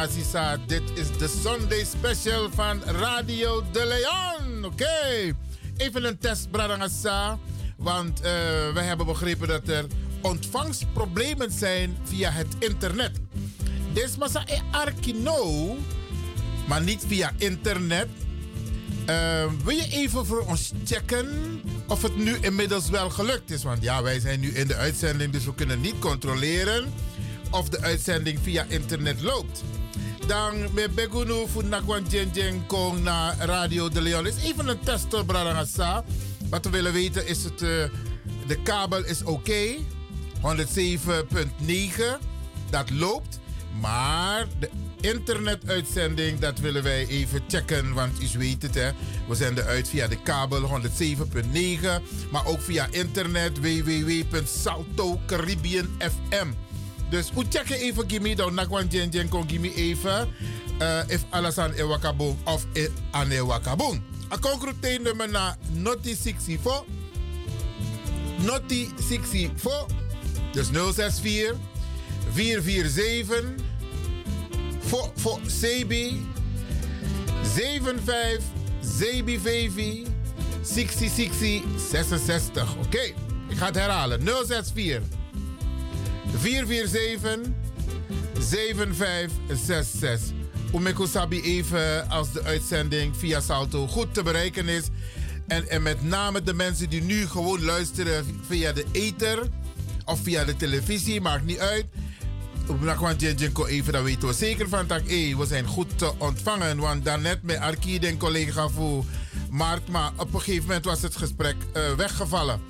Dit is de Sunday Special van Radio De Leon. Oké. Even een test, Bradangasa. Want uh, we hebben begrepen dat er ontvangstproblemen zijn via het internet. Desmasa e Arkino, maar niet via internet. Uh, wil je even voor ons checken of het nu inmiddels wel gelukt is? Want ja, wij zijn nu in de uitzending, dus we kunnen niet controleren of de uitzending via internet loopt dan me begunu voor jeng kong naar Radio de Leon. is even een test door Bradangasa. Wat we willen weten is het, uh, de kabel is oké. Okay. 107.9, dat loopt. Maar de internetuitzending, dat willen wij even checken. Want u weet het, hè. we zenden uit via de kabel 107.9. Maar ook via internet www.saltocaribbeanfm. Dus checken even Gimme dan nakwan jen jen kon Gimme even uh, if alles aan ewakabon of e aan ewakabon. A concrete nummer na noti 64 noti 64 dus 064 447 voor voor CB 75 CB 60 60 66 oké ik ga het herhalen. 064 447 7566. Umeko Sabi even als de uitzending via Salto goed te bereiken is. En, en met name de mensen die nu gewoon luisteren via de ether of via de televisie, maakt niet uit. Op even, dan weten we zeker van dat hey, we zijn goed te ontvangen. Want daarnet met Arki, den collega voor Mark, maar op een gegeven moment was het gesprek uh, weggevallen.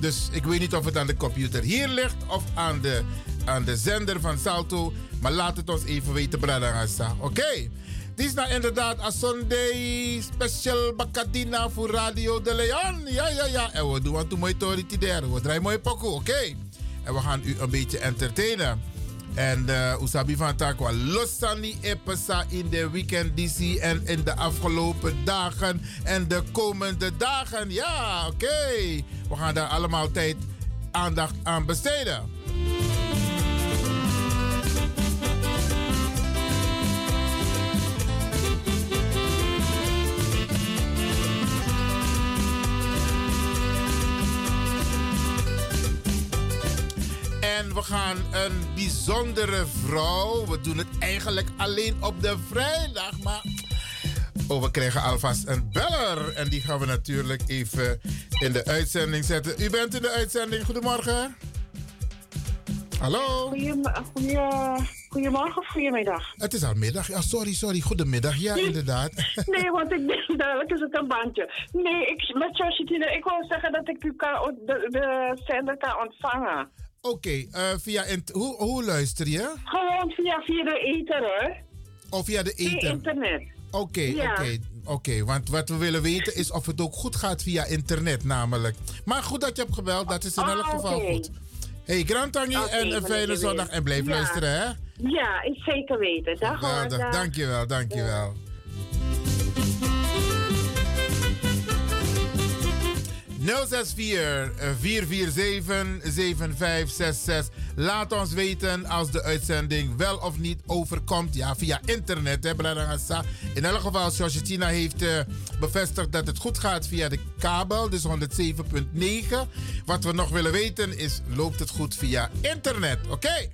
Dus ik weet niet of het aan de computer hier ligt of aan de, aan de zender van Salto. Maar laat het ons even weten, Bradangasa. Oké? Dit is nou inderdaad een Sunday special Bacadina voor Radio de Leon. Ja, ja, ja. En we doen wat mooi daar. We draaien mooi pokoe, oké? En we gaan u een beetje entertainen. En uh, Usabi van Takwa Losani Epesa in de weekend DC en in de afgelopen dagen en de komende dagen. Ja, oké. We gaan daar allemaal tijd aandacht aan besteden. En we gaan een bijzondere vrouw. We doen het eigenlijk alleen op de vrijdag. Maar oh, we krijgen alvast een beller. En die gaan we natuurlijk even in de uitzending zetten. U bent in de uitzending. Goedemorgen. Hallo. Goedemorgen. Goedemorgen of goedemiddag? Het is al middag. Ja, sorry, sorry. Goedemiddag. Ja, inderdaad. nee, want ik denk dadelijk is het een bandje. Nee, ik, met Josjetina, ik wil zeggen dat ik u kan, de, de zender kan ontvangen. Oké, okay, uh, via hoe, hoe luister je? Gewoon via, via de ether, hoor. Of via de ether? Via internet. Oké, okay, ja. oké. Okay. Oké, want wat we willen weten is of het ook goed gaat via internet namelijk. Maar goed dat je hebt gebeld, dat is in elk geval goed. Hey, Grantangi en een fijne zondag en blijf ja. luisteren, hè? Ja, ik zeker weten. Dag, Geweldig, dankjewel, dankjewel. Ja. 064 447 7566. Laat ons weten als de uitzending wel of niet overkomt. Ja, via internet, hè, In elk geval, Tina heeft uh, bevestigd dat het goed gaat via de kabel, dus 107.9. Wat we nog willen weten is, loopt het goed via internet? Oké?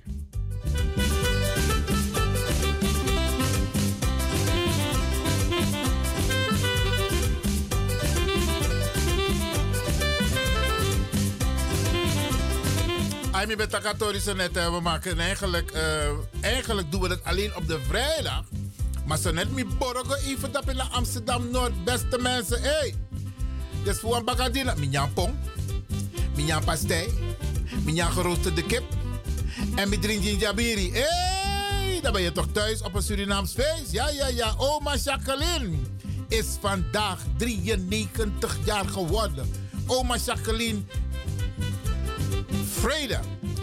Aimi met Takatorische net, we maken eigenlijk, uh, eigenlijk doen we het alleen op de vrijdag. Maar zo net mi borgo even dat in Amsterdam Noord, beste mensen. Hey, dus voor een bakadina, minjan pong, minjan pastei, minjan geroosterde kip en mi drinken jabiri. Hey, dan ben je toch thuis op een Surinaams feest? Ja, ja, ja. Oma Jacqueline is vandaag 93 jaar geworden. Oma Jacqueline Vrede.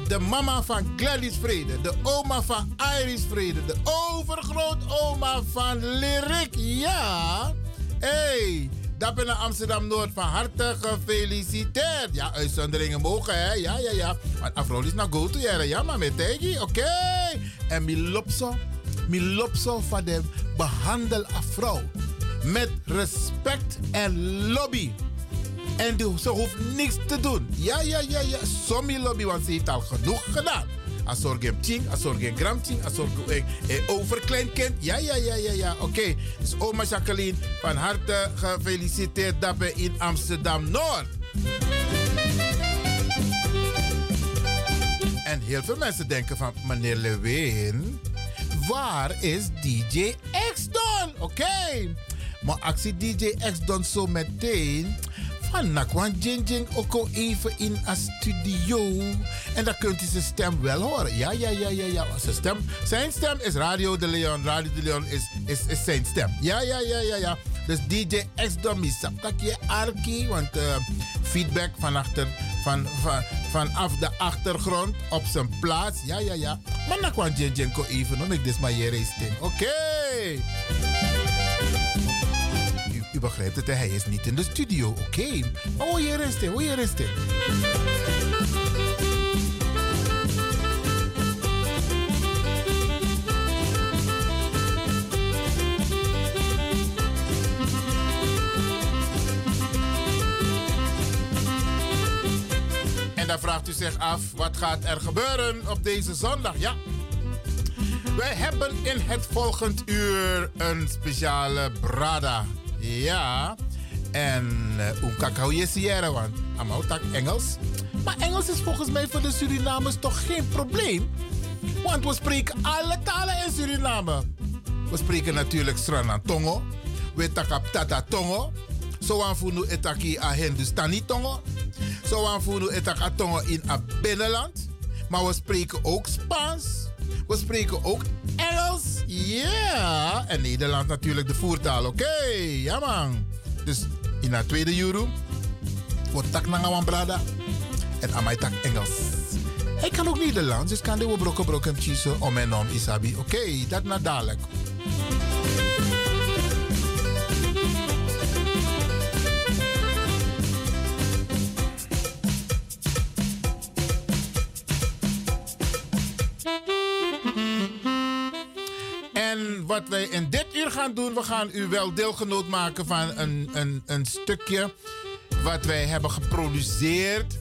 De mama van Gladys Vrede. De oma van Iris Vrede. De overgrootoma van Lyric. Ja. Hey. Dat ben Amsterdam Noord van harte gefeliciteerd. Ja, uitzonderingen mogen, hè? Ja, ja, ja. Maar Afro is naar go to Ja, maar met oké. Okay. En mi lopso van de behandel Afro met respect en lobby. En ze hoeft niks te doen. Ja, ja, ja, ja. Sommige lobby, want ze heeft al genoeg gedaan. Als zorg een tien, als zorg een gram tien, als zorg een overkleinkind. Ja, ja, ja, ja, ja. Oké. Okay. Dus oma Jacqueline, van harte gefeliciteerd dat we in Amsterdam-Noord. En heel veel mensen denken van, meneer Lewin, waar is DJ X dan? Oké. Okay. Maar actie DJ X dan zo meteen van Nakwan Jinjing ook even in een studio. En dan kunt u zijn stem wel horen. Ja, ja, ja, ja, ja. Zijn stem, zijn stem is Radio de Leon. Radio de Leon is, is, is zijn stem. Ja, ja, ja, ja, ja. Dus DJ X. Dat je Arki, want uh, feedback van achter, van, van, vanaf de achtergrond op zijn plaats. Ja, ja, ja. Maar Nakwan Jinjing even, dan ik dit maar je Oké. Okay begrijpt het, hij is niet in de studio. Oké, okay. maar hoe je rustig, hoe je. En dan vraagt u zich af, wat gaat er gebeuren op deze zondag? Ja, wij hebben in het volgend uur een speciale brada. Ja. En uh, un cacao yesiere, want allemaal tak Engels. Maar Engels is volgens mij voor de Surinamers toch geen probleem. Want we spreken alle talen in Suriname. We spreken natuurlijk Sranan Tongo. We takap Tata Tongo. Zo aanvoeren etaki a Hindustani Tongo. Zo aanvoeren etaka Tongo in a binnenland. Maar we spreken ook Spaans. We spreken ook Engels. Ja. Yeah. En Nederland natuurlijk de voertaal. Oké. Ja man. Dus in de tweede euro. Wordt tak naar brada. En mij tak Engels. Hij kan ook Nederlands. Dus kan de brokken brokken kiezen om en om Isabi. Oké. Okay. Dat na dadelijk. Wat wij in dit uur gaan doen, we gaan u wel deelgenoot maken van een, een, een stukje wat wij hebben geproduceerd.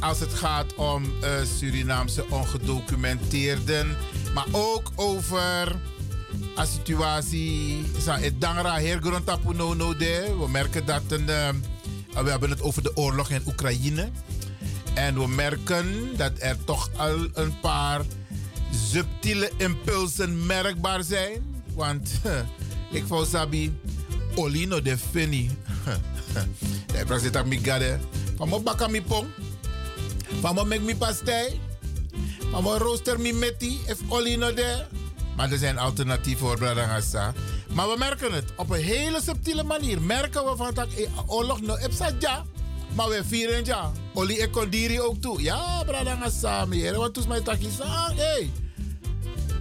Als het gaat om uh, Surinaamse ongedocumenteerden. Maar ook over een situatie. Dangra no de. We merken dat een, uh, we hebben het over de oorlog in Oekraïne. En we merken dat er toch al een paar subtiele impulsen merkbaar zijn. Want ik vond Sabi, Olino de Fini. Hij praat aan mi gade. Van mo baka mi pong. Van mo mek mi pastei. Van mo rooster mi meti. If Olino de. Maar er zijn alternatieven voor Bradangasa. Maar we merken het op een hele subtiele manier. Merken we van dat eh, oorlog no epsa ja. Maar we vieren ja. Oli e kondiri ook toe. Ja, Bradangasa. Meer. Want toen mij takkie sang. Hey.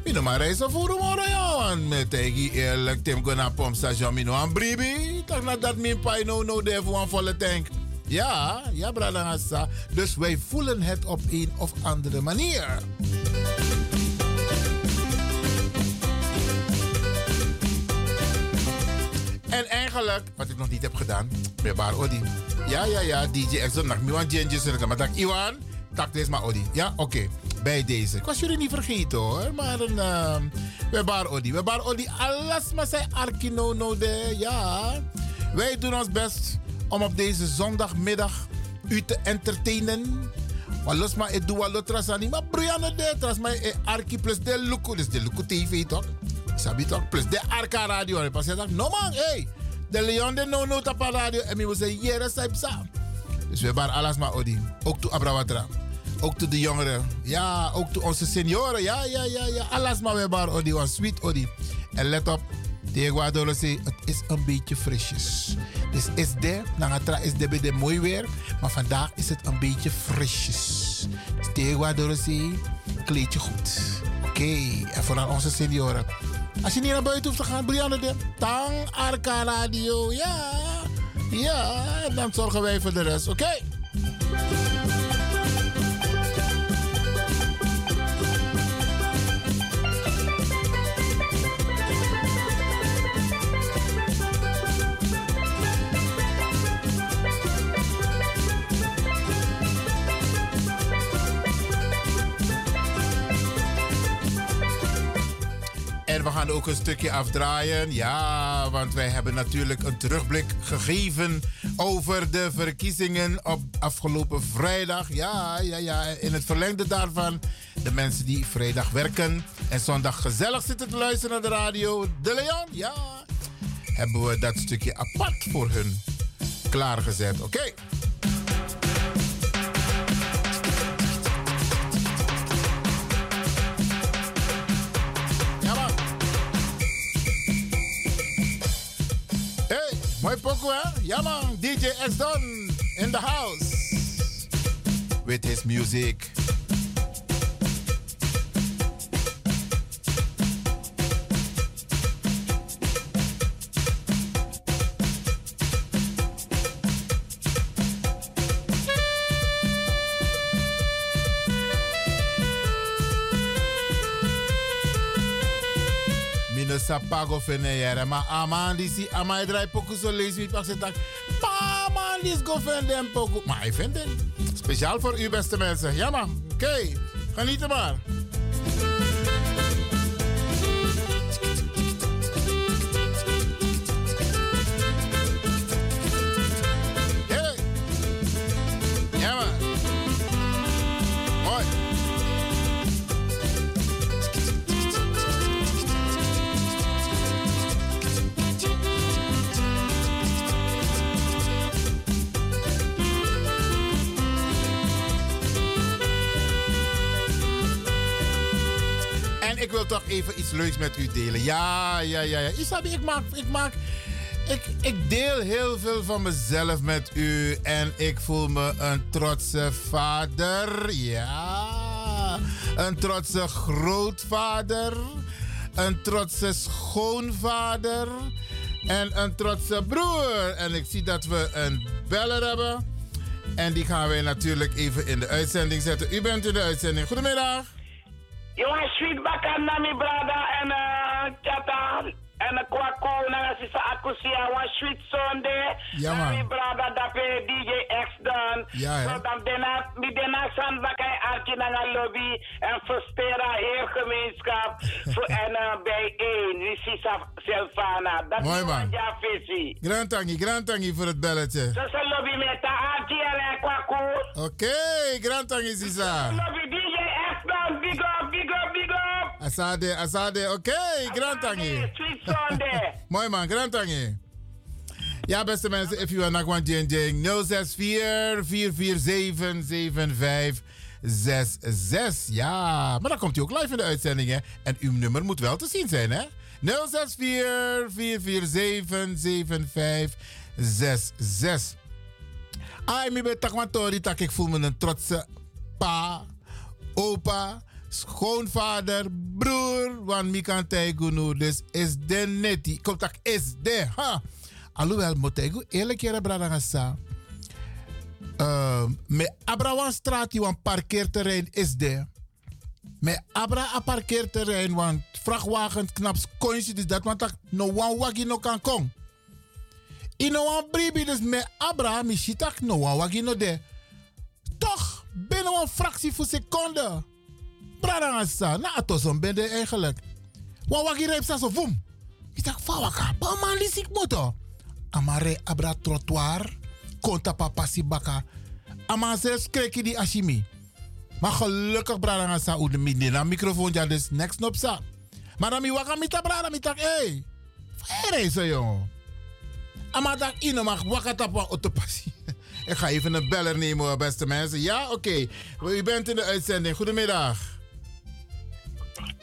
Mino voor de morgen, ja. Want met tegen eerlijk, Tim go naar pompstation, mino aan bribi. Tak na dat min pai no no de een volle tank. Ja, ja, Bradangasa. Dus wij voelen het op een of andere manier. En eigenlijk, wat ik nog niet heb gedaan, met Bar Odi. Ja, ja, ja, DJ Exxon, nak mi wan changes, maar tak Iwan, tak deze maar Odi. Ja, oké, bij deze. Ik was jullie niet vergeten hoor, maar een, uh, we Bar Odi. We Bar Odi, alles maar zijn arkino no de, ja. Wij doen ons best om op deze zondagmiddag u te entertainen. Maar los maar, ik doe wat lotras aan maar Brianna de, tras maar arki plus de luku, dus de luku TV toch? Sabi toch? Plus de Arca Radio. En pas zegt, no man, hey. De Leon de no no tapa radio. En we zeggen, sa. Dus we hebben alles maar odi. Ook toe Abrawatra. Ook toe de jongeren. Ja, ook toe onze senioren. Ja, ja, ja, ja. Alles maar we hebben odi. Was sweet odi. En let op. Tegenwoordig het is een beetje frisjes. Dus is de, Nangatra is de bij de mooi weer. Maar vandaag is het een beetje frisjes. Dus tegenwoordig kleed je goed. Oké, okay. en vooral onze senioren. Als je niet naar buiten hoeft te gaan, Brianne de Tang Arca Radio. Ja, ja, dan zorgen wij voor de rest. Oké. We gaan ook een stukje afdraaien. Ja, want wij hebben natuurlijk een terugblik gegeven over de verkiezingen op afgelopen vrijdag. Ja, ja, ja. In het verlengde daarvan, de mensen die vrijdag werken en zondag gezellig zitten te luisteren naar de radio. De Leon, ja. Hebben we dat stukje apart voor hun klaargezet. Oké. Mooi pokoe, hè? DJ X Don in the house. With his music. Sa pago fene yere. Ma aman di si ama e draai poku so lees mi pak tak. Go poku. Maar ik vind het speciaal voor u beste mensen. Ja man. Oké, okay. genieten maar. Wil toch even iets leuks met u delen. Ja, ja, ja, ja. Isabi, ik maak, ik maak, ik, ik deel heel veel van mezelf met u. En ik voel me een trotse vader. Ja. Een trotse grootvader. Een trotse schoonvader. En een trotse broer. En ik zie dat we een beller hebben. En die gaan wij natuurlijk even in de uitzending zetten. U bent in de uitzending. Goedemiddag. Jongen, sweet bakan na mi brada en uh, kata en kwako na sisa akusia wan sweet sonde. Ja man. Mi brada dape DJ X dan. Ja. So dan dena mi dena san bakai arki na nga lobby en verstera heel gemeenschap en bij één. Die sisa Selfana. Dat Mooi man. Ja visie. Grand tangi, grand tangi voor het belletje. Sa lobby met ta arki en kwako. Oké, grand tangi sisa. Lobby DJ X dan big up, big up, big up. Asade, Asade, oké, okay, Grantangi. Mooi man, Grantangi. Ja, beste mensen, if you are not one jing, 064 447 7566. Ja, maar dan komt u ook live in de uitzending, hè? En uw nummer moet wel te zien zijn, hè? 064 447 7566. Ai, mi ben tak ik voel me een trotse pa, opa, schoonvader, broer, want mi kan tegen dus is de neti. Komt tak is de, ha. Alhoewel, moet ik eerlijk braden gaan uh, me abra straat die parkeerterrein is de. Me abra een parkeerterrein want vrachtwagens knaps kontje dus dat want no one wagi no kan kom. Ino wan bribi dus me abra mi shitak no one wagi no de. Toch binnen een fractie voor seconde. Brada sa na atosom ben de eigenlijk. Wan wagi reep sa so vum. Ik dacht, fawaka, pa man lisik moto. Amare abra trottoir konta papa si baka. Ama zelfs kreki di ashimi maar gelukkig brada nga sa u de mini na microfoon ja dus next nop sa. Maar dan mi waka mita hey. Fere zo jongen ama tak ino mag waka tapa ik ga even een beller nemen beste mensen. Ja oké. Okay. u bent in de uitzending. Goedemiddag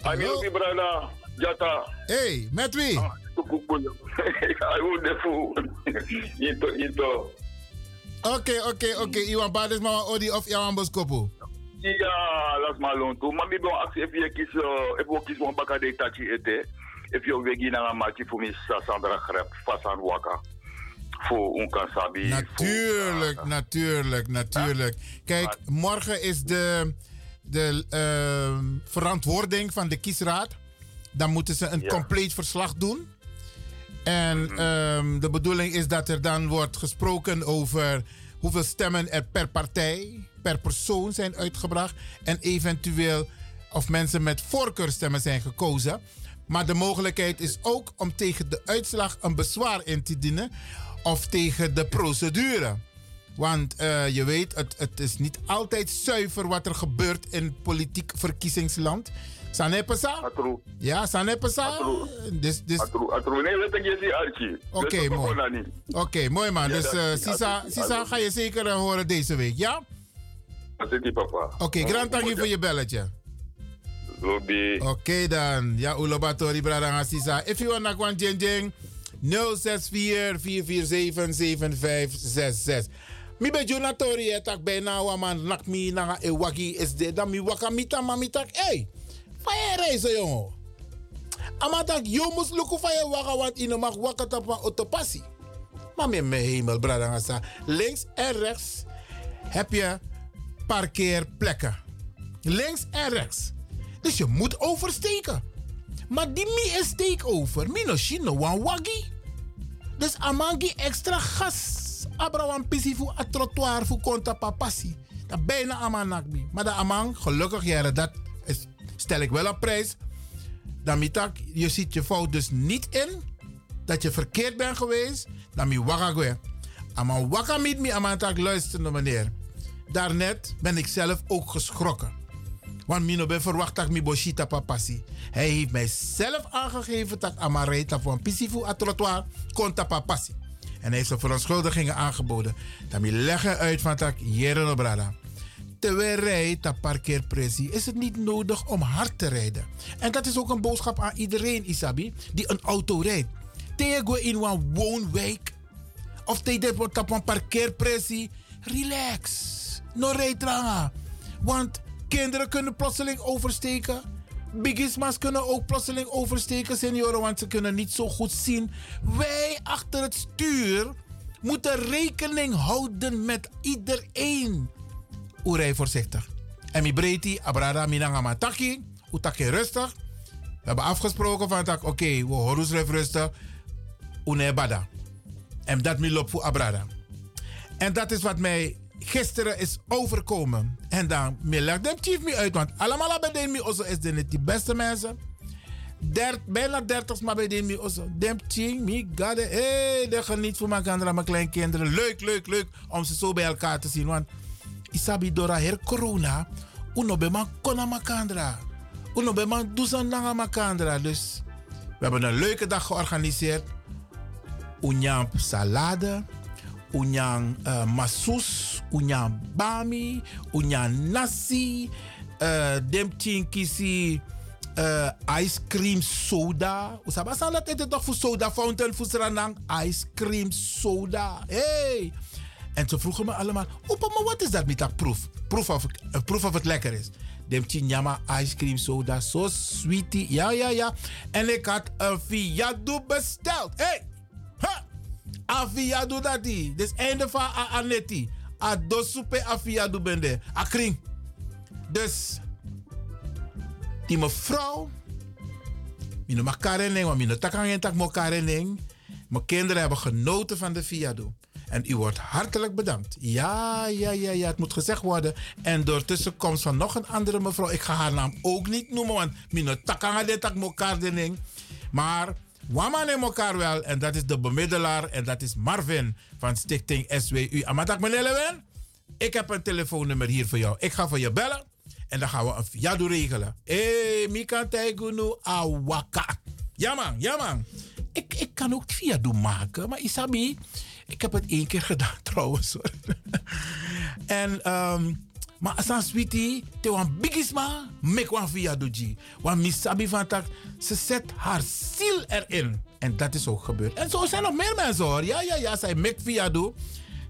Hallo brada Jata hey met wie ah. Oké, oké, oké. Iwan Bades maar odi of Iwan Boskopo. Ja, is maar loon toe. Maar ik ben actie even kies, even kies een bakka de tachi ete. Even weer naar een maatje voor mij Sandra Grep, Fasan Waka. Voor. Natuurlijk, natuurlijk, natuurlijk. Kijk, morgen is de, de uh, verantwoording van de kiesraad. Dan moeten ze een ja. compleet verslag doen. En um, de bedoeling is dat er dan wordt gesproken over hoeveel stemmen er per partij, per persoon zijn uitgebracht. En eventueel of mensen met voorkeurstemmen zijn gekozen. Maar de mogelijkheid is ook om tegen de uitslag een bezwaar in te dienen. Of tegen de procedure. Want uh, je weet, het, het is niet altijd zuiver wat er gebeurt in politiek verkiezingsland. Sane pesa? Atru. Ja, sane pesa? Atru. Dus, dus... Atru, atru. Nee, weet ik je Archie. Oké, okay, mooi. Oké, okay, mooi man. Ja, dus uh, Sisa, Sisa ga je zeker uh, horen deze week, ja? Dat is die papa. Oké, okay, grand dank je voor je belletje. Lobby. Oké dan. Ja, ulobatori brada Sisa. If you want to jeng jeng, 064 447 7566. Mi be jonatori etak bijna wa man nak mi na e wagi is de dan mi wakamita mamitak. Hey! Faya reizen, jongen. Amatak, moest lukken van je wagen, want je mag wakker op een autopassie. Maar met mijn hemel, links en rechts heb je parkeerplekken. Links en rechts. Dus je moet oversteken. Maar die mi is steek over. Mino shino wan wagi. Dus amangi extra gas. Abra wan pisi fu a trottoir fu konta papassi. Dat bijna amanakbi. Maar de amang, gelukkig jaren dat is stel ik wel op prijs. Dan mitak, je ziet je fout dus niet in dat je verkeerd bent geweest. Dan mi wakagwe. Ama waka met mi amantak luisterde meneer. Daarnet ben ik zelf ook geschrokken. Want mino ben verwacht dat mi boshita papasi. Hij heeft mij zelf aangegeven dat amareta een pisifu a trottoir konta papasi. En heeft zijn verontschuldigingen aangeboden. Dan leggen uit van tak jere brada terwijl rijdt dat parkeerpressie, is het niet nodig om hard te rijden. En dat is ook een boodschap aan iedereen, Isabi, die een auto rijdt. Tegen in een woonwijk of tegen op een parkeerpressie, relax. No rijdrang. Want kinderen kunnen plotseling oversteken. Bigismas kunnen ook plotseling oversteken, senioren, want ze kunnen niet zo goed zien. Wij achter het stuur moeten rekening houden met iedereen rij voorzichtig. En mi breedte, abrada minanga taki, utaki rustig. We hebben afgesproken van oké, we horen rustig, une bada. En dat mi loopt voor abrada. En dat is wat mij gisteren is overkomen. En dan, leg dem chief me uit, want allemaal bij me also is de die beste mensen. Dert, bijna dertig maar bij de me also. Dem chief me gade, hé, hey, de geniet voor mijn kinderen, mijn kleinkinderen. Leuk, leuk, leuk om ze zo bij elkaar te zien, want isabi dora her corona uno be man kona makandra Uno bij man zo nanga. Dus we hebben een leuke dag georganiseerd. Unyang salade, unyang uh, masus, unyang bami, unyang nasi, uh, dem kisi uh, ice cream soda. Usaba salat eten toch voor soda fountain voor ice cream soda. Hey! En ze vroegen me allemaal, opa, maar wat is dat met dat proef? Proef of, uh, proef of het lekker is. Dem chinyama ice cream soda, zo sweetie. Ja, ja, ja. En ik had een Fiado besteld. Hey! Ha! A Fiado dat die. Dus einde van Anetti. A dosupe a Fiado bende. A kring. Dus die mevrouw, mino makareneng, want mino takang tak mo kareneng. Mijn kinderen hebben genoten van de Fiado. En u wordt hartelijk bedankt. Ja, ja, ja, ja, het moet gezegd worden. En door tussenkomst van nog een andere mevrouw. Ik ga haar naam ook niet noemen, want mino takang de tak mo kareneng. Maar Waman in elkaar wel. En dat is de bemiddelaar. En dat is Marvin van Stichting SWU. Amatak meneer Lewin, ik heb een telefoonnummer hier voor jou. Ik ga voor je bellen. En dan gaan we een fiado regelen. Hé, Mika Taigunu Awaka. Ja man, ja man. Ik, ik kan ook fiado maken. Maar Isabi, ik heb het één keer gedaan trouwens. en... Um, maar een sweetie, te wan bigisma, mek wan via doji. Want misabi van tak, ze zet haar ziel erin. En dat is ook gebeurd. En zo zijn nog meer mensen hoor. Ja, ja, ja, zij mek via.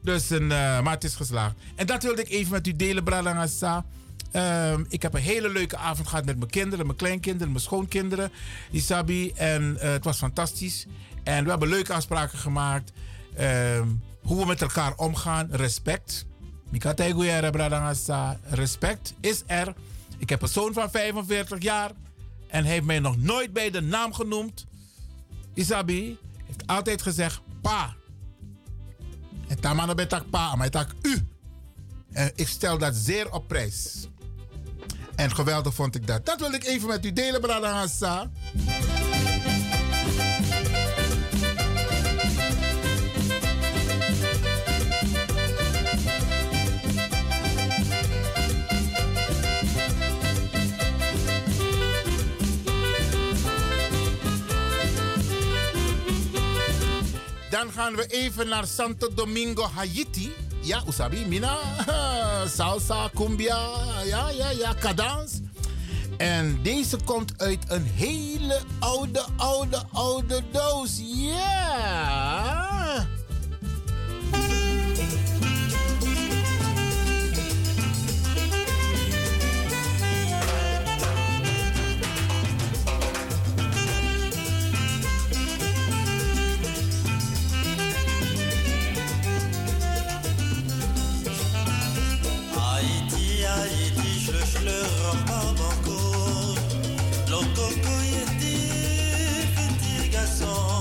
Dus een, uh, maar het is geslaagd. En dat wilde ik even met u delen, Bradangasa. Um, ik heb een hele leuke avond gehad met mijn kinderen, mijn kleinkinderen, mijn schoonkinderen, Isabi. En uh, het was fantastisch. En we hebben leuke afspraken gemaakt. Um, hoe we met elkaar omgaan, respect. Mikatay Bradangasa, respect is er. Ik heb een zoon van 45 jaar en heeft mij nog nooit bij de naam genoemd. Isabi heeft altijd gezegd pa. En Tamano betak pa, maar tak u. En ik stel dat zeer op prijs. En geweldig vond ik dat. Dat wil ik even met u delen, Bradangasa. Dan gaan we even naar Santo Domingo, Haiti. Ja, Usabi, Mina, salsa, cumbia, ja, ja, ja, cadans. En deze komt uit een hele oude, oude, oude doos. Ja! Haïti seul from me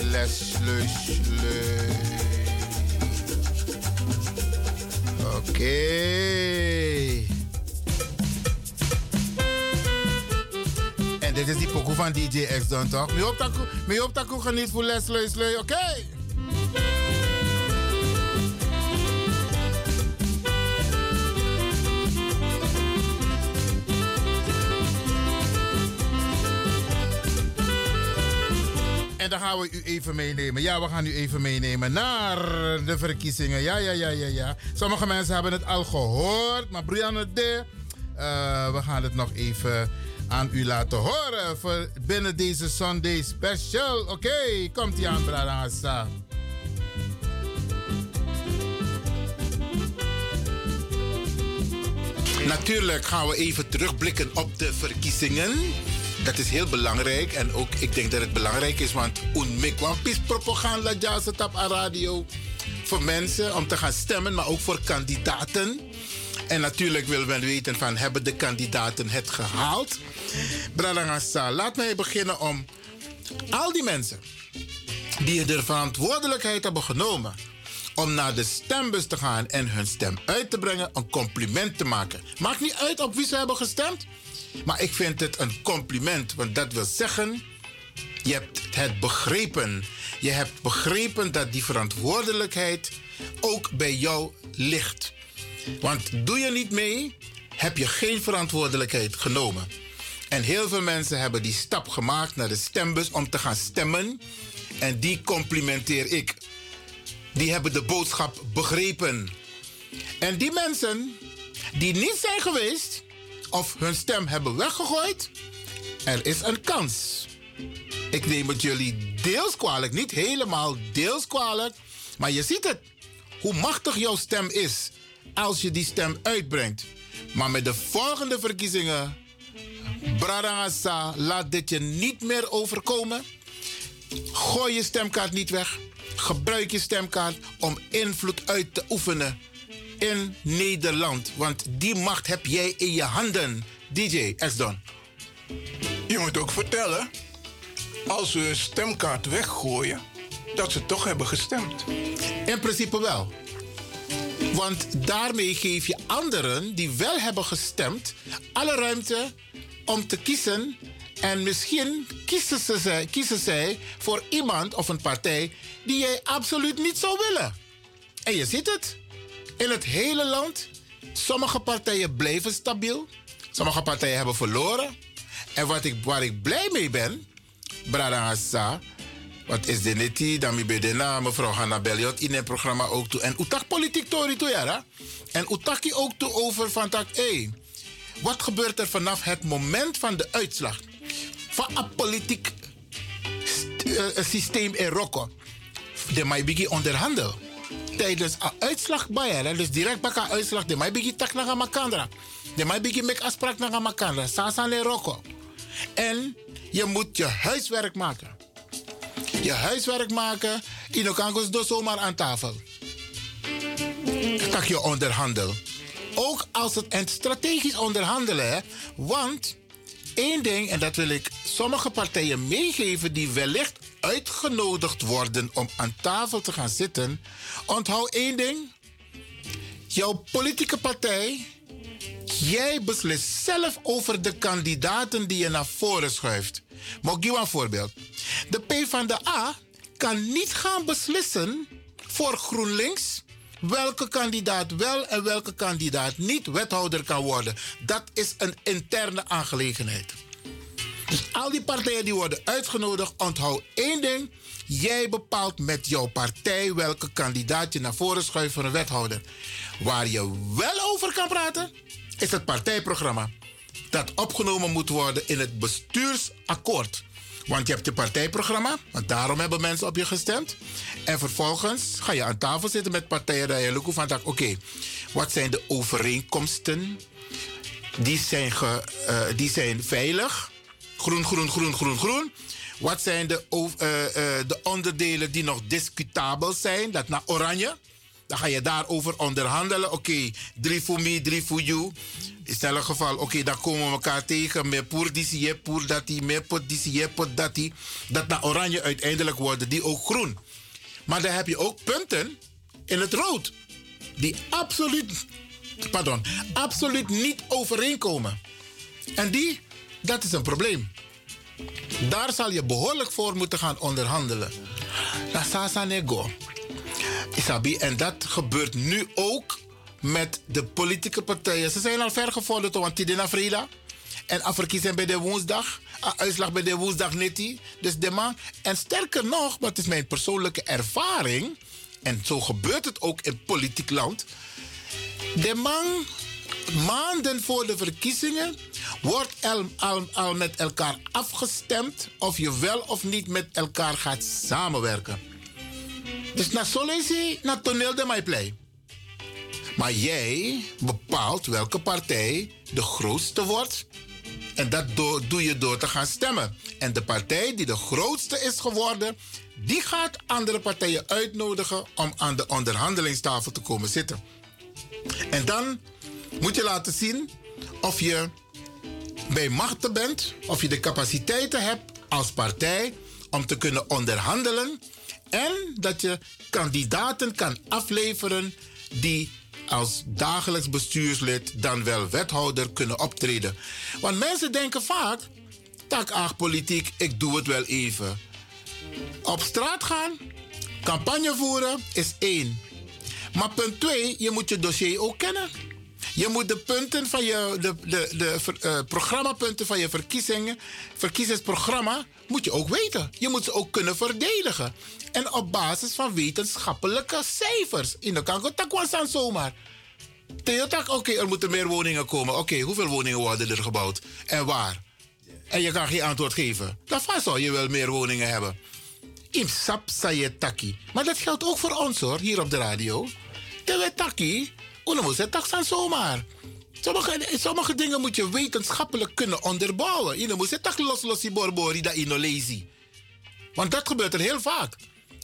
les leus le. Oké. En dit is die pokoe van DJ X dan toch? Mi op dat geniet voor les leus le. Oké. En u even meenemen. Ja, we gaan u even meenemen naar de verkiezingen. Ja, ja, ja, ja, ja. Sommige mensen hebben het al gehoord, maar Brianne de, uh, we gaan het nog even aan u laten horen voor binnen deze Sunday Special. Oké, komt ie aan, Brada Natuurlijk gaan we even terugblikken op de verkiezingen. Dat is heel belangrijk. En ook, ik denk dat het belangrijk is, want is propaganda jazz op radio. Voor mensen om te gaan stemmen, maar ook voor kandidaten. En natuurlijk wil men weten van, hebben de kandidaten het gehaald? Bradangasa, laat mij beginnen om al die mensen die de verantwoordelijkheid hebben genomen om naar de stembus te gaan en hun stem uit te brengen, een compliment te maken. Maakt niet uit op wie ze hebben gestemd. Maar ik vind het een compliment, want dat wil zeggen, je hebt het begrepen. Je hebt begrepen dat die verantwoordelijkheid ook bij jou ligt. Want doe je niet mee, heb je geen verantwoordelijkheid genomen. En heel veel mensen hebben die stap gemaakt naar de stembus om te gaan stemmen. En die complimenteer ik. Die hebben de boodschap begrepen. En die mensen die niet zijn geweest, of hun stem hebben weggegooid, er is een kans. Ik neem het jullie deels kwalijk, niet helemaal deels kwalijk, maar je ziet het, hoe machtig jouw stem is als je die stem uitbrengt. Maar met de volgende verkiezingen, Bradangasa, laat dit je niet meer overkomen. Gooi je stemkaart niet weg. Gebruik je stemkaart om invloed uit te oefenen in Nederland. Want die macht heb jij in je handen. DJ Esdon. Je moet ook vertellen, als ze een stemkaart weggooien, dat ze toch hebben gestemd. In principe wel. Want daarmee geef je anderen die wel hebben gestemd alle ruimte om te kiezen. En misschien kiezen, ze, kiezen zij voor iemand of een partij die jij absoluut niet zou willen. En je ziet het. In het hele land, sommige partijen blijven stabiel. Sommige partijen hebben verloren. En wat ik, waar ik blij mee ben, Brada Assa, wat is de neti, dan bedena, mevrouw Hanna Belliot in het programma ook toe. En utak politiek tori toe, ja. En utaki ook toe over van tak, hé, wat gebeurt er vanaf het moment van de uitslag? Van een politiek uh, systeem in Rokko. De mij begin onderhandelen tijdens een uitslag bij dus direct bij een uitslag, de mij begin tak naar Makandra. De mij begin met afspraak naar Makandra. Sasa le roko. En je moet je huiswerk maken. Je huiswerk maken, in elkaar dus zomaar aan tafel. Kan je onderhandelen. Ook als het en strategisch onderhandelen, want één ding, en dat wil ik sommige partijen meegeven die wellicht uitgenodigd worden om aan tafel te gaan zitten, onthoud één ding. Jouw politieke partij, jij beslist zelf over de kandidaten die je naar voren schuift. Maar ik een voorbeeld. De P van de A kan niet gaan beslissen voor GroenLinks welke kandidaat wel en welke kandidaat niet wethouder kan worden. Dat is een interne aangelegenheid. Al die partijen die worden uitgenodigd, onthoud één ding. Jij bepaalt met jouw partij welke kandidaat je naar voren schuift voor een wethouder. Waar je wel over kan praten, is het partijprogramma. Dat opgenomen moet worden in het bestuursakkoord. Want je hebt je partijprogramma, want daarom hebben mensen op je gestemd. En vervolgens ga je aan tafel zitten met partijen dat je van van oké, wat zijn de overeenkomsten? Die zijn, ge, uh, die zijn veilig. Groen, groen, groen, groen, groen. Wat zijn de, uh, uh, de onderdelen die nog discutabel zijn? Dat naar oranje. Dan ga je daarover onderhandelen. Oké, drie voor me, drie voor you. In elk geval, oké, dan komen we elkaar tegen. Meer poer die poer dat die, meer pot die pot dat die. Dat naar oranje uiteindelijk worden, die ook groen. Maar dan heb je ook punten in het rood. Die absoluut, pardon, absoluut niet overeenkomen. En die, dat is een probleem. Daar zal je behoorlijk voor moeten gaan onderhandelen. Dat sasa nego. Isabi, en dat gebeurt nu ook met de politieke partijen. Ze zijn al ver gevorderd, want Tidina Frida. En afverkiezing bij de woensdag. Uitslag bij de woensdag. Dus de man. En sterker nog, wat is mijn persoonlijke ervaring. En zo gebeurt het ook in politiek land. De man, maanden voor de verkiezingen, wordt al, met elkaar afgestemd of je wel of niet met elkaar gaat samenwerken. Dus na solesi, na toneel de mij play. Maar jij bepaalt welke partij de grootste wordt. En dat doe je door te gaan stemmen. En de partij die de grootste is geworden, die gaat andere partijen uitnodigen om aan de onderhandelingstafel te komen zitten. En dan moet je laten zien of je bij machten bent, of je de capaciteiten hebt als partij om te kunnen onderhandelen en dat je kandidaten kan afleveren die als dagelijks bestuurslid dan wel wethouder kunnen optreden. Want mensen denken vaak, tak politiek, ik doe het wel even. Op straat gaan, campagne voeren is één. Maar punt twee, je moet je dossier ook kennen. Je moet de punten van je, de, de, de uh, programmapunten van je verkiezingen, verkiezingsprogramma, moet je ook weten. Je moet ze ook kunnen verdedigen. En op basis van wetenschappelijke cijfers. In de was dan zomaar. Theotak, oké, er moeten meer woningen komen. Oké, hoeveel woningen worden er gebouwd? En waar? En je kan geen antwoord geven. Daarvan zou je wel meer woningen hebben. Im sap taki. Maar dat geldt ook voor ons hoor, hier op de radio. De taki, moet het tak staan zomaar. Sommige, dingen moet je wetenschappelijk kunnen onderbouwen. Je moet het los los borbori dat ino lazy. Want dat gebeurt er heel vaak.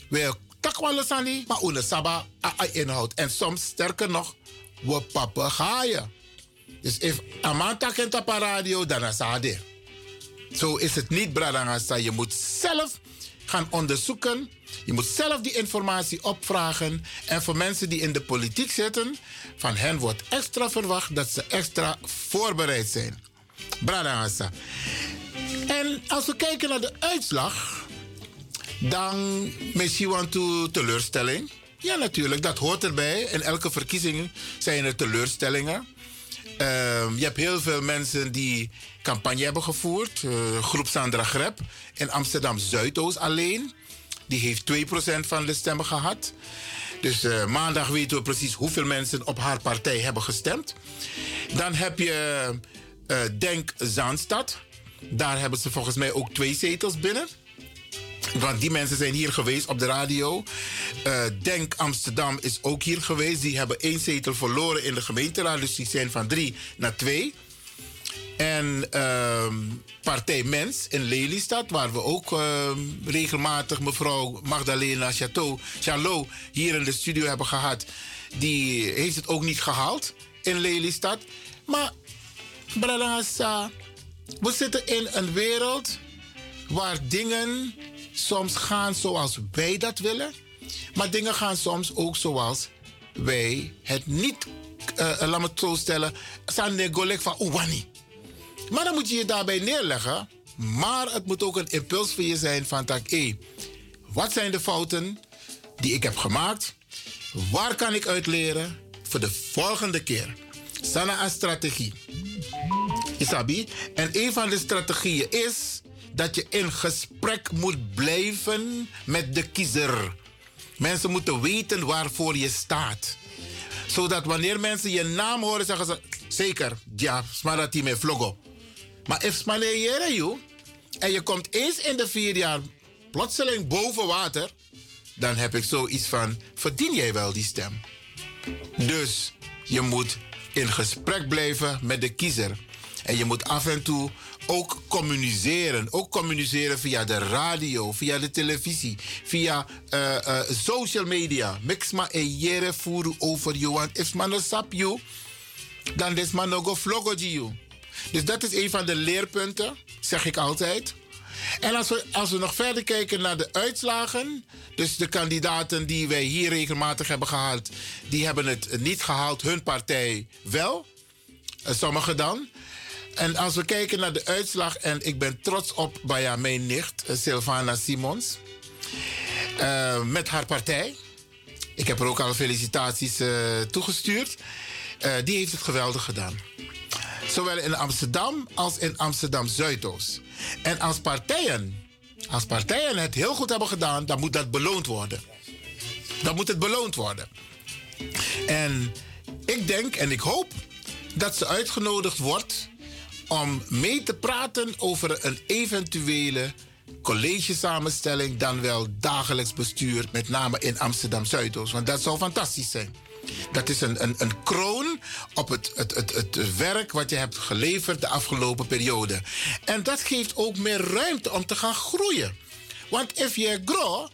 We tak wel losani, maar une saba a inhoud. En soms sterker nog, we papegaaien. Dus if amanta kent op radio, dan is het Zo is het niet, Bradangasa. Je moet zelf gaan onderzoeken. Je moet zelf die informatie opvragen. En voor mensen die in de politiek zitten, van hen wordt extra verwacht dat ze extra voorbereid zijn. Bradangasa. En als we kijken naar de uitslag, dan misschien want to teleurstelling. Ja, natuurlijk, dat hoort erbij. In elke verkiezing zijn er teleurstellingen. Ehm, je hebt heel veel mensen die campagne hebben gevoerd. Uh, groep Sandra Grep in Amsterdam Zuidoost alleen. Die heeft 2% van de stemmen gehad. Dus uh, maandag weten we precies hoeveel mensen op haar partij hebben gestemd. Dan heb je uh, Denk Zaanstad. Daar hebben ze volgens mij ook twee zetels binnen. Want die mensen zijn hier geweest op de radio. Uh, Denk Amsterdam is ook hier geweest. Die hebben één zetel verloren in de gemeenteraad. Dus die zijn van drie naar twee. En uh, Partij Mens in Lelystad, waar we ook uh, regelmatig mevrouw Magdalena Chateau, Chalot hier in de studio hebben gehad. Die heeft het ook niet gehaald in Lelystad. Maar, Bralangasa, we zitten in een wereld waar dingen soms gaan zoals wij dat willen. Maar dingen gaan soms ook zoals wij het niet, uh, laat me het zo stellen, zijn golek van Oewani. Maar dan moet je je daarbij neerleggen. Maar het moet ook een impuls voor je zijn van tak, wat zijn de fouten die ik heb gemaakt? Waar kan ik uit leren voor de volgende keer? Sana een strategie. Isabi. En een van de strategieën is dat je in gesprek moet blijven met de kiezer. Mensen moeten weten waarvoor je staat. Zodat wanneer mensen je naam horen, zeggen ze... Zeker, ja, smarati me vlogo. Maar if smaleyere you... en je komt eens in de vier jaar plotseling boven water, dan heb ik zoiets van: verdien jij wel die stem? Dus je moet in gesprek blijven met de kiezer. En je moet af en toe ook communiceren. Ook communiceren via de radio, via de televisie, via uh, uh, social media. Mix ma e jere furu over you. Want if man sap you, dan is man go vloggen you. Dus dat is een van de leerpunten, zeg ik altijd. En als we, als we nog verder kijken naar de uitslagen. Dus de kandidaten die wij hier regelmatig hebben gehaald. Die hebben het niet gehaald, hun partij wel. Eh, sommigen dan. En als we kijken naar de uitslag. En ik ben trots op bij mijn nicht, eh, Sylvana Simons. Uh, met haar partij. Ik heb er ook al felicitaties toegestuurd. Die heeft het geweldig gedaan. Zowel in Amsterdam als in Amsterdam Zuidoost. En als partijen, als partijen het heel goed hebben gedaan, dan moet dat beloond worden. Dan moet het beloond worden. En ik denk en ik hoop dat ze uitgenodigd wordt om mee te praten over een eventuele collegesamenstelling, dan wel dagelijks bestuur, met name in Amsterdam Zuidoost. Want dat zou fantastisch zijn. Dat is een, een, een kroon op het, het, het, het werk wat je hebt geleverd de afgelopen periode. En dat geeft ook meer ruimte om te gaan groeien. Want if je grow,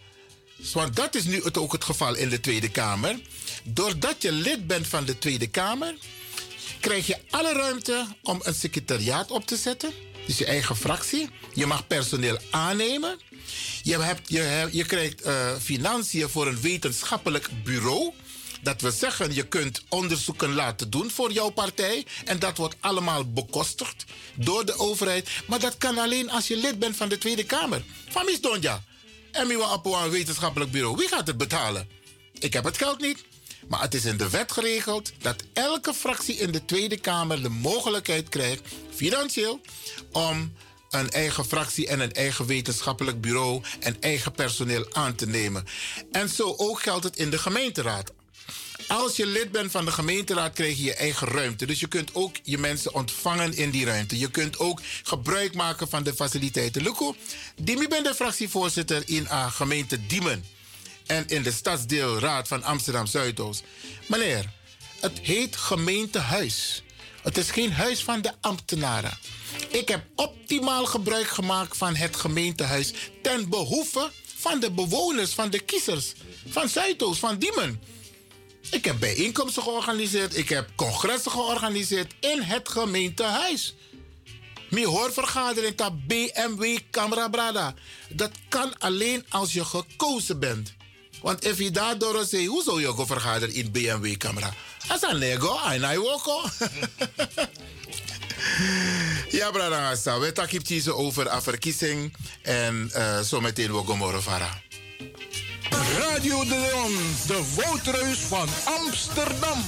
want dat is nu ook het geval in de Tweede Kamer. Doordat je lid bent van de Tweede Kamer, krijg je alle ruimte om een secretariaat op te zetten. Dus je eigen fractie. Je mag personeel aannemen. Je, hebt, je, je krijgt uh, financiën voor een wetenschappelijk bureau. Dat we zeggen, je kunt onderzoeken laten doen voor jouw partij. En dat wordt allemaal bekostigd door de overheid. Maar dat kan alleen als je lid bent van de Tweede Kamer. Van Donja? En wie wetenschappelijk bureau. Wie gaat het betalen? Ik heb het geld niet. Maar het is in de wet geregeld dat elke fractie in de Tweede Kamer de mogelijkheid krijgt, financieel, om een eigen fractie en een eigen wetenschappelijk bureau en eigen personeel aan te nemen. En zo ook geldt het in de gemeenteraad. Als je lid bent van de gemeenteraad, krijg je je eigen ruimte. Dus je kunt ook je mensen ontvangen in die ruimte. Je kunt ook gebruik maken van de faciliteiten. Luco, Dimi ben de fractievoorzitter in a gemeente Diemen. En in de stadsdeelraad van Amsterdam Zuidoost. Meneer, het heet gemeentehuis. Het is geen huis van de ambtenaren. Ik heb optimaal gebruik gemaakt van het gemeentehuis ten behoeve van de bewoners, van de kiezers, van Zuidoost, van Diemen. Ik heb bijeenkomsten georganiseerd. Ik heb congressen georganiseerd in het gemeentehuis. Mijn hoorvergadering dat BMW Camera Brada. Dat kan alleen als je gekozen bent. Want als je daardoor zegt, hoe zou je vergaderen in BMW camera? Als een Lego, en ook. Ja, brada, we hebben over een verkiezing en uh, zo meteen we gaan morgen Radio de Leon, de woudreus van Amsterdam.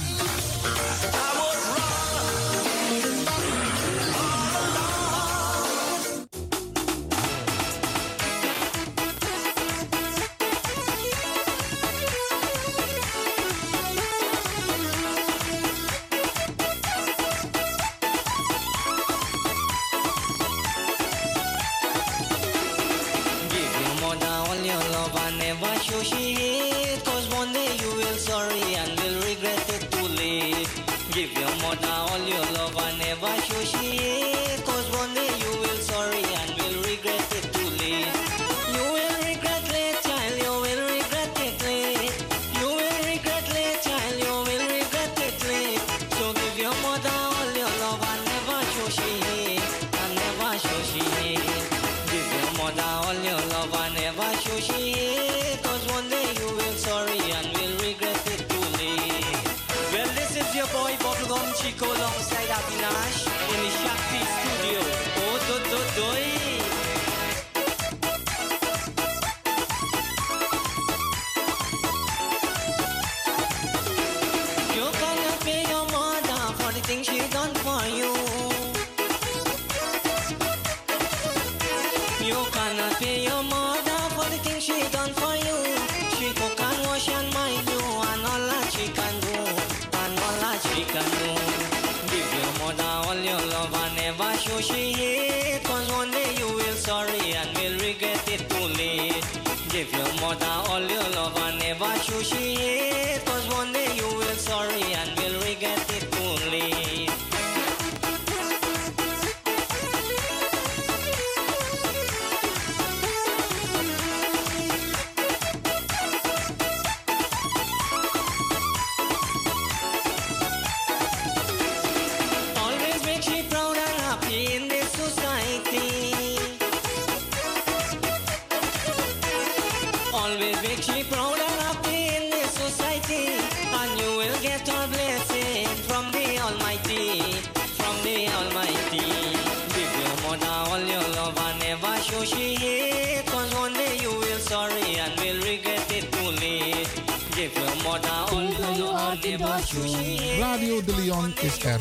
Radio de Leon is er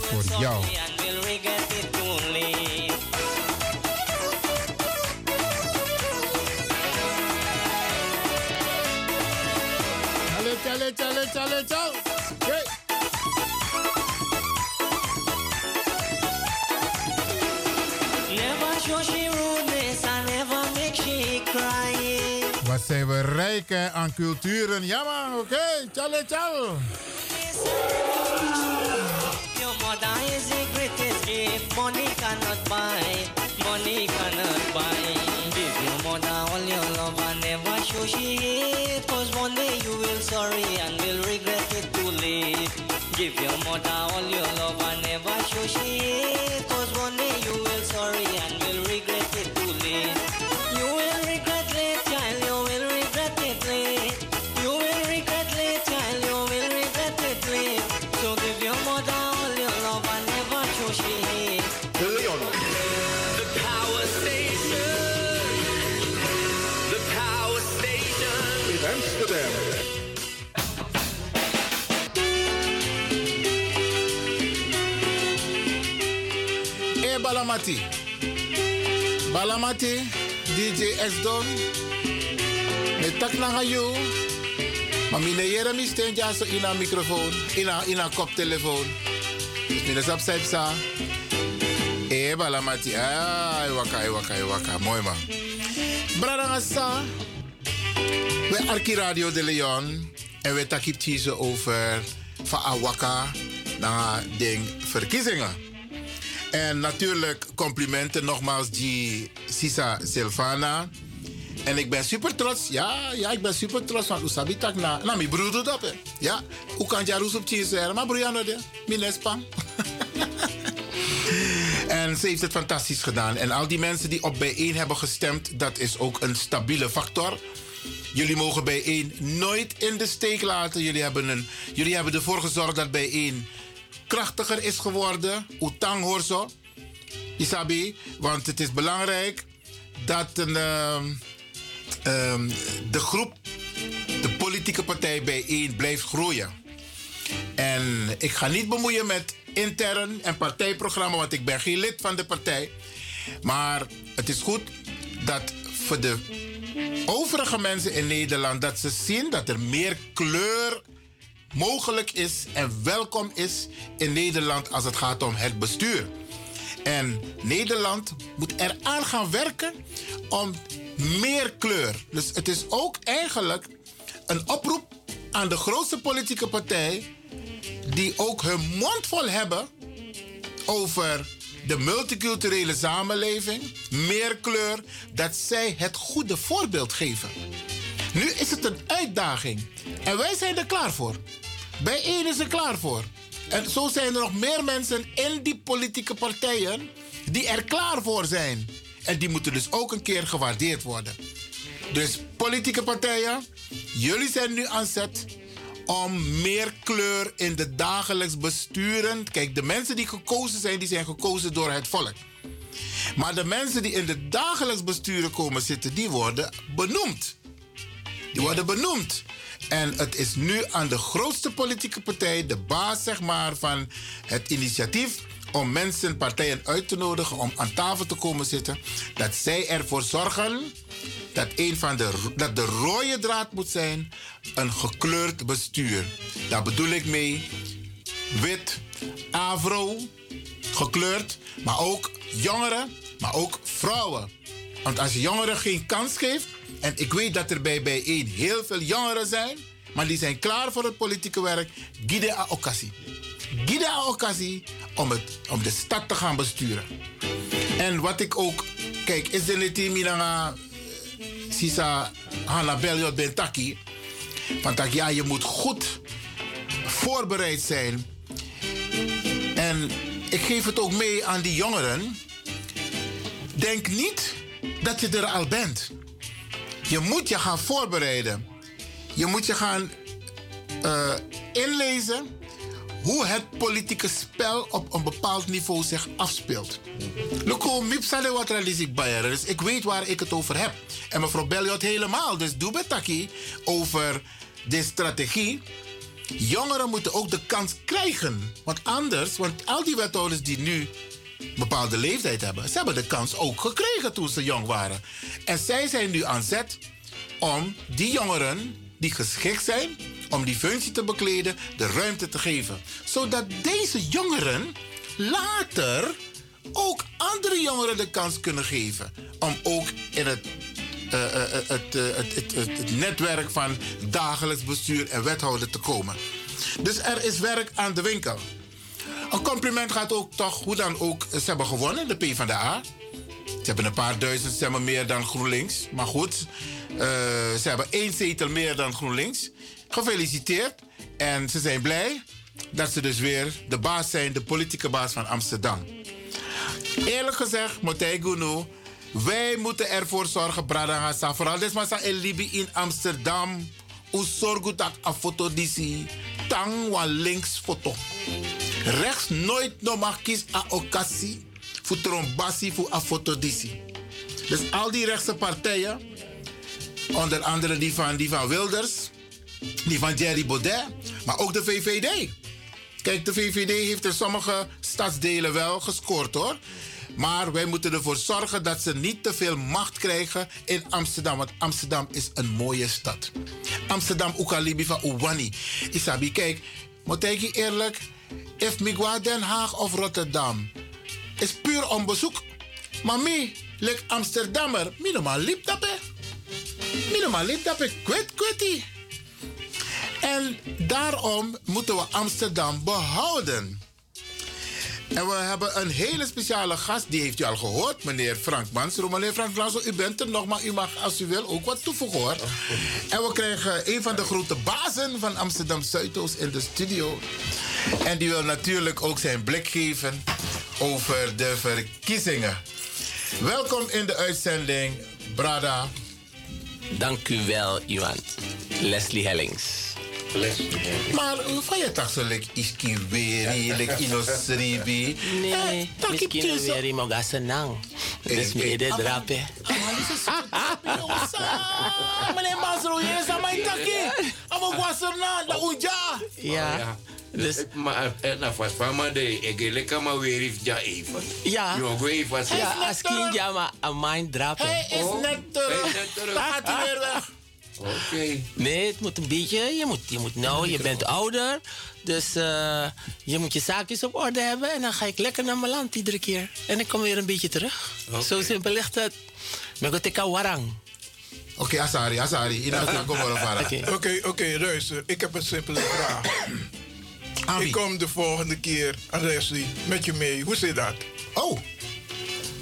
too late. Chale, chale, chale, chale, chale. Zijn we rijk aan culturen. Ja man, oké. Money cannot buy. Give your mother all your love and never show she and will regret it too late. Give your mother all your love and never show she hate. Balamati, DJ S Don. Me tak na you. Maar mine yere mi steen ja so in een microfoon, in een in een koptelefoon. Dus mine sap sap sa. E Balamati. Ah, waka, waka, waka. Mooi man. Brada sa. We Arki Radio de Leon. En we takip over van Awaka naar ding verkiezingen. En natuurlijk complimenten nogmaals die Sisa Silvana. En ik ben super trots. Ja, ja, ik ben super trots van Usabi tak na. Na mi broer doet dat. Ja, hoe kan je roes op cheese Maar broer, ja, nou, de. Minespan. En ze heeft het fantastisch gedaan. En al die mensen die op bijeen hebben gestemd, dat is ook een stabiele factor. Jullie mogen bijeen nooit in de steek laten. Jullie hebben, een, jullie hebben ervoor gezorgd dat bijeen krachtiger is geworden. Utang zo. Isabi, want het is belangrijk dat een, ehm, ehm, de groep, de politieke partij bijeen blijft groeien. En ik ga niet bemoeien met intern en partijprogramma, want ik ben geen lid van de partij. Maar het is goed dat voor de overige mensen in Nederland dat ze zien dat er meer kleur mogelijk is en welkom is in Nederland als het gaat om het bestuur. En Nederland moet eraan gaan werken om meer kleur. Dus het is ook eigenlijk een oproep aan de grootste politieke partij die ook hun mond vol hebben over de multiculturele samenleving, meer kleur, dat zij het goede voorbeeld geven. Nu is het een uitdaging en wij zijn er klaar voor. Bijeen is er klaar voor. En zo zijn er nog meer mensen in die politieke partijen die er klaar voor zijn. En die moeten dus ook een keer gewaardeerd worden. Dus politieke partijen, jullie zijn nu aan zet om meer kleur in de dagelijks besturen. Kijk, de mensen die gekozen zijn, die zijn gekozen door het volk. Maar de mensen die in de dagelijks besturen komen zitten, die worden benoemd. Die worden benoemd. En het is nu aan de grootste politieke partij, de baas zeg maar, van het initiatief om mensen, partijen uit te nodigen om aan tafel te komen zitten, dat zij ervoor zorgen dat, een van de, dat de rode draad moet zijn een gekleurd bestuur. Daar bedoel ik mee wit, afro, gekleurd, maar ook jongeren, maar ook vrouwen. Want als je jongeren geen kans geeft, en ik weet dat er bij bijeen heel veel jongeren zijn, maar die zijn klaar voor het politieke werk, gide a occasie. Gide a occasie om, het, om de stad te gaan besturen. En wat ik ook, kijk, is niet minanga sisa hanabel ben taki. Want tak, ja, je moet goed voorbereid zijn. En ik geef het ook mee aan die jongeren. Denk niet dat je er al bent. Je moet je gaan voorbereiden. Je moet je gaan eh, inlezen hoe het politieke spel op een bepaald niveau zich afspeelt. Mipsale wat ik bayeren, dus ik weet waar ik het over heb. En mevrouw Belliot helemaal, dus doe betaki over de strategie. Jongeren moeten ook de kans krijgen. Want anders, want al die wethouders die nu bepaalde leeftijd hebben, ze hebben de kans ook gekregen toen ze jong waren. En zij zijn nu aan zet om die jongeren die geschikt zijn om die functie te bekleden, de ruimte te geven. Zodat deze jongeren later ook andere jongeren de kans kunnen geven om ook in het, het, het, het, het netwerk van dagelijks bestuur en wethouder te komen. Dus er is werk aan de winkel. Een compliment gaat ook toch, hoe dan ook, ze hebben gewonnen, de PvdA. Ze hebben een paar duizend stemmen meer dan GroenLinks. Maar goed, eh, ze hebben één zetel meer dan GroenLinks. Gefeliciteerd. En ze zijn blij dat ze dus weer de baas zijn, de politieke baas van Amsterdam. Eerlijk gezegd, Motegunu, wij moeten ervoor zorgen, Bradangasa, vooral desmasa in Libi in Amsterdam. U zorgu dat a foto disi, tang wa links foto. Rechts nooit no mag kies a occasie, voor trombasi voor a foto disi. Dus al die rechtse partijen, onder andere die van, die van Wilders, die van Jerry Baudet, maar ook de VVD. Kijk, de VVD heeft in sommige stadsdelen wel gescoord hoor. Maar wij moeten ervoor zorgen dat ze niet te veel macht krijgen in Amsterdam. Want Amsterdam is een mooie stad. Amsterdam, Oekalibi van Ouwani. Isabi, kijk, moet ik je eerlijk. If Migwa Den Haag of Rotterdam is puur om bezoek. Maar mij, like Amsterdammer, minimaal liep dat hè. Minimaal liep dat. Kwet, kwetie. En daarom moeten we Amsterdam behouden. En we hebben een hele speciale gast, die heeft u al gehoord, meneer Frank Mansro. Meneer Frank Mansro, u bent er nog, maar u mag als u wil ook wat toevoegen hoor. En we krijgen een van de grote bazen van Amsterdam Zuidoost in de studio. En die wil natuurlijk ook zijn blik geven over de verkiezingen. Welkom in de uitzending, Brada. Dank u wel, Iwan. Leslie Hellings. Maar hoe van je toch zo like iski weri, like inosribi? Nee, misschien weer iemand gaan senang. Dus meer de drape. Meneer Masro, je is aan mijn takkie. Amo guaserna, da uja. Ja. Dus, Maar eh, na vast van maar de ik lekker maar weer even ja even. ja. Jo, go even. Ja, als kind ja maar aan mijn drape. Hij is Oh, net terug. hij is net terug. Dan gaat hij weer weg. Oké. Nee, het moet een beetje. Je moet, je moet nou, je bent ouder. Dus eh, je moet je zaakjes op orde hebben. En dan ga ik lekker naar mijn land iedere keer. En ik kom weer een beetje terug. Zo simpel ligt het. Maar ik ga warang. Oké, Asari, Asari. Ina kom maar op Oké. Oké, oké, luister. Ik heb een simpele vraag. Ik kom de volgende keer, Leslie, met je mee. Hoe zit dat? Oh,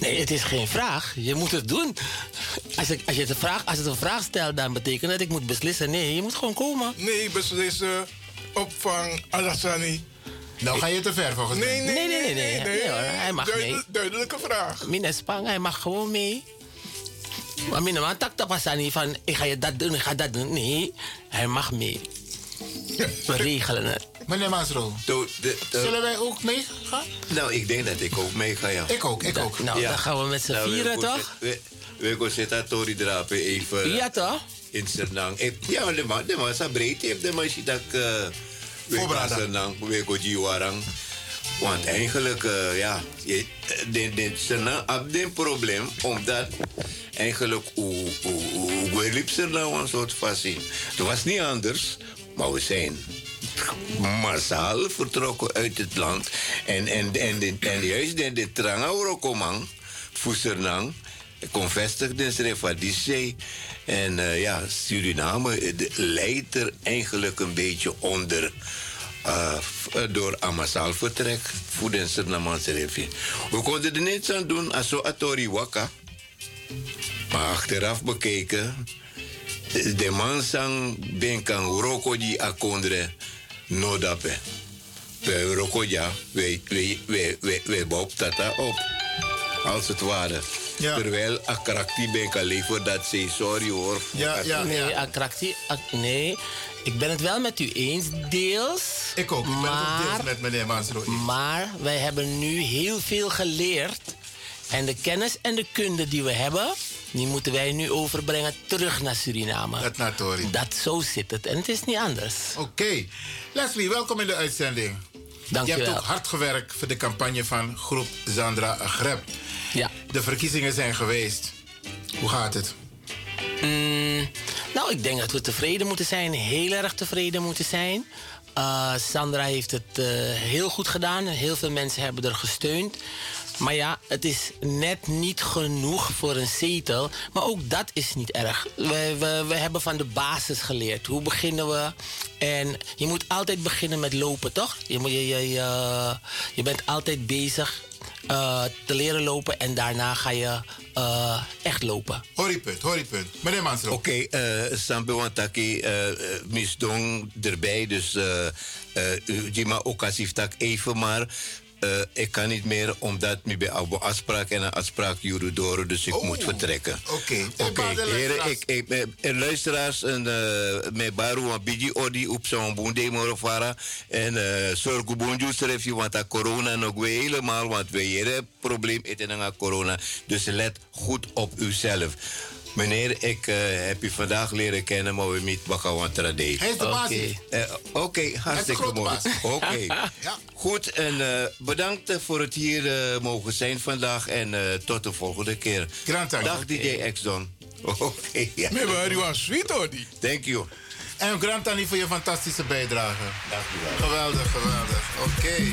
Nee, het is geen vraag. Je moet het doen. Als, ik, als, je het een vraag, als het een vraag stelt, dan betekent dat ik moet beslissen. Nee, je moet gewoon komen. Nee, beslissen, opvang, Alassani. nou ga je te ver volgens mij. Nee, nee, Nee, nee, nee, nee. Nee, hoor, hij mag Duidel- mee. Duidelijke vraag. Mina Spang, hij mag gewoon mee. Maar Mina, man, tak tapasan niet van, ik ga je dat doen, ik ga dat doen. Nee, hij mag mee. We regelen het. Meneer Masro, zullen wij ook meegaan? Nou, ik denk dat ik ook mee ga, ja. Ik ook, ik ook. Nou, Ja. dan gaan we met z'n Nou, we vieren, toch? We gaan zitten, Tori Drapen, even Ja, toch? in Sernang. Ja, de man, de man is breed. heeft de man dat ik... We Voorbereid. gaan Sernang, we gaan Jiwarang. Want eigenlijk, eh, ja, Sernang had een probleem, omdat eigenlijk hoe hoe- hoe liep Sernang een soort fasie. Het was niet anders, maar we zijn massaal vertrokken uit het land. En, en, en, de, en juist de, de tranga Orokomang, voor Sernang, gevestigd in Srevadische. En eh, ja, Suriname leidt er eigenlijk een beetje onder. eh, door Amasal vertrek de Surinamese rivier. We konden er niets aan doen als zo Atori Waka. Maar achteraf bekeken, de man sang ben kan roko di akondre no dape. We roko ja, we, we, we, we, we bouw tata op. Als het ware. Ja. Terwijl akrakti ben kan leven dat ze sorry hoor. Ja, ja, nee, at- nee, ik ben het wel met u eens, deels. Ik ook. Ik ben het ook maar, deels met meneer Mansro. maar wij hebben nu heel veel geleerd. En de kennis en de kunde die we hebben, die moeten wij nu overbrengen terug naar Suriname. Dat naar Tori. Dat zo zit het. En het is niet anders. Oké. Leslie, welkom in de uitzending. Dank je hebt wel. ook hard gewerkt voor de campagne van groep Zandra Greb. Ja. De verkiezingen zijn geweest. Hoe gaat het? Mm, nou, ik denk dat we tevreden moeten zijn. Heel erg tevreden moeten zijn. Uh, Sandra heeft het uh, heel goed gedaan. Heel veel mensen hebben er gesteund. Maar ja, het is net niet genoeg voor een zetel. Maar ook dat is niet erg. We, we, we hebben van de basis geleerd. Hoe beginnen we? En je moet altijd beginnen met lopen, toch? Je, moet- je, je, je, je bent altijd bezig uh, te leren lopen. En daarna ga je uh, echt lopen. Horipunt, horipunt. Meneer Mansro. Oké, eh Sambe Wantaki, eh eh, misdong erbij. Dus eh eh Jima Okasif tak even maar. Eh, ik kan niet meer omdat ik bij een afspraak en een afspraak door, dus ik Oh, moet vertrekken. Oké. Oké, heren, ik, ik, eh, eh, luisteraars, en, eh mijn baru een bigi odi op zo'n boende morofara. En eh zorg je, want corona nog weer helemaal, want we hebben een probleem eten aan corona. Dus let goed op uzelf. Meneer, ik eh, heb u vandaag leren kennen, maar we niet Bakawantara Day. Hij is de baas. Oké. Eh, Oké, hartstikke grote mooi. baas. Oké. Ja. Goed, en eh, bedankt voor het hier eh, mogen zijn vandaag. En eh, tot de volgende keer. Grand. Dag DJ X-Don. Oké, ja. Me waar was sweet hoor die. Thank you. En Grant Annie voor je fantastische bijdrage. Dank u wel. Geweldig, geweldig. Oké.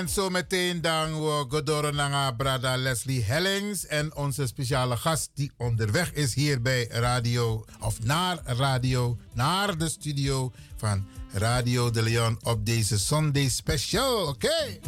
En zo meteen dan we Godoro naar Brada Leslie Hellings en onze speciale gast die onderweg is hier bij radio, of naar radio, naar de studio van Radio de Leon op deze Sunday Special. Oké.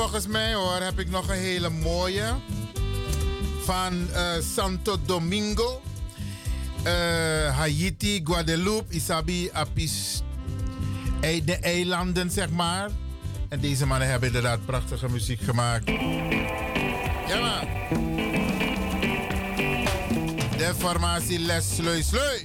Volgens mij hoor, heb ik nog een hele mooie. Van eh, Santo Domingo. eh, Haiti, Guadeloupe, Isabi, Apis. De eilanden, zeg maar. En deze mannen hebben inderdaad prachtige muziek gemaakt. Ja, man. De formatie Les Sleu Sleu.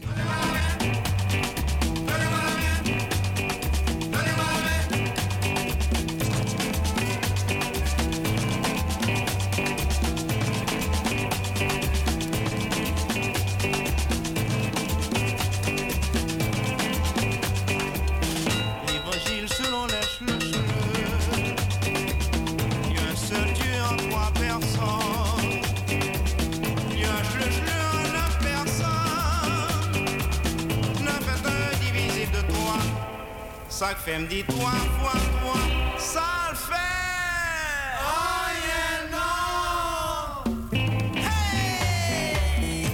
Ça me dit trois fois trois. Ça le fait. Oh yeah, non. Hey!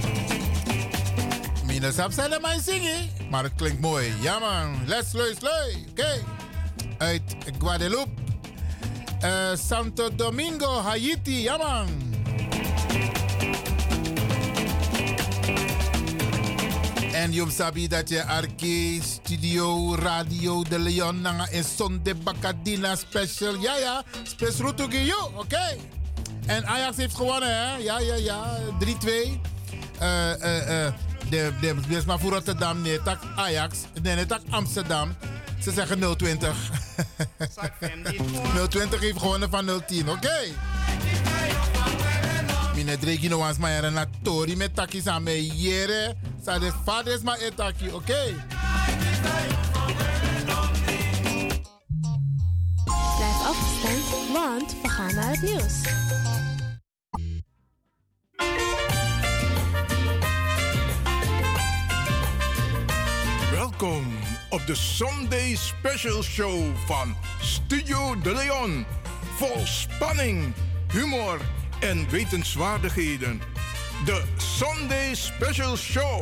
Mina sap zij mij zingen, maar het klinkt mooi. Ja man, les leus leu. Oké. Uit Guadeloupe. Eh, Santo Domingo, Haiti. Ja man. En je sabi dat je Arke Studio Radio de Leon nanga in Sonde Bacadina Special. Ja ja, special to you, oké. En Ajax heeft gewonnen hè. Ja ja ja, 3-2. Eh eh eh de, de, de is maar voor Rotterdam, nee, tak Ajax, nee, nee, tak Amsterdam. Ze zeggen 020. 020 heeft gewonnen van 010, oké. Mine dregi no wans maar na tori met taki sa me yere. Sa de fades ma etaki, oké? Blijf afgestemd, want we gaan naar het nieuws. Welkom op de Sunday Special Show van Studio De Leon. Vol spanning, humor en wetenswaardigheden. De Sunday Special Show.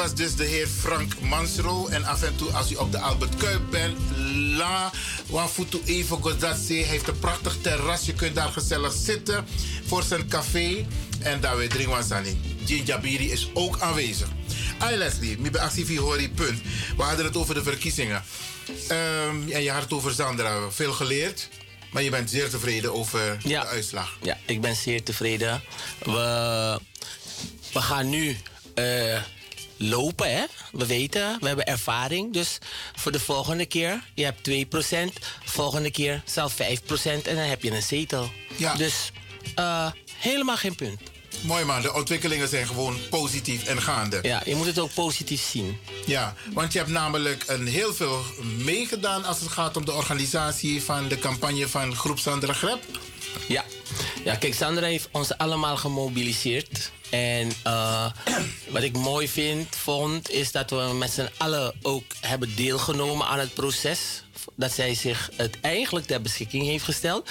Was dus de heer Frank Mansro. En af en toe, als u op de Albert Kuip bent, la, wafutu even Godazze. Hij heeft een prachtig terras. Je kunt daar gezellig zitten voor zijn café. En daar weer drinken wasani. Jinjabiri is ook aanwezig. Hi Leslie, mi actief hori punt. We hadden het over de verkiezingen. Ehm, en je had het over Sandra. Veel geleerd. Maar je bent zeer tevreden over de uitslag. Ja, ik ben zeer tevreden. We, we gaan nu eh, lopen, hè? We weten, we hebben ervaring. Dus voor de volgende keer, je hebt 2%. Volgende keer zelf 5% en dan heb je een zetel. Ja. Dus eh, helemaal geen punt. Mooi man, de ontwikkelingen zijn gewoon positief en gaande. Ja, je moet het ook positief zien. Ja, want je hebt namelijk een heel veel meegedaan als het gaat om de organisatie van de campagne van Groep Sandra Grep. Ja. ja, kijk, Sandra heeft ons allemaal gemobiliseerd. En eh, wat ik mooi vind, vond, is dat we met z'n allen ook hebben deelgenomen aan het proces. Dat zij zich het eigenlijk ter beschikking heeft gesteld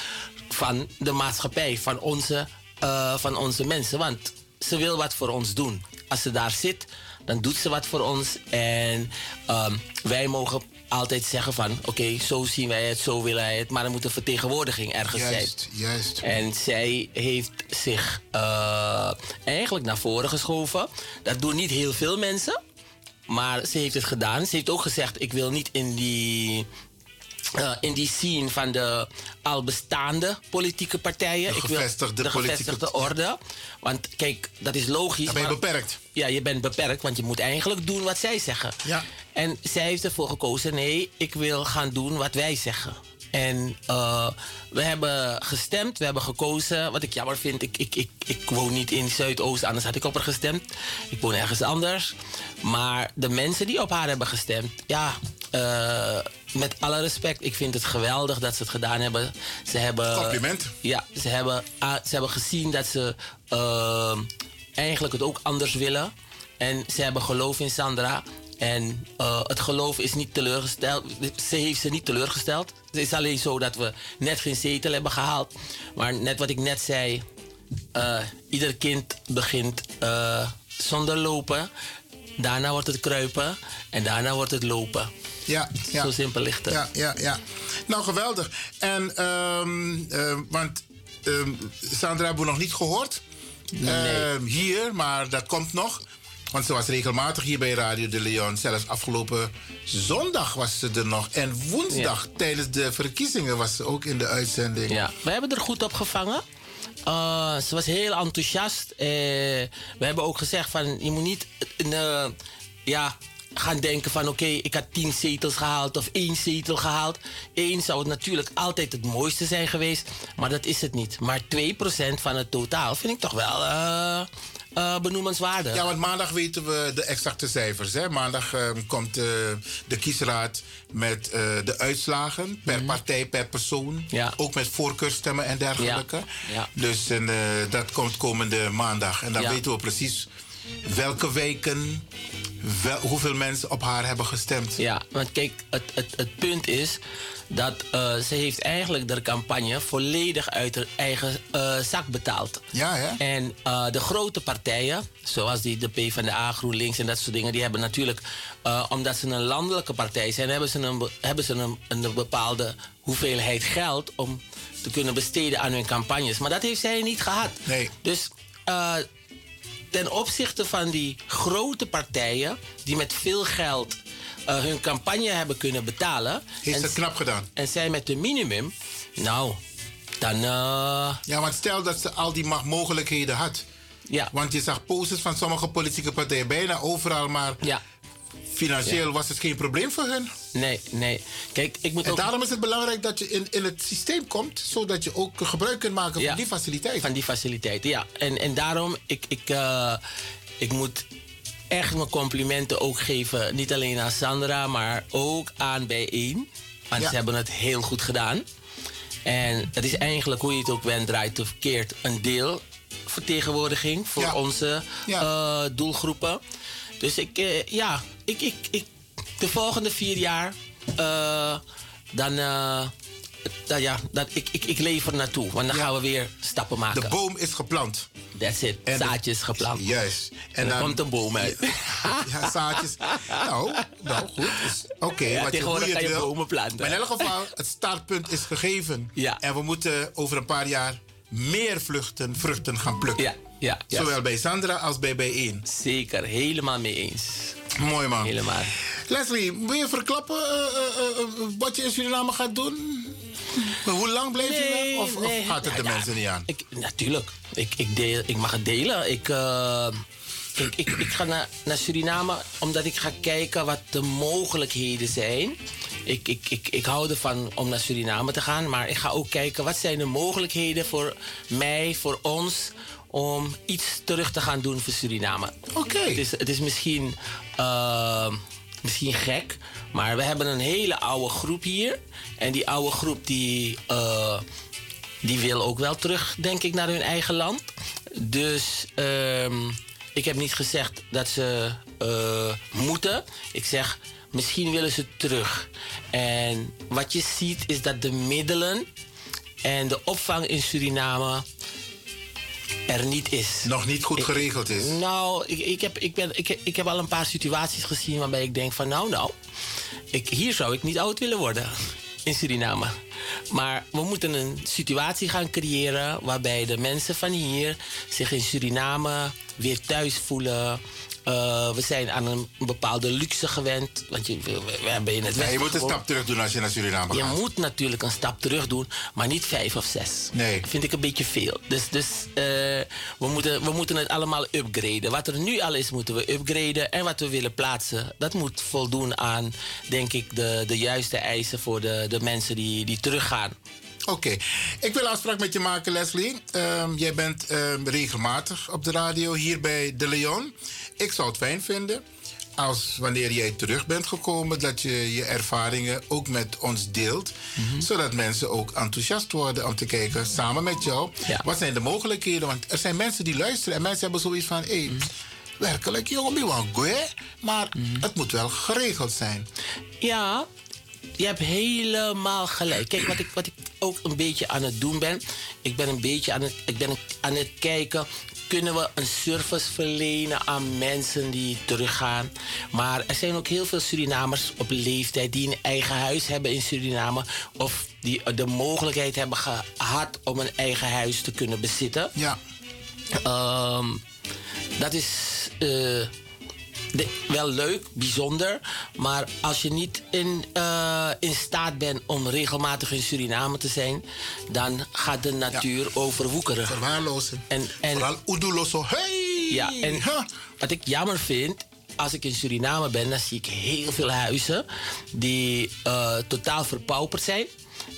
van de maatschappij, van onze, eh, van onze mensen. Want ze wil wat voor ons doen. Als ze daar zit, dan doet ze wat voor ons. En ehm, wij mogen altijd zeggen van... oké, zo zien wij het, zo willen wij het... maar er moet een vertegenwoordiging ergens Juist, zijn. juist. En zij heeft zich eh, eigenlijk naar voren geschoven. Dat doen niet heel veel mensen. Maar ze heeft het gedaan. Ze heeft ook gezegd: Ik wil niet in die eh, in die scene van de al bestaande politieke partijen. De gevestigde de politieke- gevestigde orde. Want kijk, dat is logisch. Dan ben je maar- beperkt. Ja, je bent beperkt, want je moet eigenlijk doen wat zij zeggen. Ja. En zij heeft ervoor gekozen: nee, ik wil gaan doen wat wij zeggen. En eh, we hebben gestemd, we hebben gekozen. Wat ik jammer vind, ik, ik, ik, ik woon niet in Zuidoost, anders had ik op haar gestemd. Ik woon ergens anders. Maar de mensen die op haar hebben gestemd, ja, eh, met alle respect, ik vind het geweldig dat ze het gedaan hebben. Ze hebben Compliment. Ja, ze hebben, ah, ze hebben gezien dat ze eh, eigenlijk het ook anders willen. En ze hebben geloof in Sandra. En eh, het geloof is niet teleurgesteld. Ze heeft ze niet teleurgesteld. Het is alleen zo dat we net geen zetel hebben gehaald. Maar net wat ik net zei. eh, ieder kind begint eh, zonder lopen. Daarna wordt het kruipen. En daarna wordt het lopen. Ja, ja. Zo simpel ligt het. Ja, ja, ja. Nou, geweldig. En, ehm, ehm, want ehm, Sandra hebben we nog niet gehoord. Ehm, hier, maar dat komt nog. Want ze was regelmatig hier bij Radio de Leon. Zelfs afgelopen zondag was ze er nog. En woensdag tijdens de verkiezingen was ze ook in de uitzending. Ja, we hebben er goed op gevangen. Eh, ze was heel enthousiast. Eh, we hebben ook gezegd van je moet niet eh, ja, gaan denken van oké, ik had tien zetels gehaald of één zetel gehaald. Eén zou het natuurlijk altijd het mooiste zijn geweest, maar dat is het niet. Maar 2% van het totaal vind ik toch wel eh, benoemenswaardig. Ja, want maandag weten we de exacte cijfers. Hè? Maandag ehm, komt eh, de kiesraad met eh, de uitslagen per partij, per persoon. Ook met voorkeurstemmen en dergelijke. Ja, ja. Dus en, dat komt komende maandag. En dan weten we precies welke wijken, wel- hoeveel mensen op haar hebben gestemd. Ja, want kijk, het, het, het punt is dat eh, ze heeft eigenlijk de campagne volledig uit haar eigen eh, zak betaald. Ja, hè? En eh, de grote partijen, zoals die, de PvdA, GroenLinks en dat soort dingen, die hebben natuurlijk, omdat ze een landelijke partij zijn, hebben ze, een, be- hebben ze een, een bepaalde hoeveelheid geld om te kunnen besteden aan hun campagnes. Maar dat heeft zij niet gehad. Nee. Dus ten opzichte van die grote partijen die met veel geld eh, hun campagne hebben kunnen betalen. Heeft ze knap gedaan. En zij met de minimum, nou, dan. eh, Ja, want stel dat ze al die mogelijkheden had. Ja. Want je zag posters van sommige politieke partijen bijna overal, maar ja. Financieel Ja. was het geen probleem voor hun. Nee, nee. Kijk, ik moet en ook... daarom is het belangrijk dat je in, in het systeem komt, zodat je ook gebruik kunt maken van die faciliteiten. Van die faciliteiten, ja. En, en daarom, ik, ik, eh, ik moet echt mijn complimenten ook geven. Niet alleen aan Sandra, maar ook aan Bijeen. Want Ja. ze hebben het heel goed gedaan. En het is eigenlijk, hoe je het ook bent, draait of verkeerd, een deel vertegenwoordiging voor Ja. onze eh, doelgroepen. Dus ik, eh, ja, ik, ik, ik, de volgende vier jaar, eh, dan, eh, dan ja, dat, ik, ik, ik lever naartoe. Want dan gaan we weer stappen maken. De boom is geplant. That's it. En de- Zaadjes geplant. Juist. En dan- komt een boom uit. Ja, zaadjes. nou, nou goed. Dus, Oké, Ja, wat je, hoe tegenwoordig je kan je wil. bomen planten. Maar in elk geval, het startpunt is gegeven. Ja. En we moeten over een paar jaar meer vluchten, vruchten gaan plukken. Ja, ja. Zowel bij Sandra als bij Bijeen. Zeker, helemaal mee eens. Mooi man. Helemaal. Leslie, wil je verklappen eh, eh, eh, wat je in Suriname gaat doen? Hoe lang blijf je Nee, weg? Of, of nee. gaat het de Ja, ja. mensen niet aan? Ik, natuurlijk. Ik, ik, deel, ik mag het delen. Ik, ik, ik, ik ga naar, naar Suriname omdat ik ga kijken wat de mogelijkheden zijn. Ik, ik, ik, ik hou ervan om naar Suriname te gaan. Maar ik ga ook kijken wat zijn de mogelijkheden voor mij, voor ons... om iets terug te gaan doen voor Suriname. Oké. Het, is, het is misschien, eh, misschien gek, maar we hebben een hele oude groep hier. En die oude groep die, eh, die wil ook wel terug, denk ik, naar hun eigen land. Dus ehm, ik heb niet gezegd dat ze eh, moeten. Ik zeg, misschien willen ze terug. En wat je ziet is dat de middelen en de opvang in Suriname er niet is. Nog niet goed geregeld is. Nou, ik, ik, heb, ik, ben, ik, ik heb al een paar situaties gezien waarbij ik denk van nou, nou, ik, hier zou ik niet oud willen worden in Suriname. Maar we moeten een situatie gaan creëren waarbij de mensen van hier zich in Suriname weer thuis voelen. Eh, we zijn aan een bepaalde luxe gewend. Want je, we, we hebben in het Ja, je moet een stap terug doen als je naar Suriname je gaat. moet natuurlijk een stap terug doen, maar niet vijf of zes. Nee. Vind ik een beetje veel. Dus, dus eh, we, moeten, we moeten het allemaal upgraden. Wat er nu al is, moeten we upgraden. En wat we willen plaatsen, dat moet voldoen aan, denk ik, de, de juiste eisen voor de, de mensen die, die teruggaan. Oké, ik wil een afspraak met je maken, Leslie. Ehm, jij bent ehm, regelmatig op de radio hier bij De Leon. Ik zou het fijn vinden als wanneer jij terug bent gekomen, dat je je ervaringen ook met ons deelt. Mhm. Zodat mensen ook enthousiast worden om te kijken samen met jou. Wat zijn de mogelijkheden? Want er zijn mensen die luisteren en mensen hebben zoiets van: hé, Mhm. hey, werkelijk, jongen, hè? maar het moet wel geregeld zijn. Ja, je hebt helemaal gelijk. Kijk, wat ik, wat ik ook een beetje aan het doen ben. Ik ben een beetje aan het, ik ben aan het kijken. Kunnen we een service verlenen aan mensen die teruggaan? Maar er zijn ook heel veel Surinamers op leeftijd die een eigen huis hebben in Suriname. Of die de mogelijkheid hebben gehad om een eigen huis te kunnen bezitten. Ja. dat is eh, de- wel leuk, bijzonder. Maar als je niet in, eh, in staat bent om regelmatig in Suriname te zijn, dan gaat de natuur overwoekeren. Verwaarlozen. En, en, Vooral Oeduloso. Hey! ja, en wat ik jammer vind, als ik in Suriname ben, dan zie ik heel veel huizen die eh, totaal verpauperd zijn.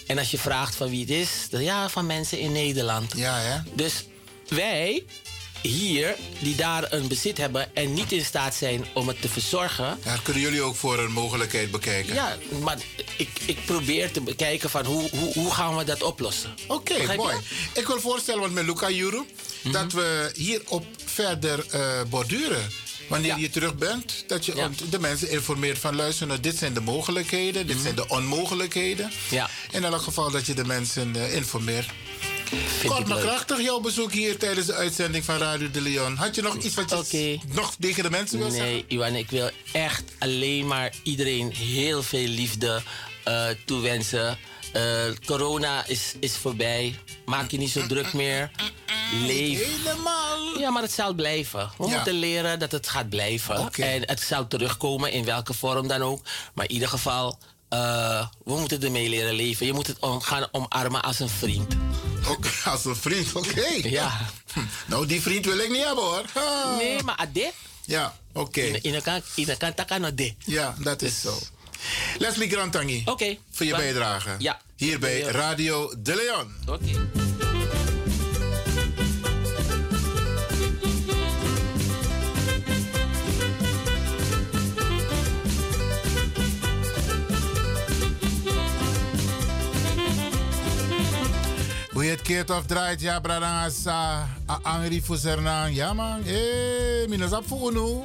En als je vraagt van wie het is, dan ja, van mensen in Nederland. Ja, hè? Dus wij hier, die daar een bezit hebben en niet in staat zijn om het te verzorgen. Daar kunnen jullie ook voor een mogelijkheid bekijken. Ja, maar ik, ik probeer te bekijken van hoe, hoe, hoe gaan we dat oplossen. Oké, je? mooi. Ik wil voorstellen, met Luca Juru, Mhm. dat we hierop verder eh, borduren. Wanneer je terug bent, dat je de mensen informeert van luister, nou, dit zijn de mogelijkheden, dit zijn de onmogelijkheden. Mhm. Ja. In elk geval dat je de mensen eh, informeert. Vind Kort maar krachtig, jouw bezoek hier tijdens de uitzending van Radio de Leon. Had je nog iets wat je nog tegen de mensen wil zeggen? Nee, Iwan, ik wil echt alleen maar iedereen heel veel liefde eh, toewensen. Eh, corona is, is voorbij. Maak je niet zo druk meer. Leef. Helemaal. Ja, maar het zal blijven. We Ja. moeten leren dat het gaat blijven. En het zal terugkomen in welke vorm dan ook. Maar in ieder geval, eh, we moeten ermee leren leven. Je moet het om, gaan omarmen als een vriend. Oké, als een vriend, oké. Ja. Nou, die vriend wil ik niet hebben hoor. Ah. Nee, maar ade. Ja, oké. In in kan de kan takken ade. Ja, dat is zo. Leslie Grantangi. Oké. Voor je bijdrage. Ja. Hier bij. Radio De Leon. Oké. Hoe je het keert of draait, ja, brada, sa, a angri fusernang. Ja, man. Eh, minus op voor unu.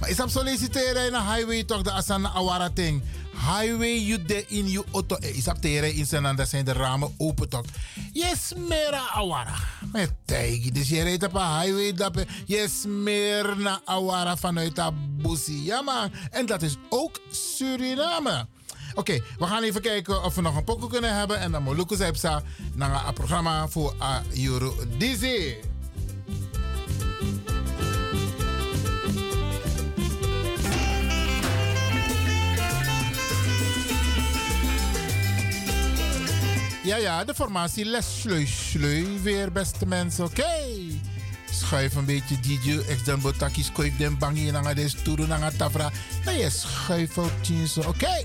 Maar is op solliciteren in een highway toch de asana awara ting. Highway you de in je auto. Eh, is op teren in zijn dat zijn de ramen open toch. Yes, mera awara. Met tijgi. Dus je rijdt op een highway dat je smeer naar awara vanuit dat bussie. Ja, man. En dat is ook Suriname. Oké, we gaan even kijken of we nog een pokoe kunnen hebben. En dan Moluku Zepsa naar een programma voor Euro Dizzy. Ja, ja, de formatie les sleu sleu weer, beste mensen. Oké. Schuif een beetje DJ, ex dan botaki, schuif den bangi, nanga des turu, nanga tafra. Je schuif ook jeans. Oké.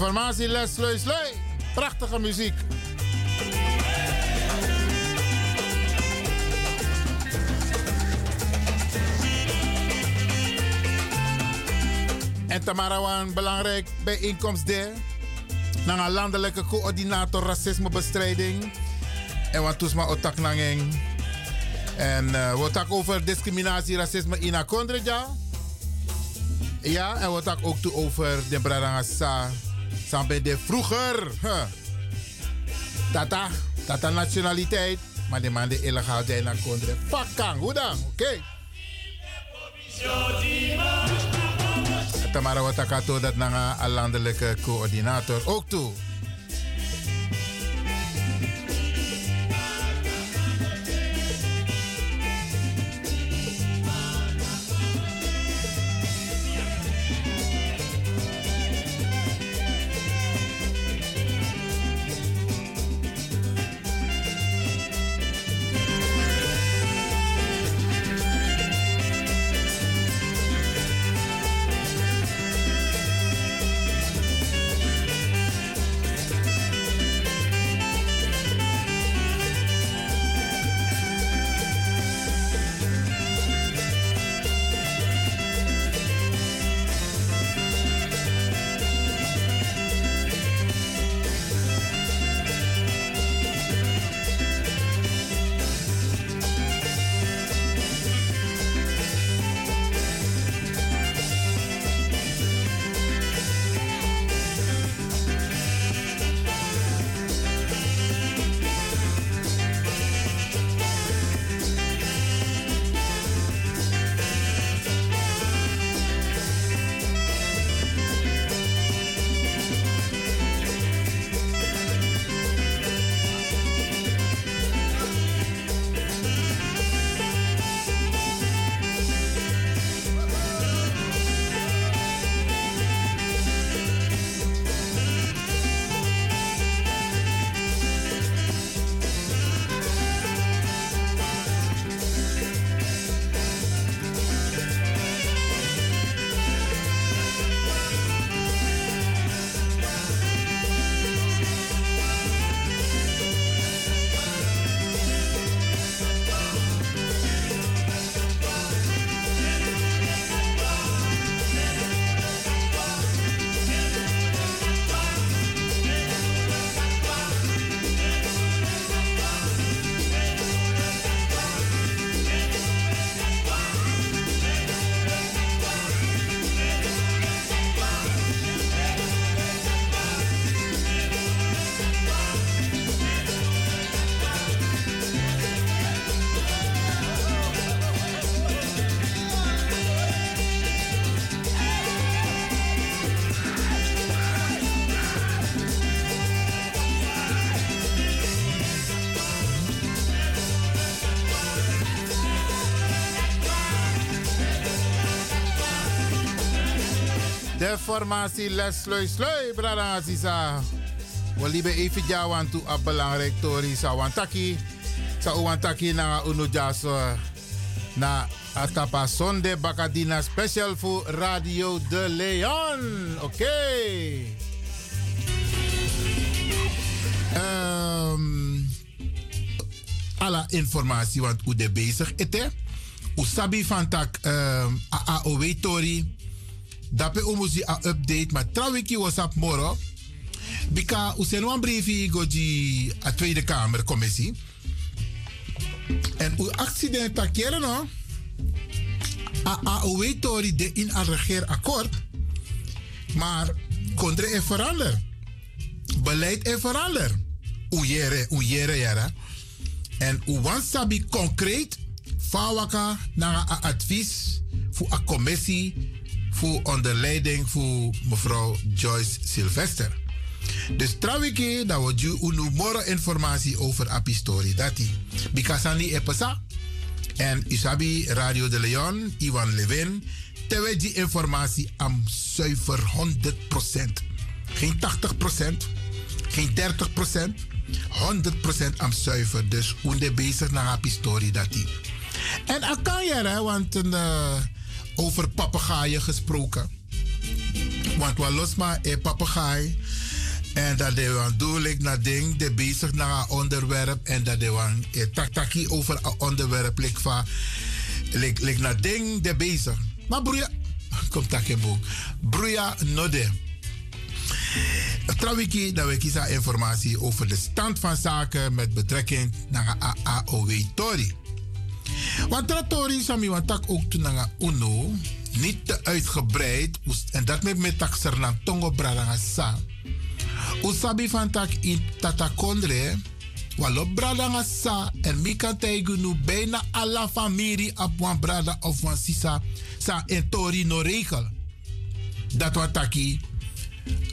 de formatie Les Slui Slui. Prachtige muziek. En Tamara een belangrijk bijeenkomst daar. Naar een landelijke coördinator racismebestrijding. En wat toesma otak nanging. En uh, we tak over discriminatie, racisme in Akondreja. Ja, en we ook toe over de Bradangasa. Sampai de vroeger. Huh. Tata, tata nationaliteit. Maar de man de illegaal zijn naar Kondre. Fakang, hoe dan? Oké. Okay. Tamara Watakato dat naar een landelijke coördinator ook toe. De formatie les slui slui, brada Aziza. We lieben even jou toe op belangrijk tori sa wantaki. Sa wantaki na unujaso na atapa sonde bakadina special voor Radio de Leon. Oké. Okay. Um, informatie want hoe de bezig is. U sabi van tak um, AOW tori. Dape umuzi a update, maar trouwens was op moro. Bika usen wan briefi goji a Tweede Kamer commissie. En u accident takeren no. A AOW tori de in een regeerakkoord. Maar kontre er verander. Beleid er verander. Oejere, oejere jara. En u wan sabi concreet. Fawaka na een advies voor een commissie voor onder leiding van mevrouw Joyce Sylvester. Dus trouwens, dat we je een more informatie over Api Story. Dat is. Bikasani epesa. En Isabi Radio de Leon, Ivan Levin. Terwijl die informatie am zuiver 100%. Geen 80%, geen 30%. 100% am zuiver. Dus hoe bezig naar Api Story dat is. En dat kan je, hè, want... Uh, over papegaaien gesproken. Want we los maar een papegaai. En dat de wan doe ik naar ding, de bezig naar een onderwerp. En dat de wan eh, tak taki over een onderwerp. Lik van, lik, naar ding, de bezig. Maar broeia, kom tak in boek. Broeia node. Trawiki, dat we kiezen informatie over de stand van zaken met betrekking naar AOW Tori. Want dat Tori, Sami, want tak ook naar UNO, niet te uitgebreid, en dat met met sernan tongo bradanga sa. Usabi van tak in tatakondre, walo bradanga sa, en mi kan nu bijna alla familie op wan brada of wan sisa, sa en Tori no regel. Dat wat taki,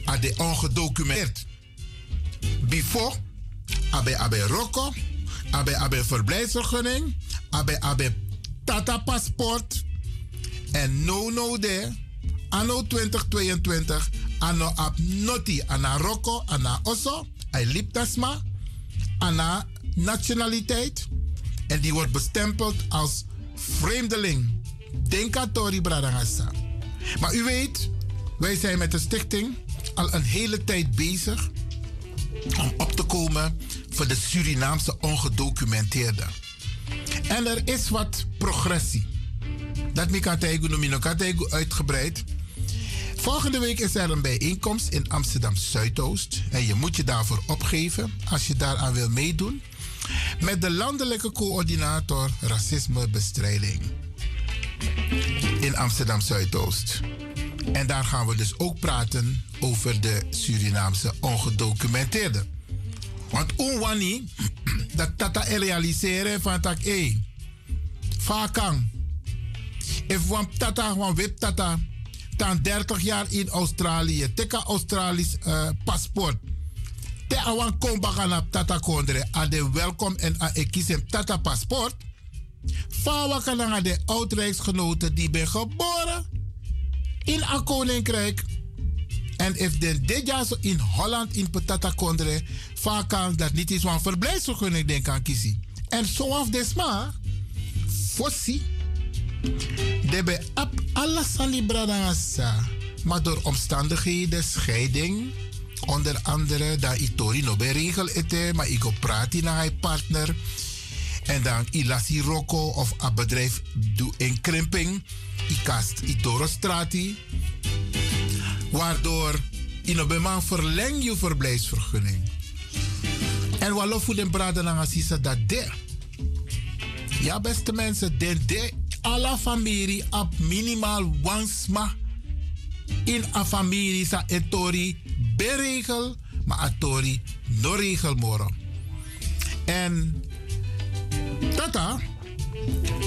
a de ongedocumenteerd. Before, abe abe roko, abe abe verblijfsvergunning, abe abe tata paspoort. En no no de, anno 2022, anno ab noti, ana roko, ana oso, ay liptasma, ana nationaliteit. En die wordt bestempeld als vreemdeling. Denkatori Bradangasa. Maar u weet, wij zijn met de stichting al een hele tijd bezig om op te komen voor de Surinaamse ongedocumenteerden. En er is wat progressie. Dat mi noemen, kan uitgebreid. Volgende week is er een bijeenkomst in Amsterdam Zuidoost. En je moet je daarvoor opgeven als je daaraan wil meedoen. Met de landelijke coördinator racismebestrijding in Amsterdam Zuidoost. En daar gaan we dus ook praten over de Surinaamse ongedocumenteerden. Want onwani, dat tata realiseren van tak e. Vakang. If wan tata, wan wip tata, dan 30 jaar in Australië, teka Australisch uh, paspoort. Te awan komba gaan tata kondre, a de welkom en a ekisem tata paspoort. Fawa kan de oud-rijksgenoten die ben geboren in een koninkrijk. En if den jaar zo in Holland in Patata Kondre, vaak kan dat niet eens van verblijfsvergunning denk aan kiezen. En zoals desma, fossi, de be ap alles bradangasa. Maar door omstandigheden, scheiding, onder andere dat itori no be regel ete, maar ik praat naar hij partner. En dan ilasi roko of een bedrijf doe inkrimping. Ikast itoro strati. Waardoor in een verleng je verblijfsvergunning. En wat voor den braden aan dat de. Ja, beste mensen, den de alle familie op minimaal wansma in een familie sa etori beregel, maar atori no regel moro. En tata,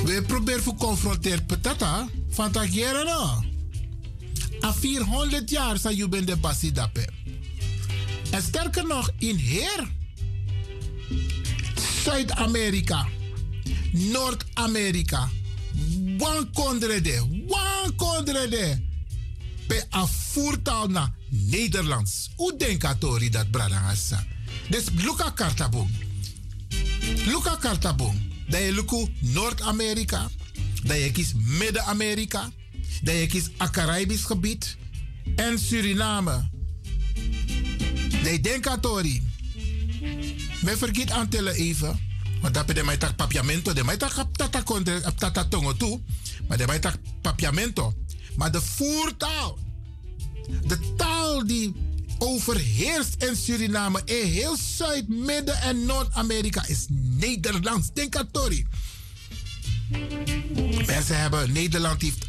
we proberen te confronteren tata van nou. A 400 jaar zijn je bent de basi dape. En sterker nog, in heer Zuid-Amerika, Noord-Amerika, wan kondre de, wan kondre de, pe a voertaal naar Nederlands. Hoe denk je dat bradangasa? Dus Luca Kartabon. Luca Kartabon. Dat je Noord-Amerika, dat je kiest Midden-Amerika, dat je kiest Caribisch gebied en Suriname. Dat je denkt aan Tori. Men vergeet aan tellen even. Want dat mijn papiamento. De mijn tata konde tata tongo toe. Maar de mijn papiamento. Maar de voertaal. De taal die overheerst in Suriname. In heel Zuid, Midden- en Noord-Amerika is Nederlands. Denk aan Tori. Mensen hebben, Nederland heeft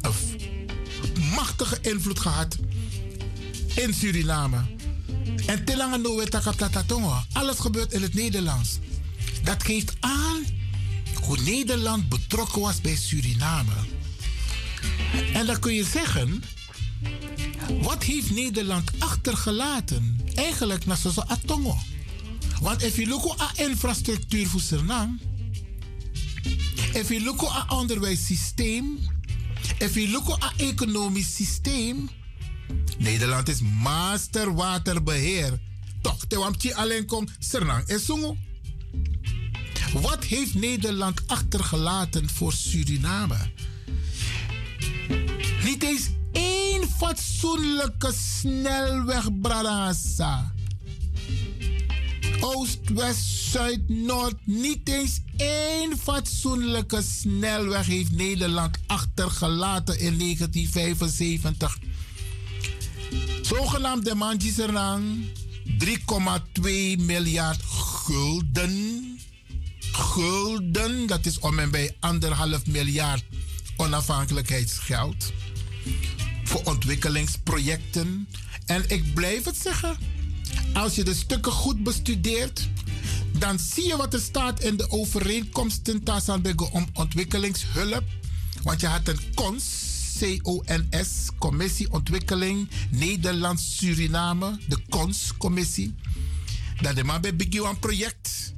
een machtige invloed gehad in Suriname. En te lange no tatatongo. Alles gebeurt in het Nederlands. Dat geeft aan hoe Nederland betrokken was bij Suriname. En dan kun je zeggen, wat heeft Nederland achtergelaten? Eigenlijk naar zo'n atongo. Want als je look at infrastructuur voor Suriname, als je look at onderwijssysteem, als je look at economisch systeem, Nederland is master waterbeheer. Toch, te wamtje alleen kom Sernang en Sungo. Wat heeft Nederland achtergelaten voor Suriname? Niet eens één fatsoenlijke snelweg, Bradassa. Oost, West, Zuid, Noord. Niet eens één fatsoenlijke snelweg heeft Nederland achtergelaten in 1975. Zogenaamde Manjiserang 3,2 miljard gulden. Gulden, dat is om en bij anderhalf miljard onafhankelijkheidsgeld. Voor ontwikkelingsprojecten. En ik blijf het zeggen. Als je de stukken goed bestudeert, dan zie je wat er staat in de overeenkomsten Tassanbego om ontwikkelingshulp. Want je had een CONS, C-O-N-S, Commissie Ontwikkeling Nederland-Suriname, de CONS-commissie. Dat de man bij Biggie een project,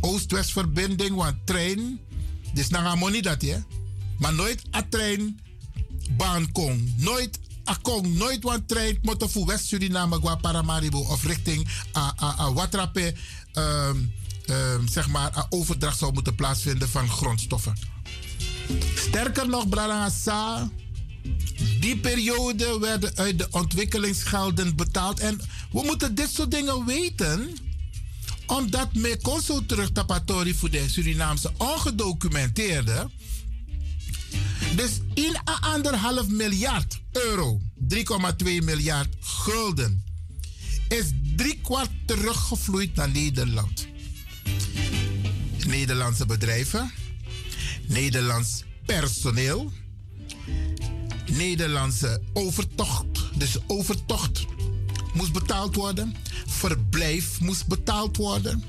Oost-West verbinding, want trein, dus naar money dat je, maar nooit een trein baan kon, nooit akong nooit wan trein moeten voor West-Suriname, Gua Paramaribo of richting a, a, Watrape, um, um, zeg maar, een overdracht zou moeten plaatsvinden van grondstoffen. Sterker nog, Brarangasa, die periode werden uit de ontwikkelingsgelden betaald. En we moeten dit soort dingen weten omdat me consul terug tapatori voor de Surinaamse ongedocumenteerde. Dus in anderhalf miljard euro, 3,2 miljard gulden, is drie kwart teruggevloeid naar Nederland. Nederlandse bedrijven, Nederlands personeel, Nederlandse overtocht, dus overtocht moest betaald worden, verblijf moest betaald worden.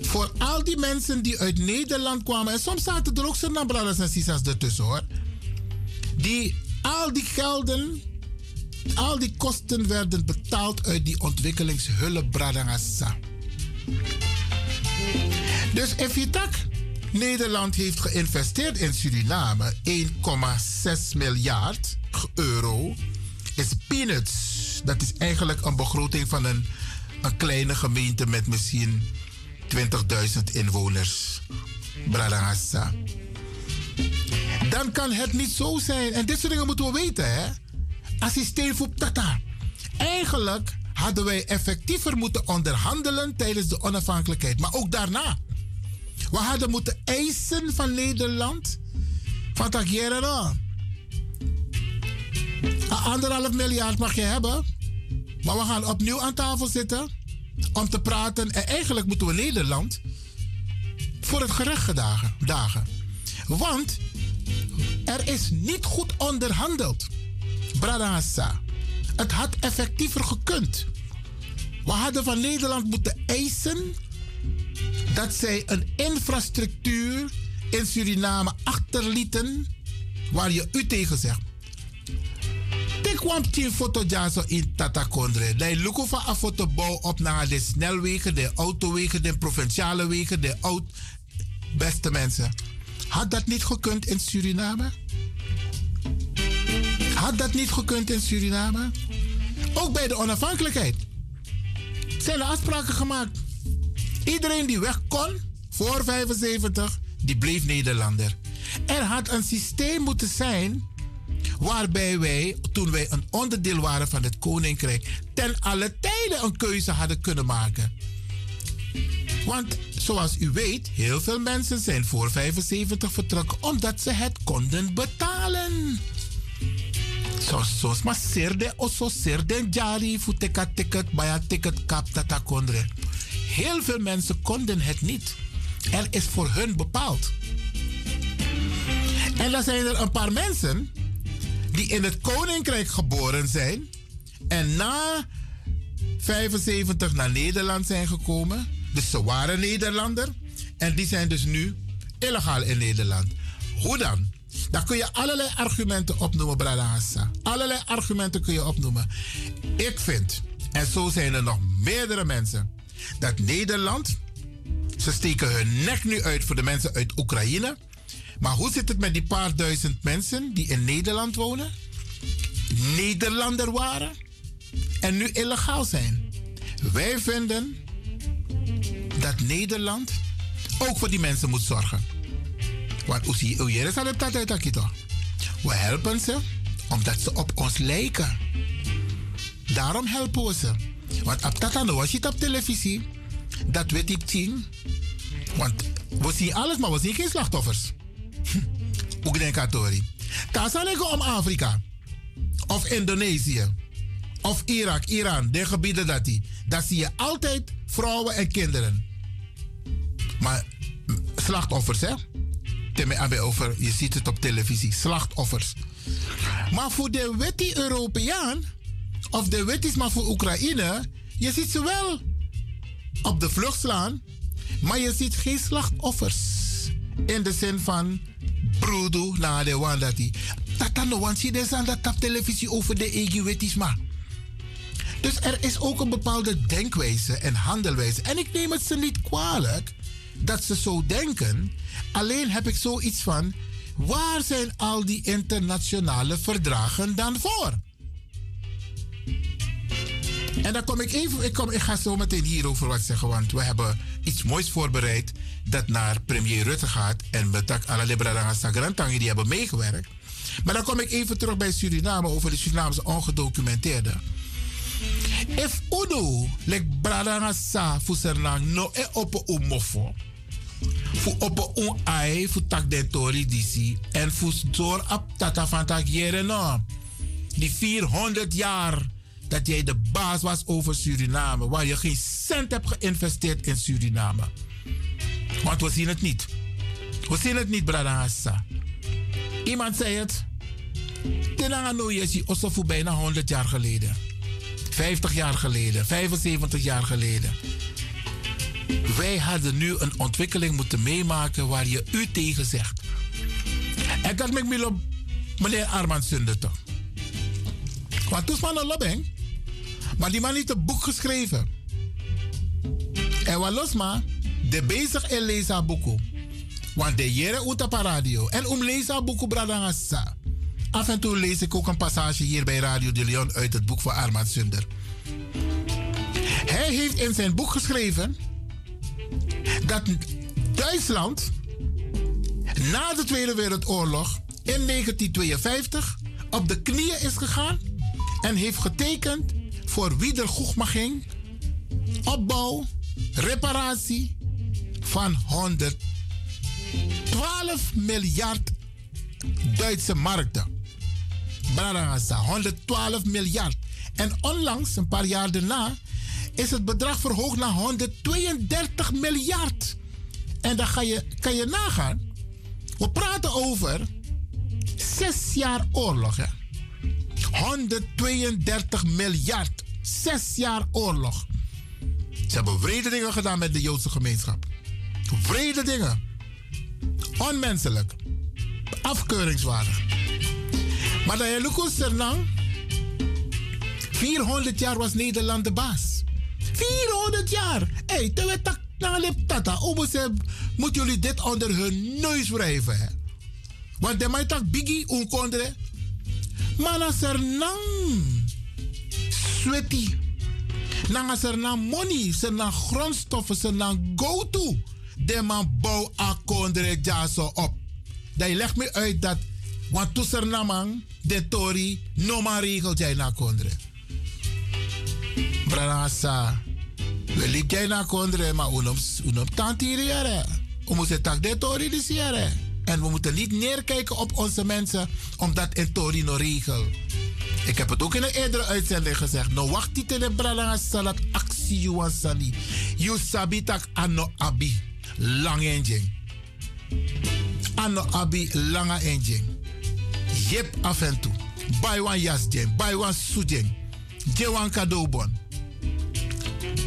Voor al die mensen die uit Nederland kwamen, en soms zaten er ook Surinambradas en Sisas ertussen hoor, die al die gelden, al die kosten werden betaald uit die ontwikkelingshulp Bradangasa. Dus if je tak, Nederland heeft geïnvesteerd in Suriname 1,6 miljard euro. Is peanuts. Dat is eigenlijk een begroting van een, een kleine gemeente met misschien 20.000 inwoners. Bradangasa. Dan kan het niet zo zijn. En dit soort dingen moeten we weten, hè? Assistent voor Tata. Eigenlijk hadden wij effectiever moeten onderhandelen tijdens de onafhankelijkheid. Maar ook daarna. We hadden moeten eisen van Nederland. Van Tagiera. Anderhalf miljard mag je hebben. Maar we gaan opnieuw aan tafel zitten. Om te praten. En eigenlijk moeten we Nederland voor het gerecht dagen. Want er is niet goed onderhandeld. Bradassa. Het had effectiever gekund. We hadden van Nederland moeten eisen dat zij een infrastructuur in Suriname achterlieten waar je u tegen zegt. Ik kwam tien foto zo in Tatakondre. Dat lukken van een fotobouw op naar de snelwegen, de autowegen, de provinciale wegen, de oud. Beste mensen, had dat niet gekund in Suriname? Had dat niet gekund in Suriname? Ook bij de onafhankelijkheid zijn er afspraken gemaakt. Iedereen die weg kon voor 75, die bleef Nederlander. Er had een systeem moeten zijn waarbij wij, toen wij een onderdeel waren van het koninkrijk, ten alle tijden een keuze hadden kunnen maken. Want zoals u weet, heel veel mensen zijn voor 75 vertrokken omdat ze het konden betalen. Zoals maar serde of zo serde jari voor ticket een ticket kap tata kondre. Heel veel mensen konden het niet. Er is voor hun bepaald. En dan zijn er een paar mensen die in het koninkrijk geboren zijn en na 75 naar Nederland zijn gekomen. Dus ze waren Nederlander en die zijn dus nu illegaal in Nederland. Hoe dan? Dan kun je allerlei argumenten opnoemen, Bradassa. Allerlei argumenten kun je opnoemen. Ik vind, en zo zijn er nog meerdere mensen, dat Nederland, ze steken hun nek nu uit voor de mensen uit Oekraïne. Maar hoe zit het met die paar duizend mensen die in Nederland wonen? Nederlander waren en nu illegaal zijn. Wij vinden dat Nederland ook voor die mensen moet zorgen. Want Oejeres had dat uit? We helpen ze Omdat ze op ons lijken. Daarom helpen we ze. Want op dat was je op televisie. Dat weet ik zien. Want we zien alles, maar we zien geen slachtoffers. Hoe denk ik Tori? Om Afrika. Of Indonesië. Of Irak, Iran, de gebieden dat die. Daar zie je altijd vrouwen en kinderen. Maar mm, slachtoffers, hè? Over, je ziet het op televisie. Slachtoffers. Maar voor de wetty Europeaan, of de wetties maar voor Oekraïne, je ziet ze wel op de vlucht slaan, maar je ziet geen slachtoffers. In de zin van broedo na de wandati. Dat nog zie je aan dat op televisie over de EG maar. Dus er is ook een bepaalde denkwijze en handelwijze. En ik neem het ze niet kwalijk dat ze zo denken. Alleen heb ik zoiets van: waar zijn al die internationale verdragen dan voor? En dan kom ik even, ik, kom, ik ga zo meteen hierover wat zeggen, want we hebben iets moois voorbereid dat naar premier Rutte gaat en betak alle Libradanga Sagrantangi die hebben meegewerkt. Maar dan kom ik even terug bij Suriname over de Surinaamse ongedocumenteerde. If uno lek bradanga sa fusernang no e opo umofo. Fu opo un ai fu tak den tori disi en fu door ap tata van tak jere no. Die 400 jaar dat jij de baas was over Suriname, waar je geen cent hebt geïnvesteerd in Suriname. Want we zien het niet. We zien het niet, Brada Iemand zei het. Tenangano Yesi Osofu bijna 100 jaar geleden. 50 jaar geleden, 75 jaar geleden. Wij hadden nu een ontwikkeling moeten meemaken waar je u tegen zegt. En dat met meneer Armand Sunde toch. Want toen man een maar die man heeft een boek geschreven. En wat los maar, de bezig en lezen boek. Want de jere uit radio. En om lezen boek bradangasa. Af en toe lees ik ook een passage hier bij Radio de Leon uit het boek van Armand Sunder. Hij heeft in zijn boek geschreven dat Duitsland na de Tweede Wereldoorlog in 1952 op de knieën is gegaan en heeft getekend voor wiedergoedmaching, opbouw, reparatie van 112 miljard Duitse markten. Barangasa, 112 miljard. En onlangs, een paar jaar daarna, is het bedrag verhoogd naar 132 miljard. En dan ga je, kan je nagaan. We praten over zes jaar oorlog. Hè? 132 miljard. Zes jaar oorlog. Ze hebben vrede dingen gedaan met de Joodse gemeenschap. Vrede dingen. Onmenselijk. Afkeuringswaardig. Maar dat je Sernang. 400 jaar was Nederland de baas. 400 jaar. Hé, hey, terwijl tak tata. Moet jullie dit onder hun neus wrijven. Want de mij tak biggie unkondre. Mana Sernang sweaty. Nanga ser na money, ser na grondstoffen, ser na go-to. De man bouw a kondre jaso op. Dat legt me uit dat, want toeser na man, de tori, no man regelt jij na kondre. Branasa, we liep jij na kondre, maar unom, unom tantiri jare. We moeten tak de tori dis jare. En we moeten niet neerkijken op onze mensen, omdat een tori no regel. Ik heb het ook in een eerdere uitzending gezegd. No wacht die tele bralanga salat actie yuan sani. You sabi tak ano abi. Lang engine. Ano abi langa engine. Yep af en toe. Buy one jas jeng. Buy one su jeng. Je one cadeau bon.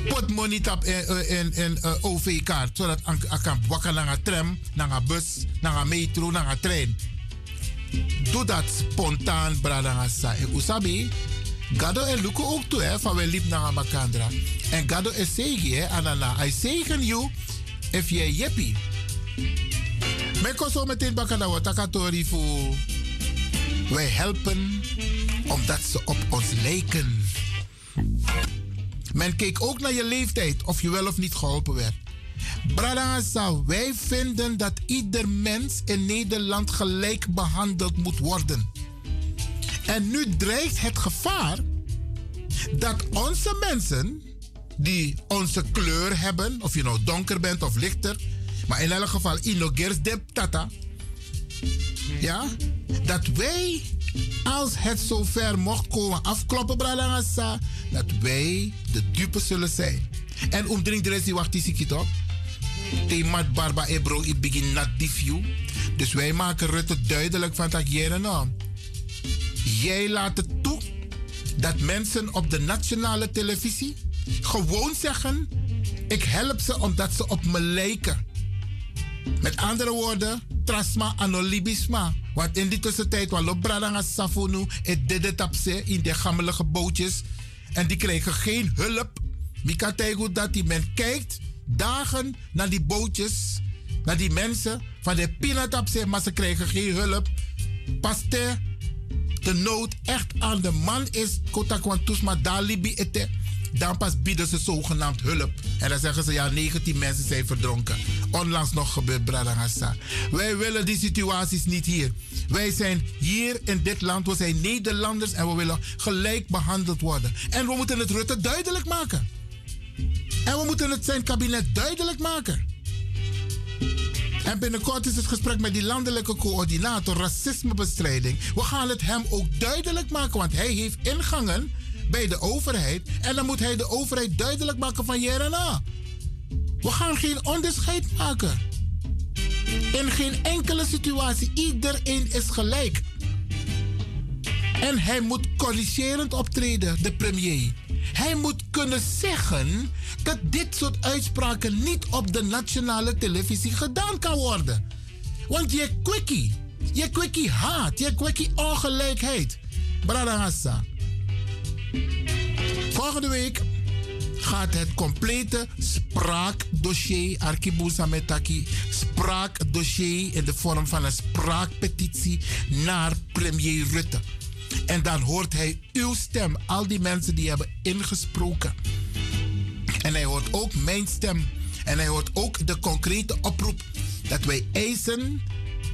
Pot money tap in, in, in uh, OV-kaart. Zodat ik kan wakker naar een tram, naar een bus, naar een metro, naar een trein doe dat spontaan, bradangasa. En usabi, gado en luko ook toe, van we liep naar Makandra. En gado is zegen, anana. I zegen you if je jeppie. Men kon zo meteen bakanda wat takatori voor. Wij helpen omdat ze op ons lijken. Men keek ook naar je leeftijd of je wel of niet geholpen werd. Bradangasa, wij vinden dat ieder mens in Nederland gelijk behandeld moet worden. En nu dreigt het gevaar dat onze mensen die onze kleur hebben, of je nou donker bent of lichter, maar in elk geval inogers de tata, ja, dat wij, als het zover mocht komen, afkloppen, Bradangasa, dat wij de dupe zullen zijn. En omdring de rest wacht is toch? Thema Barba Ebro, ik begin not diffu. Dus wij maken Rutte duidelijk van dat jaren nou. Jij laat het toe dat mensen op de nationale televisie gewoon zeggen: ik help ze omdat ze op me lijken. Met andere woorden, trasma anolibisma. Want in die tussentijd, wat bradanga safunu, het dede tapse in de gammelige bootjes. En die kregen geen hulp. Mika goed dat die men kijkt dagen naar die bootjes, naar die mensen van de pinatapse, maar ze krijgen geen hulp. Pas de nood echt aan de man is, kotakwantusma dalibi ete dan pas bieden ze zogenaamd hulp. En dan zeggen ze ja, 19 mensen zijn verdronken. Onlangs nog gebeurd, Bradangassa. Wij willen die situaties niet hier. Wij zijn hier in dit land, we zijn Nederlanders en we willen gelijk behandeld worden. En we moeten het Rutte duidelijk maken. En we moeten het zijn kabinet duidelijk maken. En binnenkort is het gesprek met die landelijke coördinator racismebestrijding. We gaan het hem ook duidelijk maken, want hij heeft ingangen bij de overheid. En dan moet hij de overheid duidelijk maken van na. We gaan geen onderscheid maken. In geen enkele situatie. Iedereen is gelijk. En hij moet corrigerend optreden, de premier. Hij moet kunnen zeggen dat dit soort uitspraken niet op de nationale televisie gedaan kan worden. Want je quickie, je quickie haat, je quickie ongelijkheid. Bradangasa. Volgende week gaat het complete spraakdossier, Arkibusa Metaki, spraakdossier in de vorm van een spraakpetitie naar premier Rutte. En dan hoort hij uw stem, al die mensen die hebben ingesproken. En hij hoort ook mijn stem. En hij hoort ook de concrete oproep dat wij eisen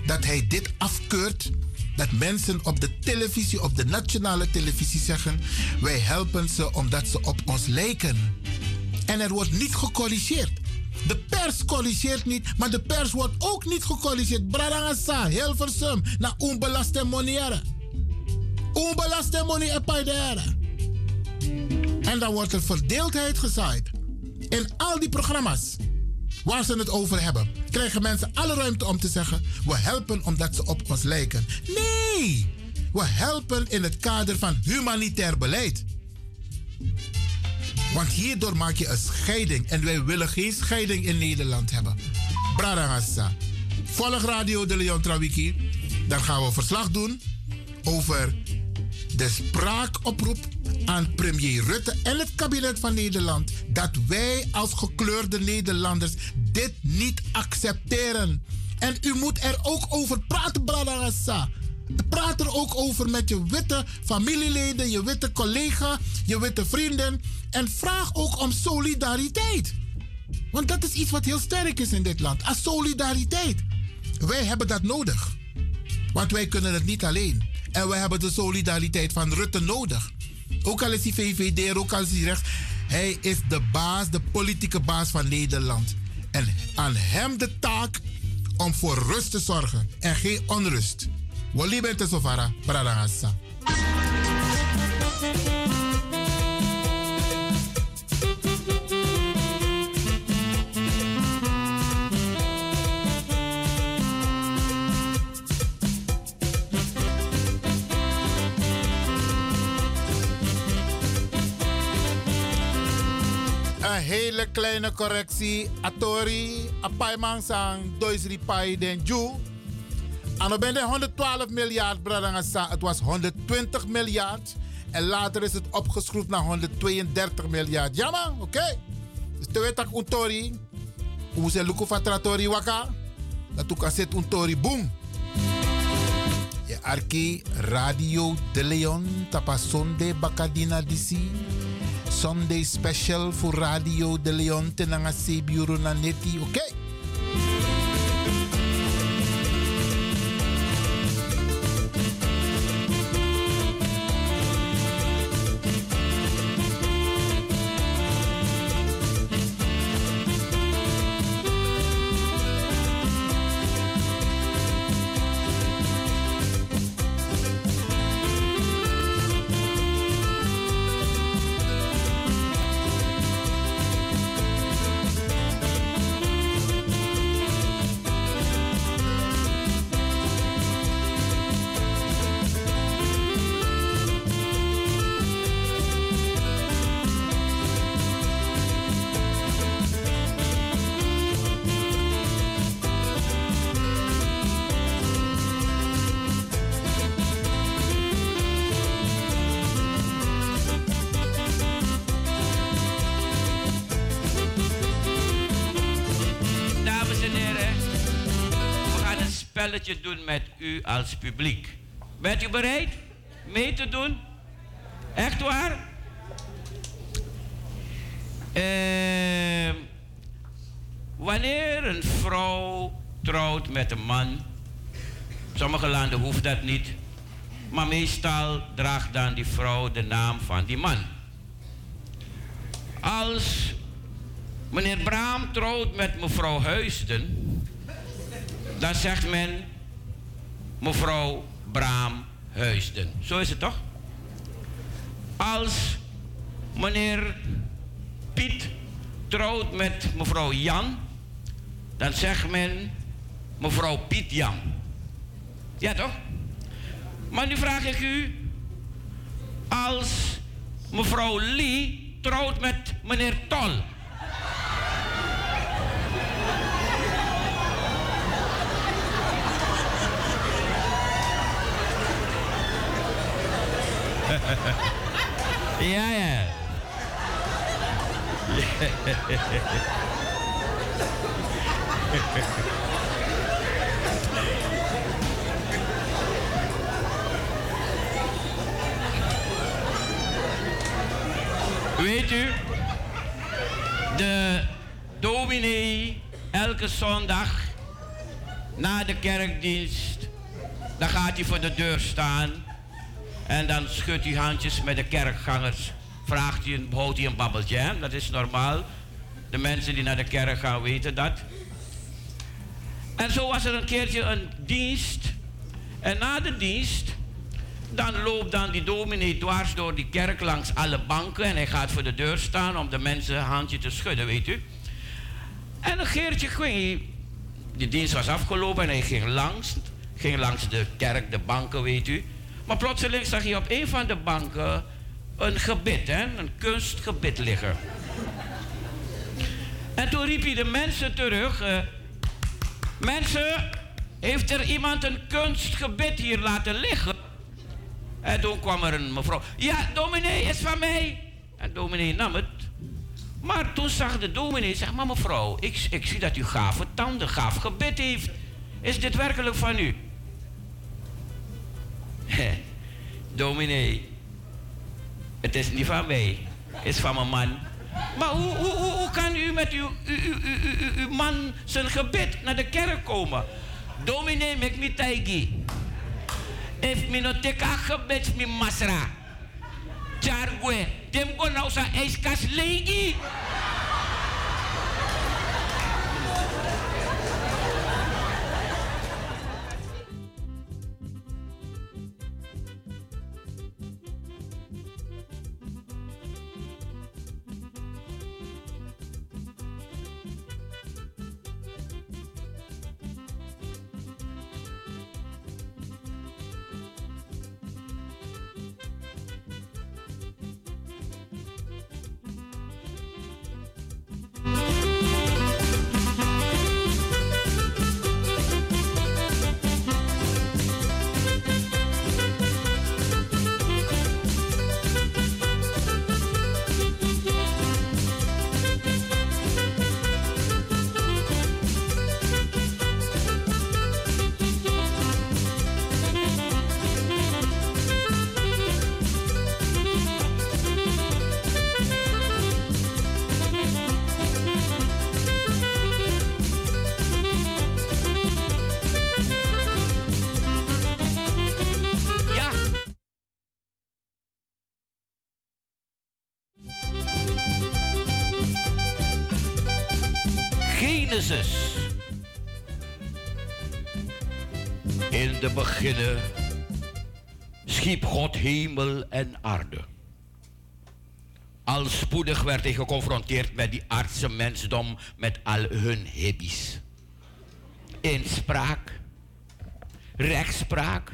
dat hij dit afkeurt dat mensen op de televisie, op de nationale televisie zeggen: wij helpen ze omdat ze op ons lijken. En er wordt niet gecorrigeerd. De pers corrigeert niet, maar de pers wordt ook niet gecorrigeerd. Bradangasa, Hilversum, na onbelaste moniere. Onbelaste money En dan wordt er verdeeldheid gezaaid. In al die programma's waar ze het over hebben, krijgen mensen alle ruimte om te zeggen: we helpen omdat ze op ons lijken. Nee, we helpen in het kader van humanitair beleid. Want hierdoor maak je een scheiding en wij willen geen scheiding in Nederland hebben. Bradangassa. Volg Radio de Leon Trawiki. Dan gaan we verslag doen over de spraakoproep aan premier Rutte en het kabinet van Nederland dat wij als gekleurde Nederlanders dit niet accepteren. En u moet er ook over praten, Bradangassa. Praat er ook over met je witte familieleden, je witte collega, je witte vrienden. En vraag ook om solidariteit. Want dat is iets wat heel sterk is in dit land. Als solidariteit. Wij hebben dat nodig. Want wij kunnen het niet alleen. En wij hebben de solidariteit van Rutte nodig. Ook al is hij VVD, ook al is hij. Hij is de baas, de politieke baas van Nederland. En aan hem de taak om voor rust te zorgen en geen onrust. Wali bente sofara. Hele kleine correctie. Atori, apaimang sang, doisri pai den ju. Ano ben 112 miljard. Het was 120 miljard. En later is het opgeschroefd naar 132 miljard. Ja man, oké. Okay. Dus te weten dat untori. Hoe ze luku fatratori waka. Dat ook zit untori boom. Je arki Radio de Leon tapasonde bakadina disi. Sunday special voor Radio de Leon tenanga Sebiuru na neti, oké? Okay? Als publiek. Bent u bereid mee te doen? Echt waar? Ehm, wanneer een vrouw trouwt met een man, sommige landen hoeft dat niet, maar meestal draagt dan die vrouw de naam van die man. Als meneer Braam trouwt met mevrouw Huisden, dan zegt men mevrouw Braam Huisden. Zo is het toch? Als meneer Piet trouwt met mevrouw Jan, dan zegt men mevrouw Piet Jan. Ja toch? Maar nu vraag ik u, als mevrouw Lee trouwt met meneer Tol. Ja, ja. Weet u, de dominee elke zondag na de kerkdienst, dan gaat hij voor de deur staan en dan schudt hij handjes met de kerkgangers. Vraagt hij, houdt hij een babbeltje, dat is normaal. De mensen die naar de kerk gaan weten dat. En zo was er een keertje een dienst. En na de dienst, dan loopt dan die dominee dwars door die kerk langs alle banken. En hij gaat voor de deur staan om de mensen een handje te schudden, weet u. En een keertje ging de dienst was afgelopen en hij ging langs. Ging langs de kerk, de banken, weet u. Maar plotseling zag hij op een van de banken een gebit, hè? een kunstgebit liggen. En toen riep hij de mensen terug. eh, mensen, heeft er iemand een kunstgebit hier laten liggen? En toen kwam er een mevrouw. Ja, dominee is van mij. En dominee nam het. Maar toen zag de dominee, zeg maar mevrouw, ik, ik zie dat u gave tanden, gaaf gebit heeft. Is dit werkelijk van u? dominee, het is niet van mij, het is van mijn man. Maar hoe, hoe, hoe, kan u met uw, uw, uw, uw, man zijn gebed naar de kerk komen? Dominee, mek mi taigi. If mi no teka gebed mi masra. Chargwe, dem go nou sa ijskas legi. Schiep God hemel en aarde. Al spoedig werd hij geconfronteerd met die aardse mensdom met al hun hippies. Inspraak, rechtspraak,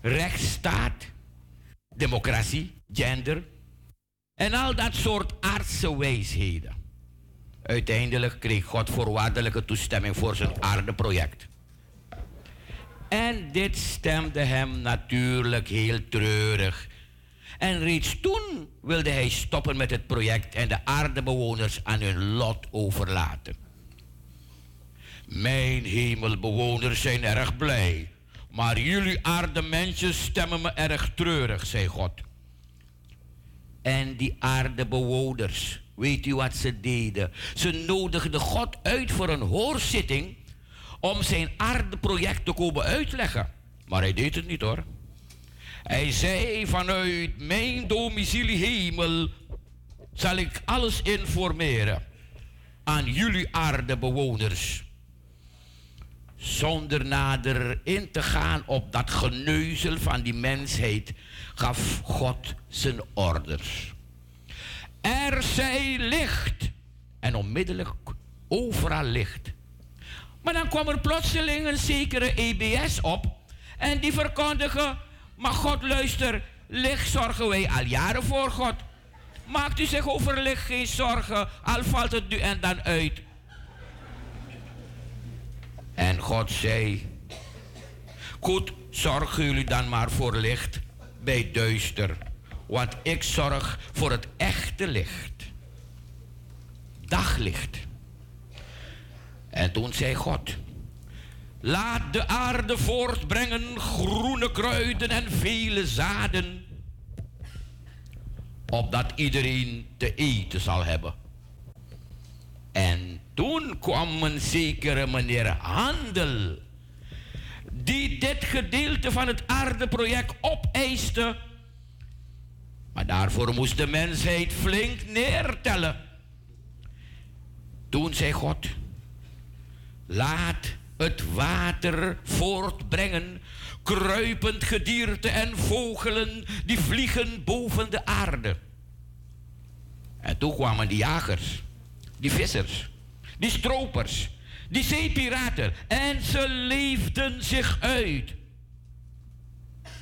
rechtsstaat, democratie, gender en al dat soort aardse wijsheden. Uiteindelijk kreeg God voorwaardelijke toestemming voor zijn aardeproject. En dit stemde hem natuurlijk heel treurig. En reeds toen wilde hij stoppen met het project en de aardebewoners aan hun lot overlaten. Mijn hemelbewoners zijn erg blij. Maar jullie aardemensen stemmen me erg treurig, zei God. En die aardebewoners, weet u wat ze deden? Ze nodigden God uit voor een hoorzitting om zijn aardeproject te komen uitleggen. Maar hij deed het niet hoor. Hij zei vanuit mijn domicilie hemel zal ik alles informeren aan jullie aardebewoners. Zonder nader in te gaan op dat geneuzel van die mensheid gaf God zijn orders. Er zij licht en onmiddellijk overal licht. Maar dan kwam er plotseling een zekere EBS op en die verkondigen, maar God luister, licht zorgen wij al jaren voor God. Maakt u zich over licht geen zorgen, al valt het nu en dan uit. En God zei, goed, zorgen jullie dan maar voor licht bij duister, want ik zorg voor het echte licht. Daglicht. En toen zei God, laat de aarde voortbrengen groene kruiden en vele zaden, opdat iedereen te eten zal hebben. En toen kwam een zekere meneer Handel, die dit gedeelte van het aardeproject opeiste. Maar daarvoor moest de mensheid flink neertellen. Toen zei God, laat het water voortbrengen, kruipend gedierte en vogelen die vliegen boven de aarde. En toen kwamen die jagers, die vissers, die stropers, die zeepiraten. En ze leefden zich uit.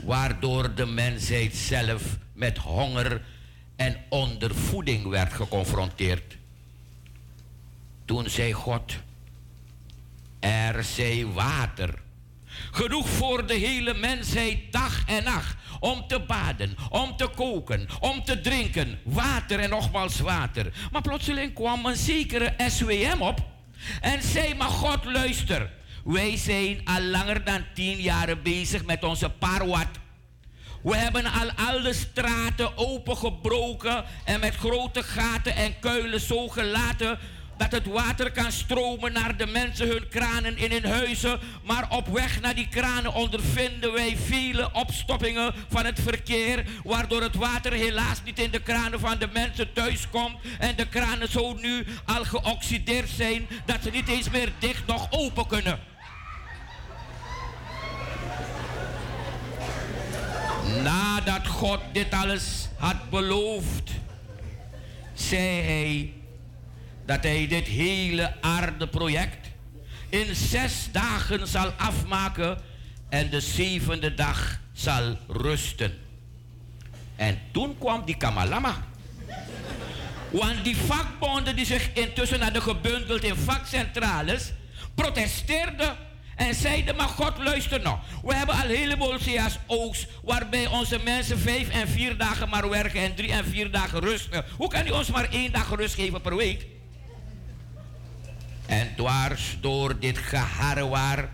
Waardoor de mensheid zelf met honger en ondervoeding werd geconfronteerd. Toen zei God, er zij water. Genoeg voor de hele mensheid dag en nacht. Om te baden, om te koken, om te drinken. Water en nogmaals water. Maar plotseling kwam een zekere SWM op. En zei, maar God luister. Wij zijn al langer dan tien jaar bezig met onze parwat. We hebben al alle straten opengebroken en met grote gaten en kuilen zo gelaten dat het water kan stromen naar de mensen hun kranen in hun huizen. Maar op weg naar die kranen ondervinden wij vele opstoppingen van het verkeer. Waardoor het water helaas niet in de kranen van de mensen thuis komt. En de kranen zo nu al geoxideerd zijn dat ze niet eens meer dicht nog open kunnen. Nadat God dit alles had beloofd, zei hij dat hij dit hele aardeproject in zes dagen zal afmaken en de zevende dag zal rusten. En toen kwam die Kamalama. Want die vakbonden die zich intussen hadden gebundeld in vakcentrales, protesteerden en zeiden, maar God luister nou. We hebben al een heleboel CAO's waarbij onze mensen vijf en vier dagen maar werken en drie en vier dagen rusten. Hoe kan u ons maar één dag rust geven per week? En dwars door dit geharrewaar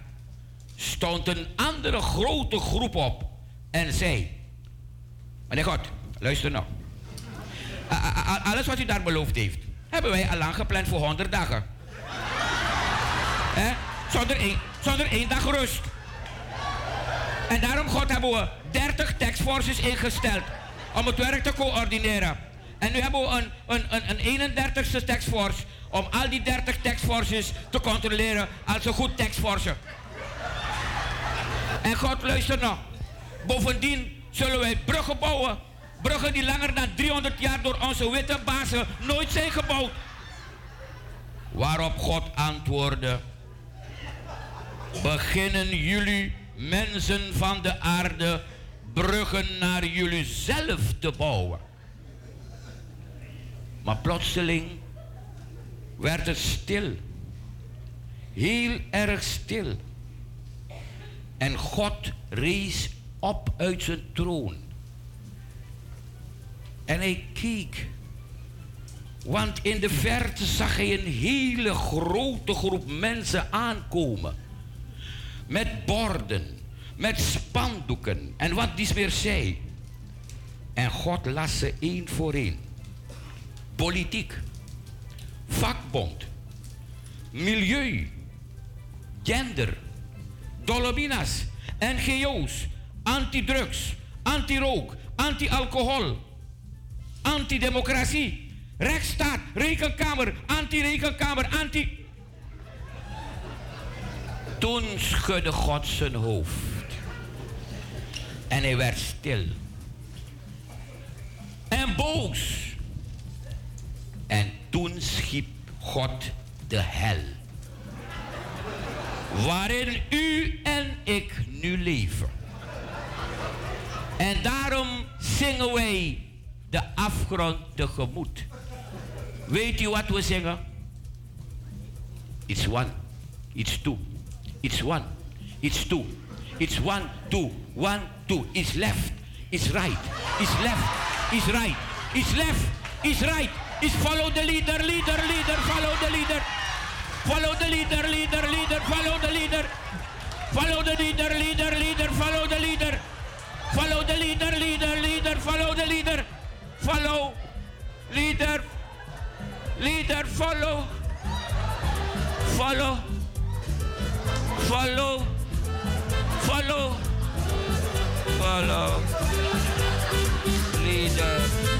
stond een andere grote groep op en zei: Meneer God, luister nou. Alles wat u daar beloofd heeft, hebben wij al lang gepland voor 100 dagen. He? Zonder, één, zonder één dag rust. En daarom, God, hebben we 30 taxforces ingesteld om het werk te coördineren. En nu hebben we een, een, een, een 31ste taxforce om al die 30 taxforces te controleren als een goed taxforce. En God luister nog. Bovendien zullen wij bruggen bouwen. Bruggen die langer dan 300 jaar door onze witte bazen nooit zijn gebouwd. Waarop God antwoordde: Beginnen jullie mensen van de aarde bruggen naar jullie zelf te bouwen. Maar plotseling werd het stil. Heel erg stil. En God rees op uit zijn troon. En hij keek Want in de verte zag hij een hele grote groep mensen aankomen. Met borden, met spandoeken en wat die meer zei. En God las ze één voor één. Politiek, vakbond, milieu, gender, Dolominas, NGO's, antidrugs, anti-rook, anti-alcohol, antidemocratie, rechtsstaat, rekenkamer, anti-rekenkamer, anti... Toen schudde God zijn hoofd. En hij werd stil. En boos. En toen schiep God de hel. Waarin u en ik nu leven. En daarom zingen wij de afgrond tegemoet. Weet u wat we zingen? It's one, it's two, it's one, it's two, it's one, two, one, two, it's left, it's right, it's left, it's right, it's left, it's right, it's follow the leader, leader, leader, follow the leader, follow the leader, leader, leader, follow the leader, follow the leader, leader, leader, follow the leader, follow the leader, leader, leader, follow the leader, follow, leader, leader, follow, follow, follow, follow, follow, leader.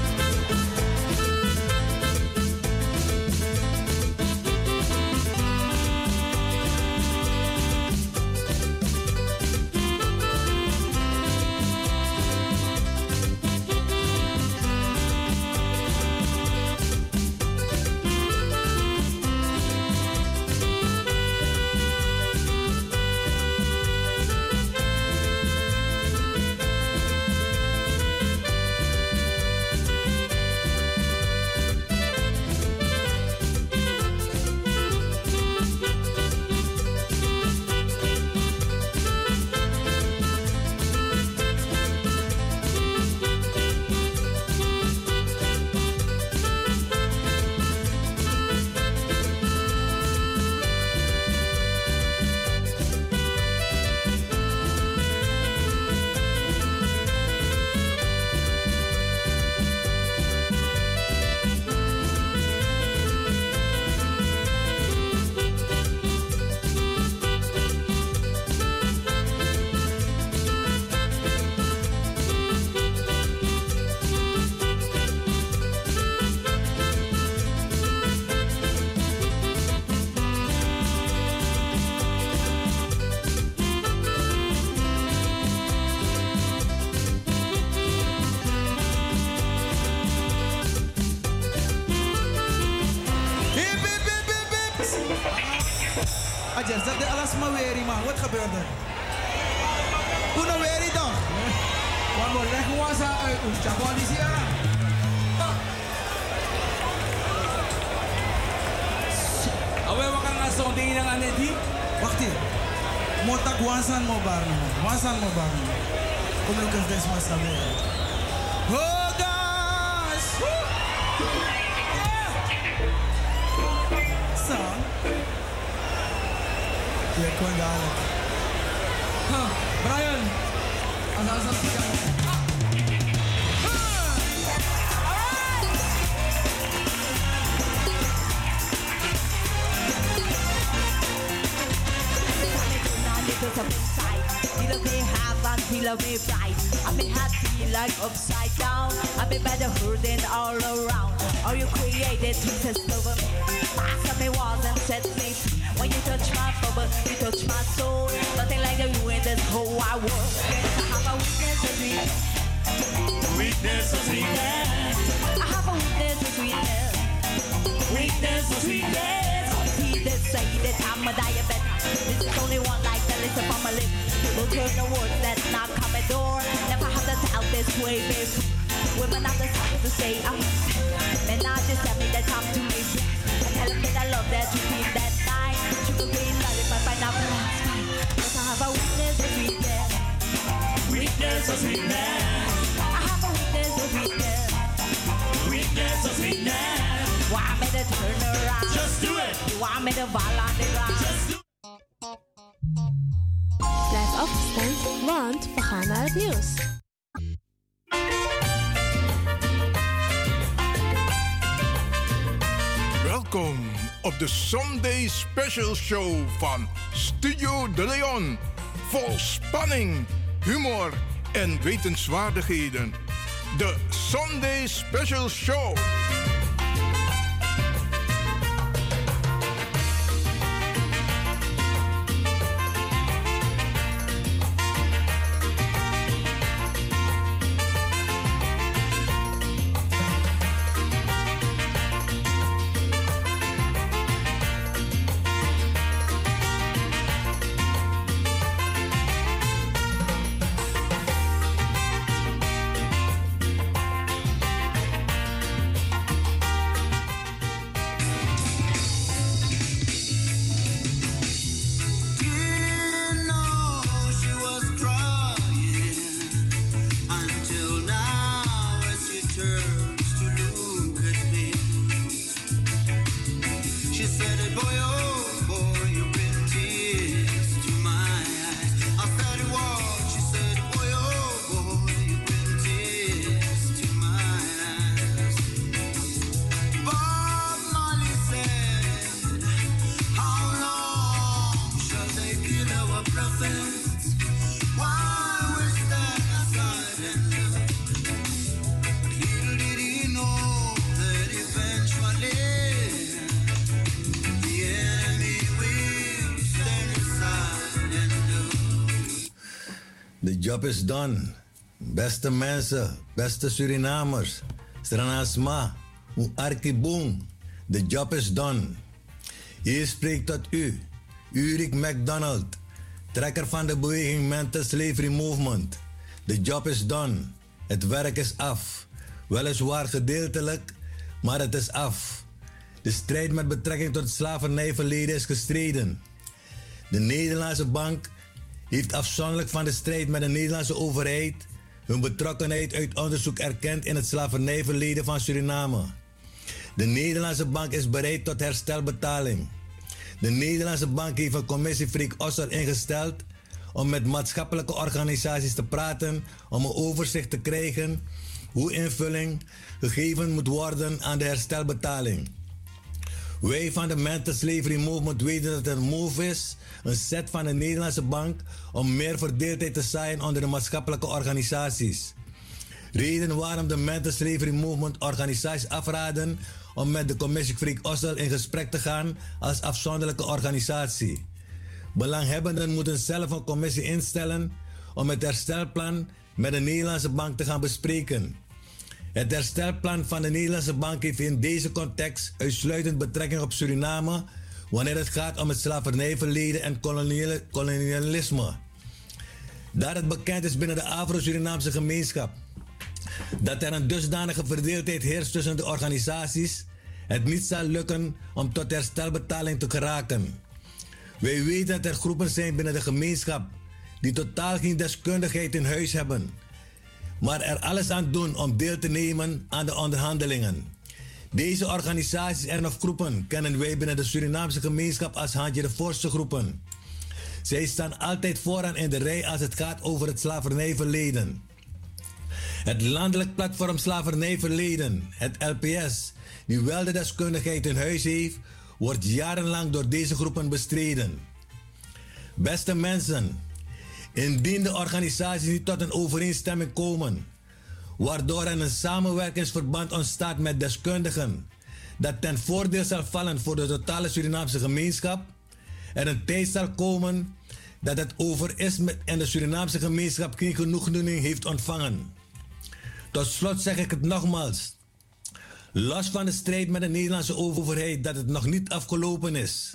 Adjes, dat de alles maar weer, man. Wat gebeurt er? Hoe nou weer die toch? Wat moet leggen was uit ons Japan is hier. Awe wakan nga so ding nang anedi. Wacht hier. Motak wansan mo bar mo. Wansan mo bar mo. Como Lucas des mas saber. Oh Ya kon dadelijk. Huh, Brian. Als als als Feel me half and feel me right. I'm happy like upside down. I'm better hurting all around. Are you created to test over me? Pass me walls and set me free. You touch my bubble, you touch my soul. Nothing like you in this whole wide world. I have a weakness to sweetness. Weakness to sweetness. I have a weakness to sweetness. Weakness to sweetness. People say that I'm a diabetic. This is only one like the list from my lip. Will turn the words that's not coming door. Never have to tell this way, babe. Women have the time to say I'm Men not just tell me that I'm too lazy. I tell them that I love that you Weakness for sweetness. I have a weakness for sweetness. Weakness for sweetness. Why want me to fall on the ground. Blijf afgestemd, want we gaan naar het nieuws. Welkom op de Sunday Special Show van Studio De Leon. Vol spanning, humor en wetenswaardigheden. De Sunday Special Show. Job is done. Beste mensen, beste Surinamers, Stranasma, Arkiboom, the job is done. Hier spreekt tot u, Urik McDonald, trekker van de beweging Mental Slavery Movement. The job is done. Het werk is af. Weliswaar gedeeltelijk, maar het is af. De strijd met betrekking tot slavernijverleden is gestreden. De Nederlandse bank heeft afzonderlijk van de strijd met de Nederlandse overheid hun betrokkenheid uit onderzoek erkend in het slavernijverleden van Suriname. De Nederlandse bank is bereid tot herstelbetaling. De Nederlandse bank heeft een commissie Freek Osser ingesteld om met maatschappelijke organisaties te praten om een overzicht te krijgen hoe invulling gegeven moet worden aan de herstelbetaling. Wij van de Mental Slavery Movement weten dat het een move is, een set van de Nederlandse bank om meer verdeeldheid te zaaien onder de maatschappelijke organisaties. Reden waarom de Mental Slavery Movement organisaties afraden om met de commissie Freek Ossel in gesprek te gaan als afzonderlijke organisatie. Belanghebbenden moeten zelf een commissie instellen om het herstelplan met de Nederlandse bank te gaan bespreken. Het herstelplan van de Nederlandse bank heeft in deze context uitsluitend betrekking op Suriname wanneer het gaat om het slavernijverleden en kolonialisme. Daar het bekend is binnen de Afro-Surinaamse gemeenschap dat er een dusdanige verdeeldheid heerst tussen de organisaties, het niet zal lukken om tot herstelbetaling te geraken. Wij weten dat er groepen zijn binnen de gemeenschap die totaal geen deskundigheid in huis hebben, maar er alles aan doen om deel te nemen aan de onderhandelingen. Deze organisaties en of groepen kennen wij binnen de Surinaamse gemeenschap als Handje de Voorste groepen. Zij staan altijd vooraan in de rij als het gaat over het slavernijverleden. Het Landelijk Platform Slavernijverleden, het LPS, die wel de deskundigheid in huis heeft, wordt jarenlang door deze groepen bestreden. Beste mensen, indien de organisaties niet tot een overeenstemming komen, waardoor er een samenwerkingsverband ontstaat met deskundigen, dat ten voordeel zal vallen voor de totale Surinaamse gemeenschap, er een tijd zal komen dat het over is met en de Surinaamse gemeenschap geen genoegdoening heeft ontvangen. Tot slot zeg ik het nogmaals. Los van de strijd met de Nederlandse overheid dat het nog niet afgelopen is.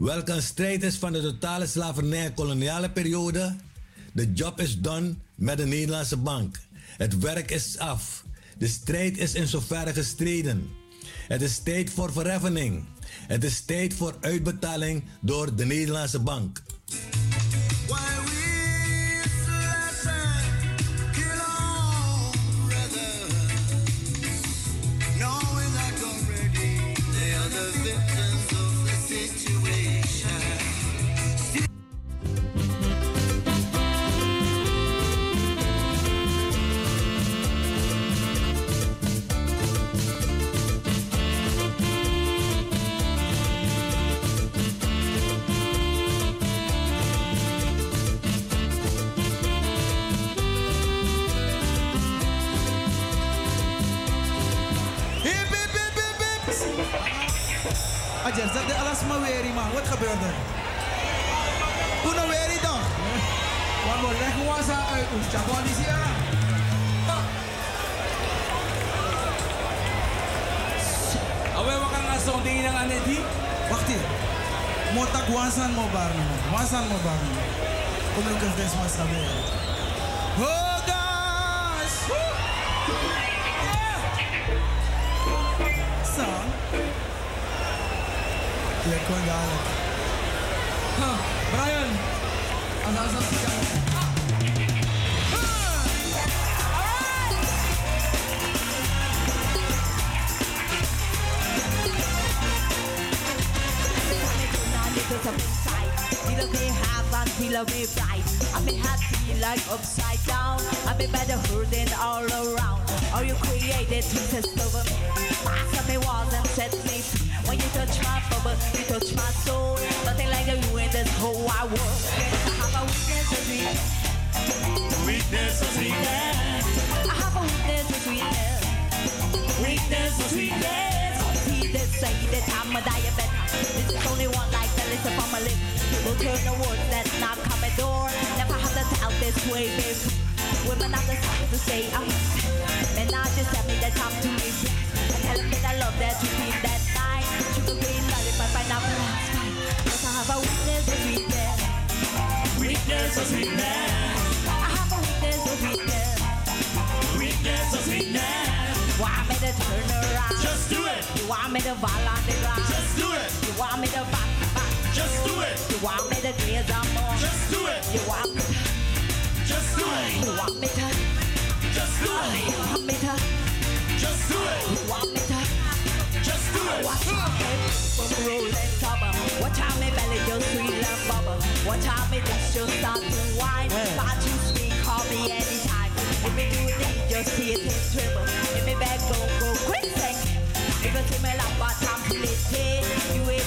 Welke een strijd is van de totale slavernij en koloniale periode. De job is done met de Nederlandse bank. Het werk is af. De strijd is in zoverre gestreden. Het is tijd voor verheffening. Het is tijd voor uitbetaling door de Nederlandse bank. vez mais cabelo. Rodas! Oh, yeah. Song. Yeah, going. Like upside down. I'm in better hurting all around. All you created pieces over me. Master me walls and set me free. When you touch my bubble, you touch my soul. Nothing like you in this whole wide world. I have a weakness for sweetness. Weakness for sweetness. I have a weakness for sweetness. Weakness for sweetness. People say that I'm a diabetic. This is only one like that listen from my lips. Will turn the words that knock on my door. Never have to tell this way before. Women have the time to say I'm Men now just tell me that I'm too late. I tell them that I love that you feel that night. Sugar green lollipop, pineapple and spice. Yes, I have a weakness for sweetness. Weakness for sweetness. I have a weakness for sweetness. Weakness for sweetness. Want me to turn around? Just do it. You want me to fall on the ground? Just do it. You want me to back? Just do it. You want me to graze on more? Just do it. You want me to? Just do it. You want me to? Just do it. You want me to? Just do it. You want me to? Just do it. Watch out, baby, from rolling top. Watch out, me belly just sweet and bubble. Watch out, me lips just start to whine. Can't you speak? Call me anytime. If me do need, just see it in dribble. If me back go go quick. If you see me like what I'm feeling, you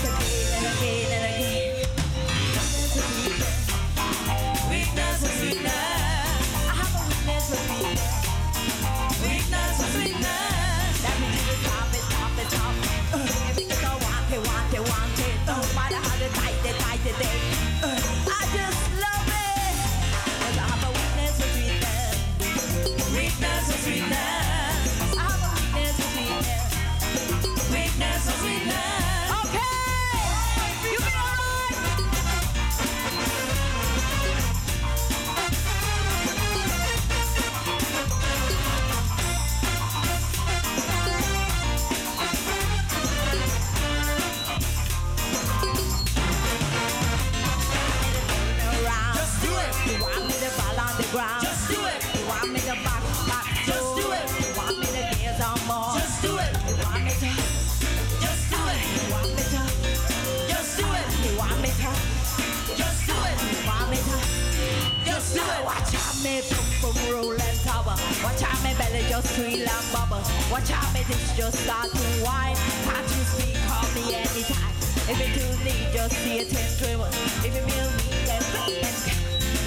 just squeal and bubble. Watch out me this just start to whine. Can't you speak? Call me anytime. If you do need, just see it in dribble. If you feel me, then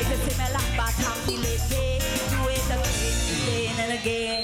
If you see me like back, I'm feeling it. Do it again, again and again.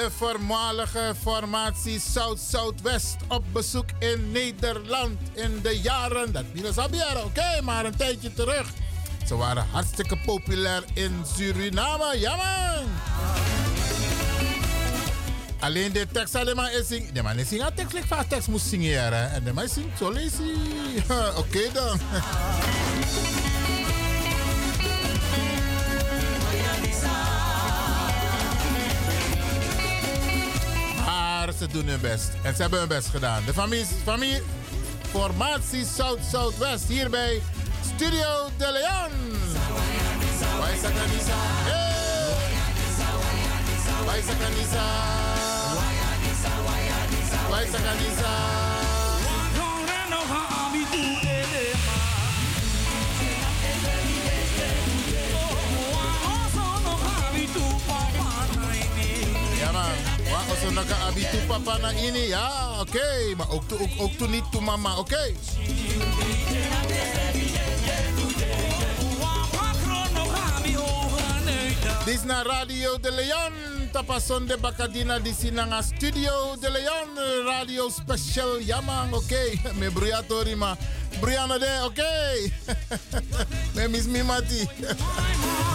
De voormalige formatie South-Southwest op bezoek in Nederland in de jaren. Dat Minas Abiera, oké, maar een tijdje terug. Ze waren hartstikke populair in Suriname. Ja, man! Alleen de tekst alleen maar is zingen. De man is zingen tekst, vast tekst moest zingen. En de man zingt zo lazy. Oké dan. Ze doen hun best. En ze hebben hun best gedaan. De familie, familie formatie South-Southwest hier bij Studio De Leon. Waisa Kanisa. Hey! Waisa Kanisa. Waisa Kanisa. Oso naka abitu papa na ini ja, oké, maar ook, ook, ook toen niet mama, oké. Dit is naar Radio de Leon, tapason de Bacadina, di sinanga Studio de Leon, radio special, ja man, oké. Me bruyatori ma, bruyana de, oké. Me mis mi mati.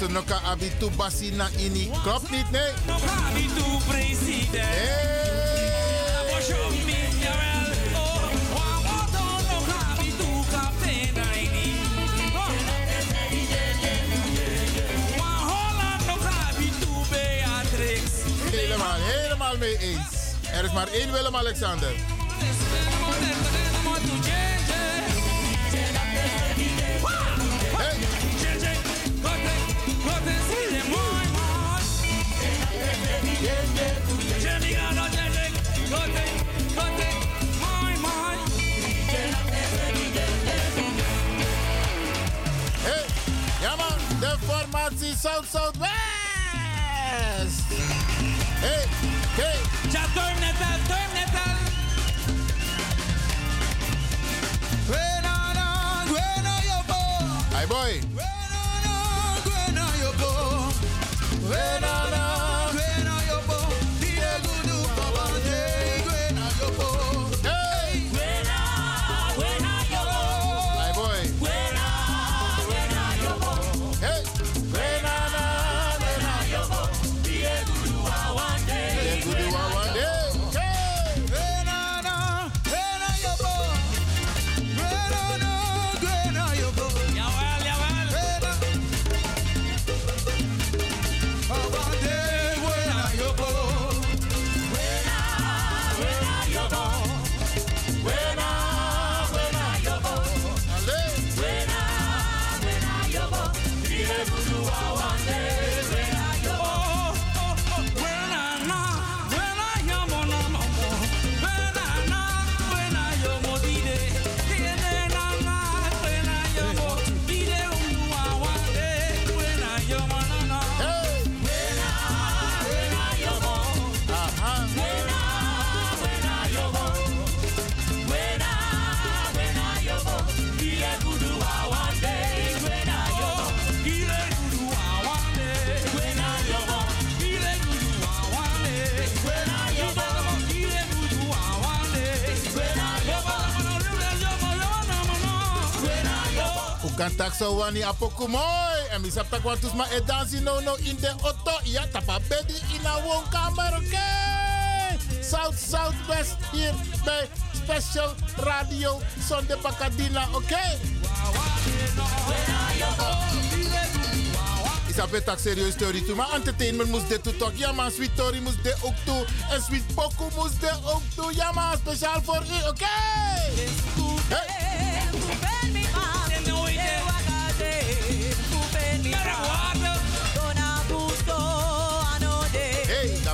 als een abitu basina ini, klopt niet, nee. Helemaal, helemaal mee eens. Er is maar één Willem-Alexander. Formatie South-Southwest. Hey, hey. Ja, turn net al, turn net al. Hey boy. Kan tak so wani apoku mooi. En mi sap tak ma e dansi no no in de auto. Ja, tapa bedi in a woonkamer? South Southwest hier bij Special Radio Sonde Bacadina, oké? Isap het tak serieus story toe, maar entertainment moest dit toe. Ja man, Sweet Tori moest dit ook toe. En Sweet Poku moest dit ook toe. Ja man, speciaal voor u, oké? Hey.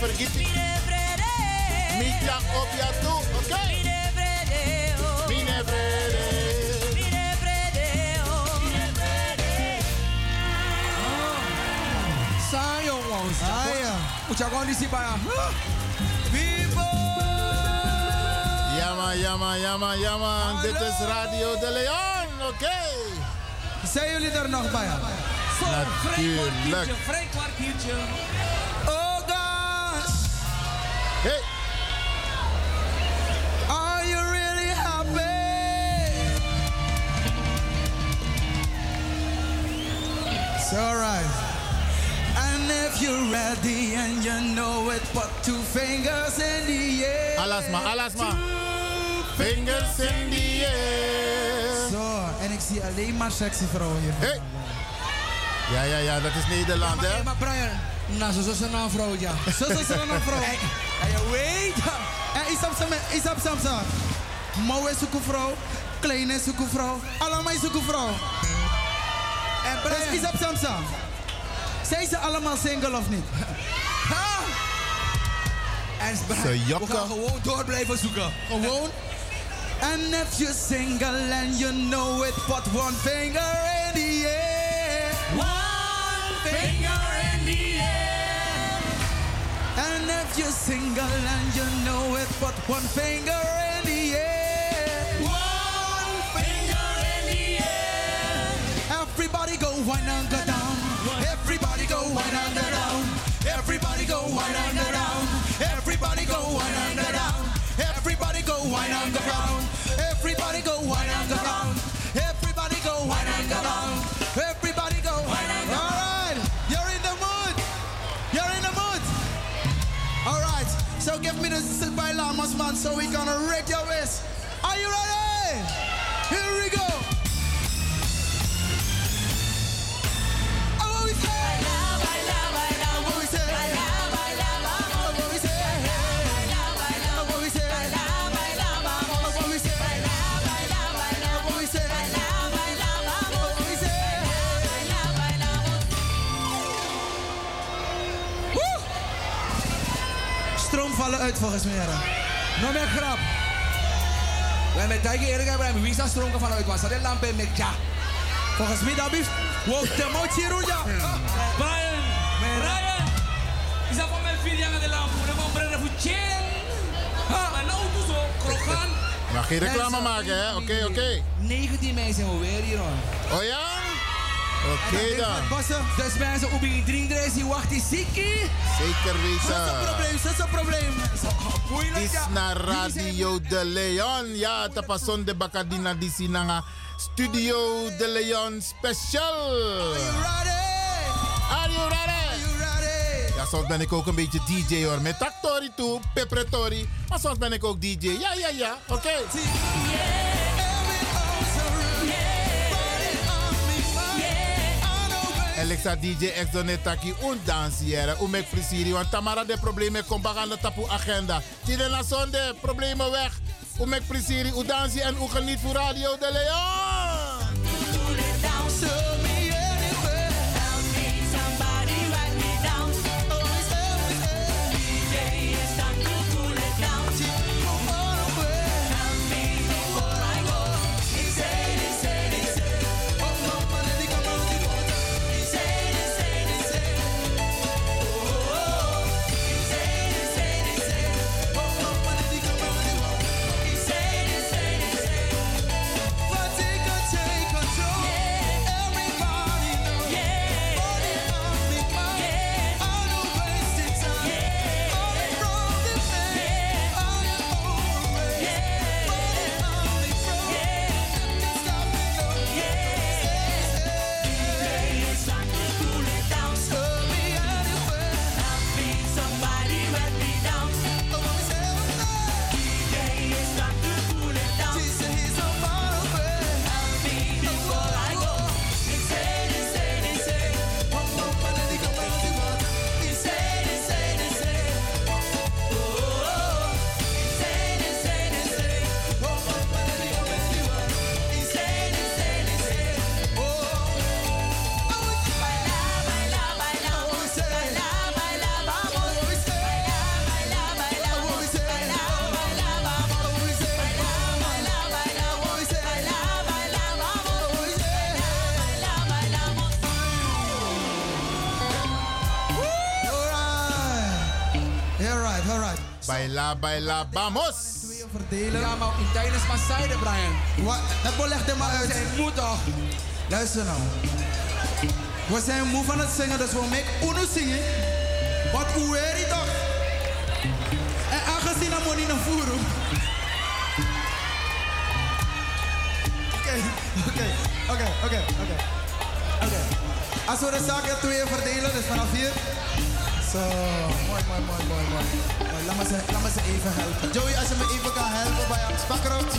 vergeten. Mitja op ja toe, oké? Mine vrede. Sayang wong. Sayang. Ucap kau di Vivo. Yama, yama, yama, yama. Dit is Radio De Leon, oké? Okay. Zijn jullie er nog bij? Natuurlijk. Vrij kwartiertje, vrij kwartiertje. You're ready and you know it, put two fingers in the air. Alasma, alasma. Fingers in the air. Zo, en ik zie alleen maar sexy vrouwen hier. Hey. Ja, ja, ja, dat is Nederland, hè? Maar Brian, nou, zo is er nou een vrouw, ja. Zo is er nou een vrouw. En je weet. En isap sam, isap sam sam. Mouwe is ook een vrouw, kleine is ook een vrouw, allemaal is ook een vrouw. En Brian. isap sam sam. Zijn ze allemaal single of niet? Ha! En Ze we jokken. gaan gewoon door blijven zoeken. Gewoon. And if you're single and you know it, put one finger in the air. One finger in the air. And if you're single and you know it, put one finger in the air. So we're gonna wreck your. Are you ready? Here we go. vallen uit volgens mij. Nog meer grap. We met Tijge eerlijk hebben, wie is dat stroom van uit? Was dat de lamp met ja? Volgens mij dat is. Wow, de motie roja. Brian, Brian, is dat van mijn vier jaar de lamp? Dan van Brenner voor Chen. Maar nou doe zo, krogan. Mag geen reclame maken, hè? Oké, oké. 19 mei zijn we weer hier hoor. Oh ja? Oké dan. Dus mensen op die drie die wacht die ziekie. Zeker Dat is een weten. probleem, dat is een probleem. Moeilijk Is naar Radio de Leon. Ja, tapason de Bacadina di Sinanga. Studio de Leon Special. Are you ready? Are you ready? Ja, soms ben ik ook een beetje DJ hoor. Met Taktori toe, Pepretori. Maar soms ben ik ook DJ. Ja, ja, ja. Oké. Alexa DJ ex donetaki un dansiere. Umek frisiri. Want Tamara de problemen komt aan tapu agenda. Tide na zonde, problemen weg. Umek frisiri, u dansie en u geniet voor Radio de Leon. Baila, baila, vamos. verdelen. Ja, maar tijdens mijn zijde, Brian. Wat? Het bol legt er maar uit. We zijn moe toch? Luister nou. We zijn moe van het zingen, dus we maken uno zingen. Wat ueri toch? En aangezien dat we niet naar voren. Oké, oké, oké, oké, oké. Oké. Als we de zaken twee verdelen, dus vanaf hier. Zo, mooi, mooi, mooi, mooi, mooi. mooi. Laat, me ze, laat me ze even helpen. Joey, als je me even kan helpen bij hem. Spakkerot,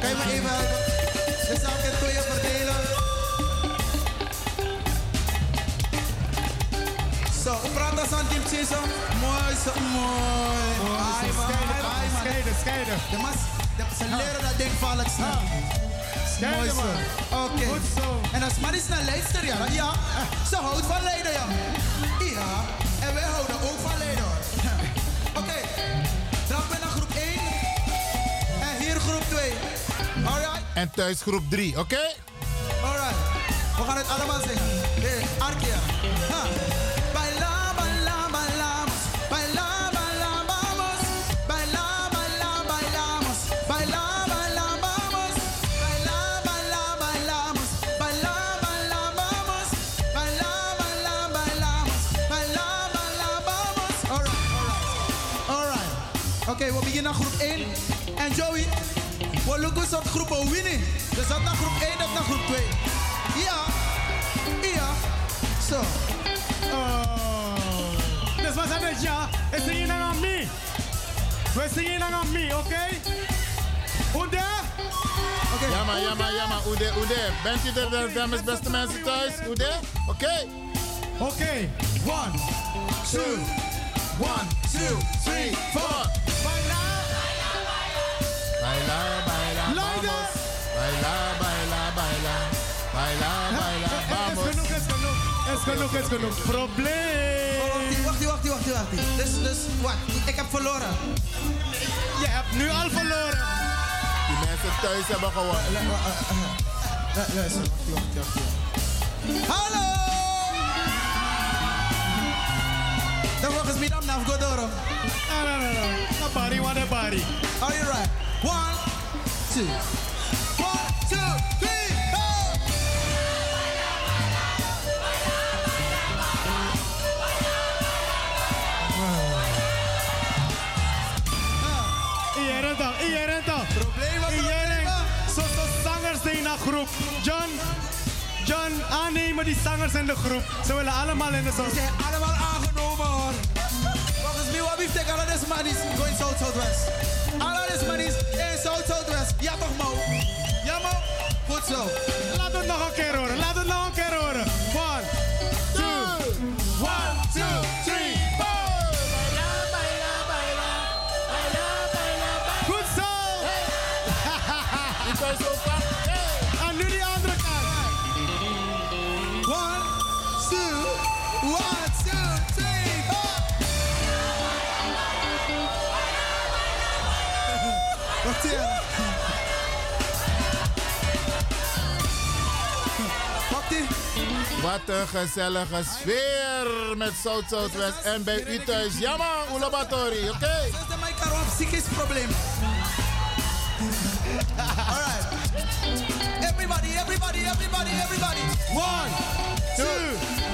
kan je me even helpen? De zaken twee verdelen. Zo, praat als aan Team Chaser. Mooi, zo, mooi. Ai, man. Scheiden, scheiden. De mas, de, ze leren dat ding valk snel. Scheiden, Mooi zo. man. Oké. Goed zo. En als man is naar leidster, ja. Ja, ze houdt van leiden, ja. Ja, en wij houden ook van hoor. Oké, trap in naar groep 1. En hier groep 2. Alright, En thuis groep 3, oké? alright. We gaan het allemaal zingen. Hey, Arkia. Oké, we beginnen groep 1. En Joey, we eens op groep winnen. Dus dat naar groep 1 of naar groep 2. Ja. Ja. Zo. Dus wat zijn het ja? Het is hier aan me. We zingen aan me, oké? Oede? Ja, maar, ja, maar, ja, maar. Oede, Oede. Bent u er, de- dames, beste mensen thuis? Oede? Oké? Oké. One, two, one, two, three, four. Baila, baila, baila. Baila, baila, Es vamos. genoeg, es genoeg. Es genoeg, es genoeg. Probleem. Wacht, wacht, wacht, wacht, wacht. Dus, dus, wat? Ik heb verloren. Je hebt nu al verloren. Die mensen thuis hebben gewonnen. Luister, wacht, wacht, wacht. Hallo! Dan volgens mij dan naar Godoro. No, no, no, no. A body, what a body. Are you right? One, two. Groep. John, John, aannemen die zangers in de groep. Ze willen allemaal in de Ze zang. zijn allemaal aangenomen hoor. Volgens mij, wat heeft tegen alle deze manies going south southwest? Alle deze manies in south southwest. Ja toch Mo? Ja Mo? Goed zo. Laat het nog een keer horen. Laat het nog een keer horen. One, two, one, two, Wat een gezellige sfeer met South Southwest en bij u thuis. Ja man, Ulabatori, oké? Dat is psychisch probleem. Alright. Everybody, everybody, everybody, everybody. One, two,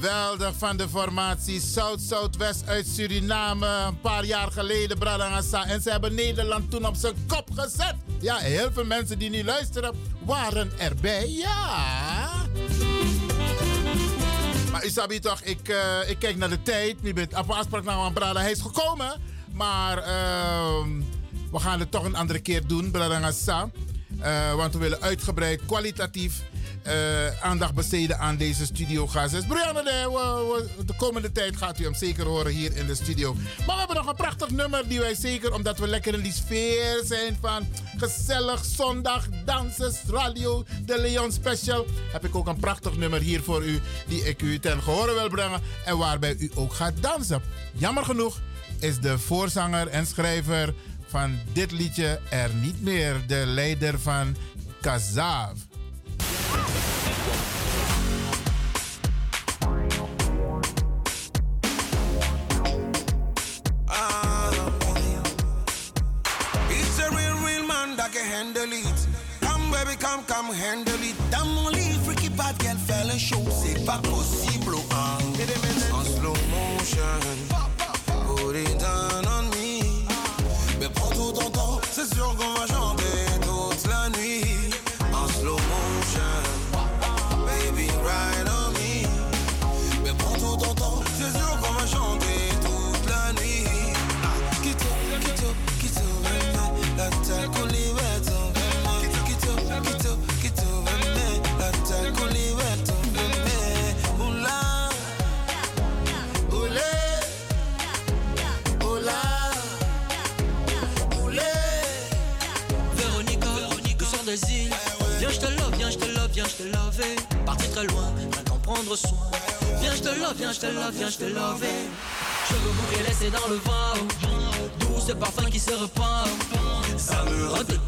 Geweldig van de formatie Zuid-Zuidwest uit Suriname. Een paar jaar geleden, Bradangasa. En ze hebben Nederland toen op zijn kop gezet. Ja, heel veel mensen die nu luisteren waren erbij. Ja. Maar u sabi toch, ik, eh, ik kijk naar de tijd. Je bent op afspraak naar een Brada. Hij is gekomen. Maar ehm, we gaan het toch een andere keer doen, Bradangasa. Eh want we willen uitgebreid, kwalitatief eh, aandacht besteden aan deze studiogast. Brianna, de, de komende tijd gaat u hem zeker horen hier in de studio. Maar we hebben nog een prachtig nummer die wij zeker, omdat we lekker in die sfeer zijn van gezellig zondag dansen, radio, de Leon Special, heb ik ook een prachtig nummer hier voor u die ik u ten gehore wil brengen en waarbij u ook gaat dansen. Jammer genoeg is de voorzanger en schrijver van dit liedje er niet meer, de leider van Kazav. Put it down on slow motion. Put it on me. Mais prends tout ton temps, c'est sûr qu'on va chanter Viens, je te love, viens, je te love, viens, je te love. Je veux mourir laissé dans le vent. D'où ce parfum qui se repart. Ça me rend toute.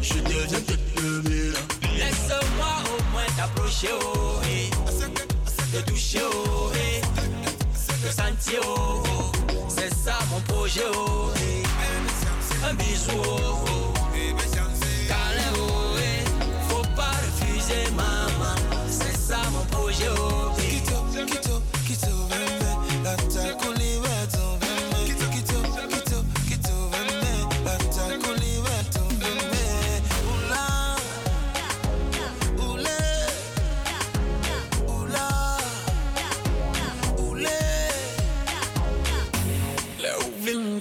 Je deviens toute. Laisse-moi au moins t'approcher, oh, eh. Te toucher, oh, eh. Te sentir, oh, oh. C'est ça mon projet, oh, eh. Un bisou, oh,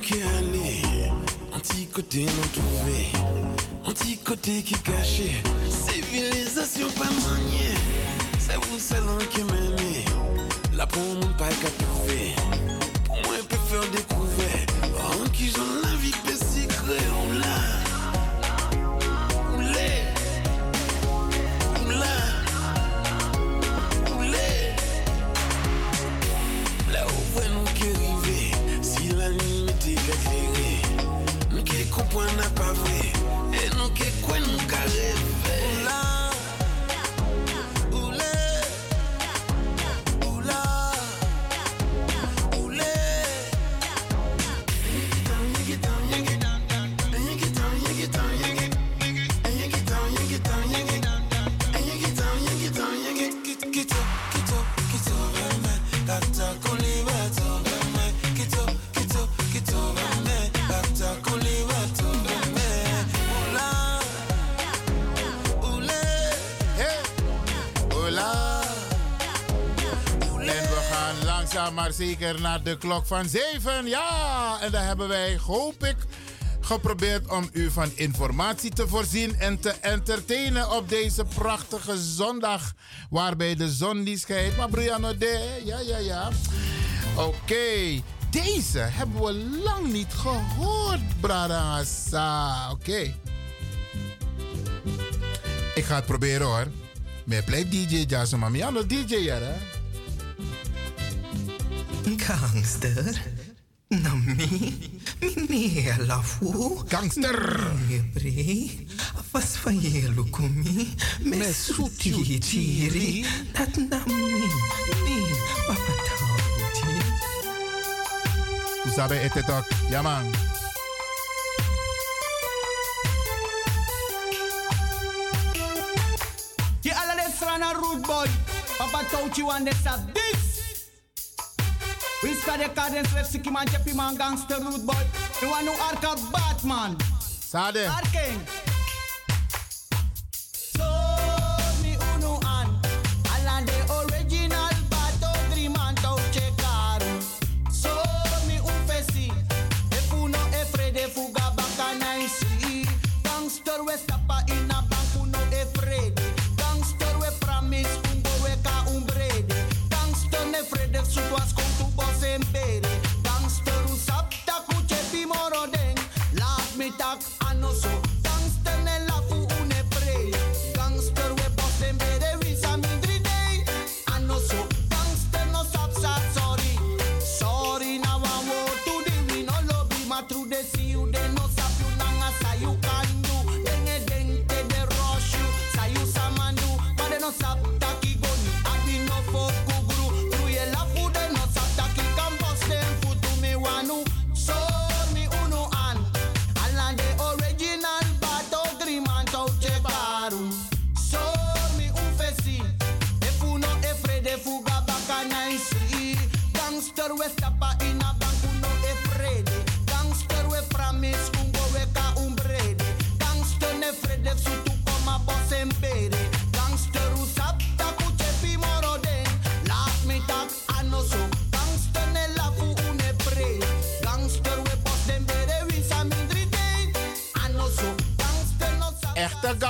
cœur aller, un petit côté non trouvé, petit côté qui caché. Civilisation pas maniée, c'est l'un qui m'a la peau n'a pas qu'à prouver. Pour moi, je peux faire découvrir. En qui j'en la vie de secret. Où là? Où là? Où là? Où là? Là où est-ce que arriver? Si la nuit m'était fait nous je ne comprends pas. Zeker naar de klok van 7. Ja, en daar hebben wij, hoop ik, geprobeerd om u van informatie te voorzien en te entertainen op deze prachtige zondag. Waarbij de zon niet schijnt. Maar Brianna, de, ja, ja, ja. Oké, deze hebben we lang niet gehoord, Bradassa. Oké. Ik ga het proberen hoor. Maar blijf DJ Jason Mami. Ja, DJ hè? Gangster. Nou, nami. Mine lafu. Gangster. Mebre. Afas van je me soetie, tiri. Dat nami. Nee. Papa tauti. Usabe etetok. Yaman. Yeah, Rana Rude Boy. Papa told you and it's big we started cadence with Ski Mancha pimang gangster root boy, tuano arcade batman. Sade. Dark So Sommi unoan, an, and original Batogram to checkar. Sommi un peci, es uno efre de fuga bacana gangster westapa in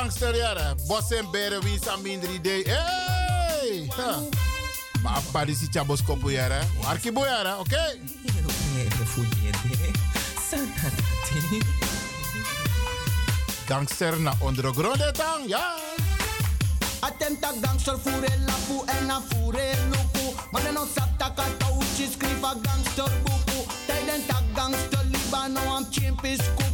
gangster Bos en beren wins aan mindri day. Hey! Maar appa si chabos kopu jara. Arki bo oké? Gangster na ondergrond tang, ja! Atenta gangster fure lapu en a fure lupu. ons dan sapta katauchi scriva gangster buku. Tijden tak gangster liba am chimpis.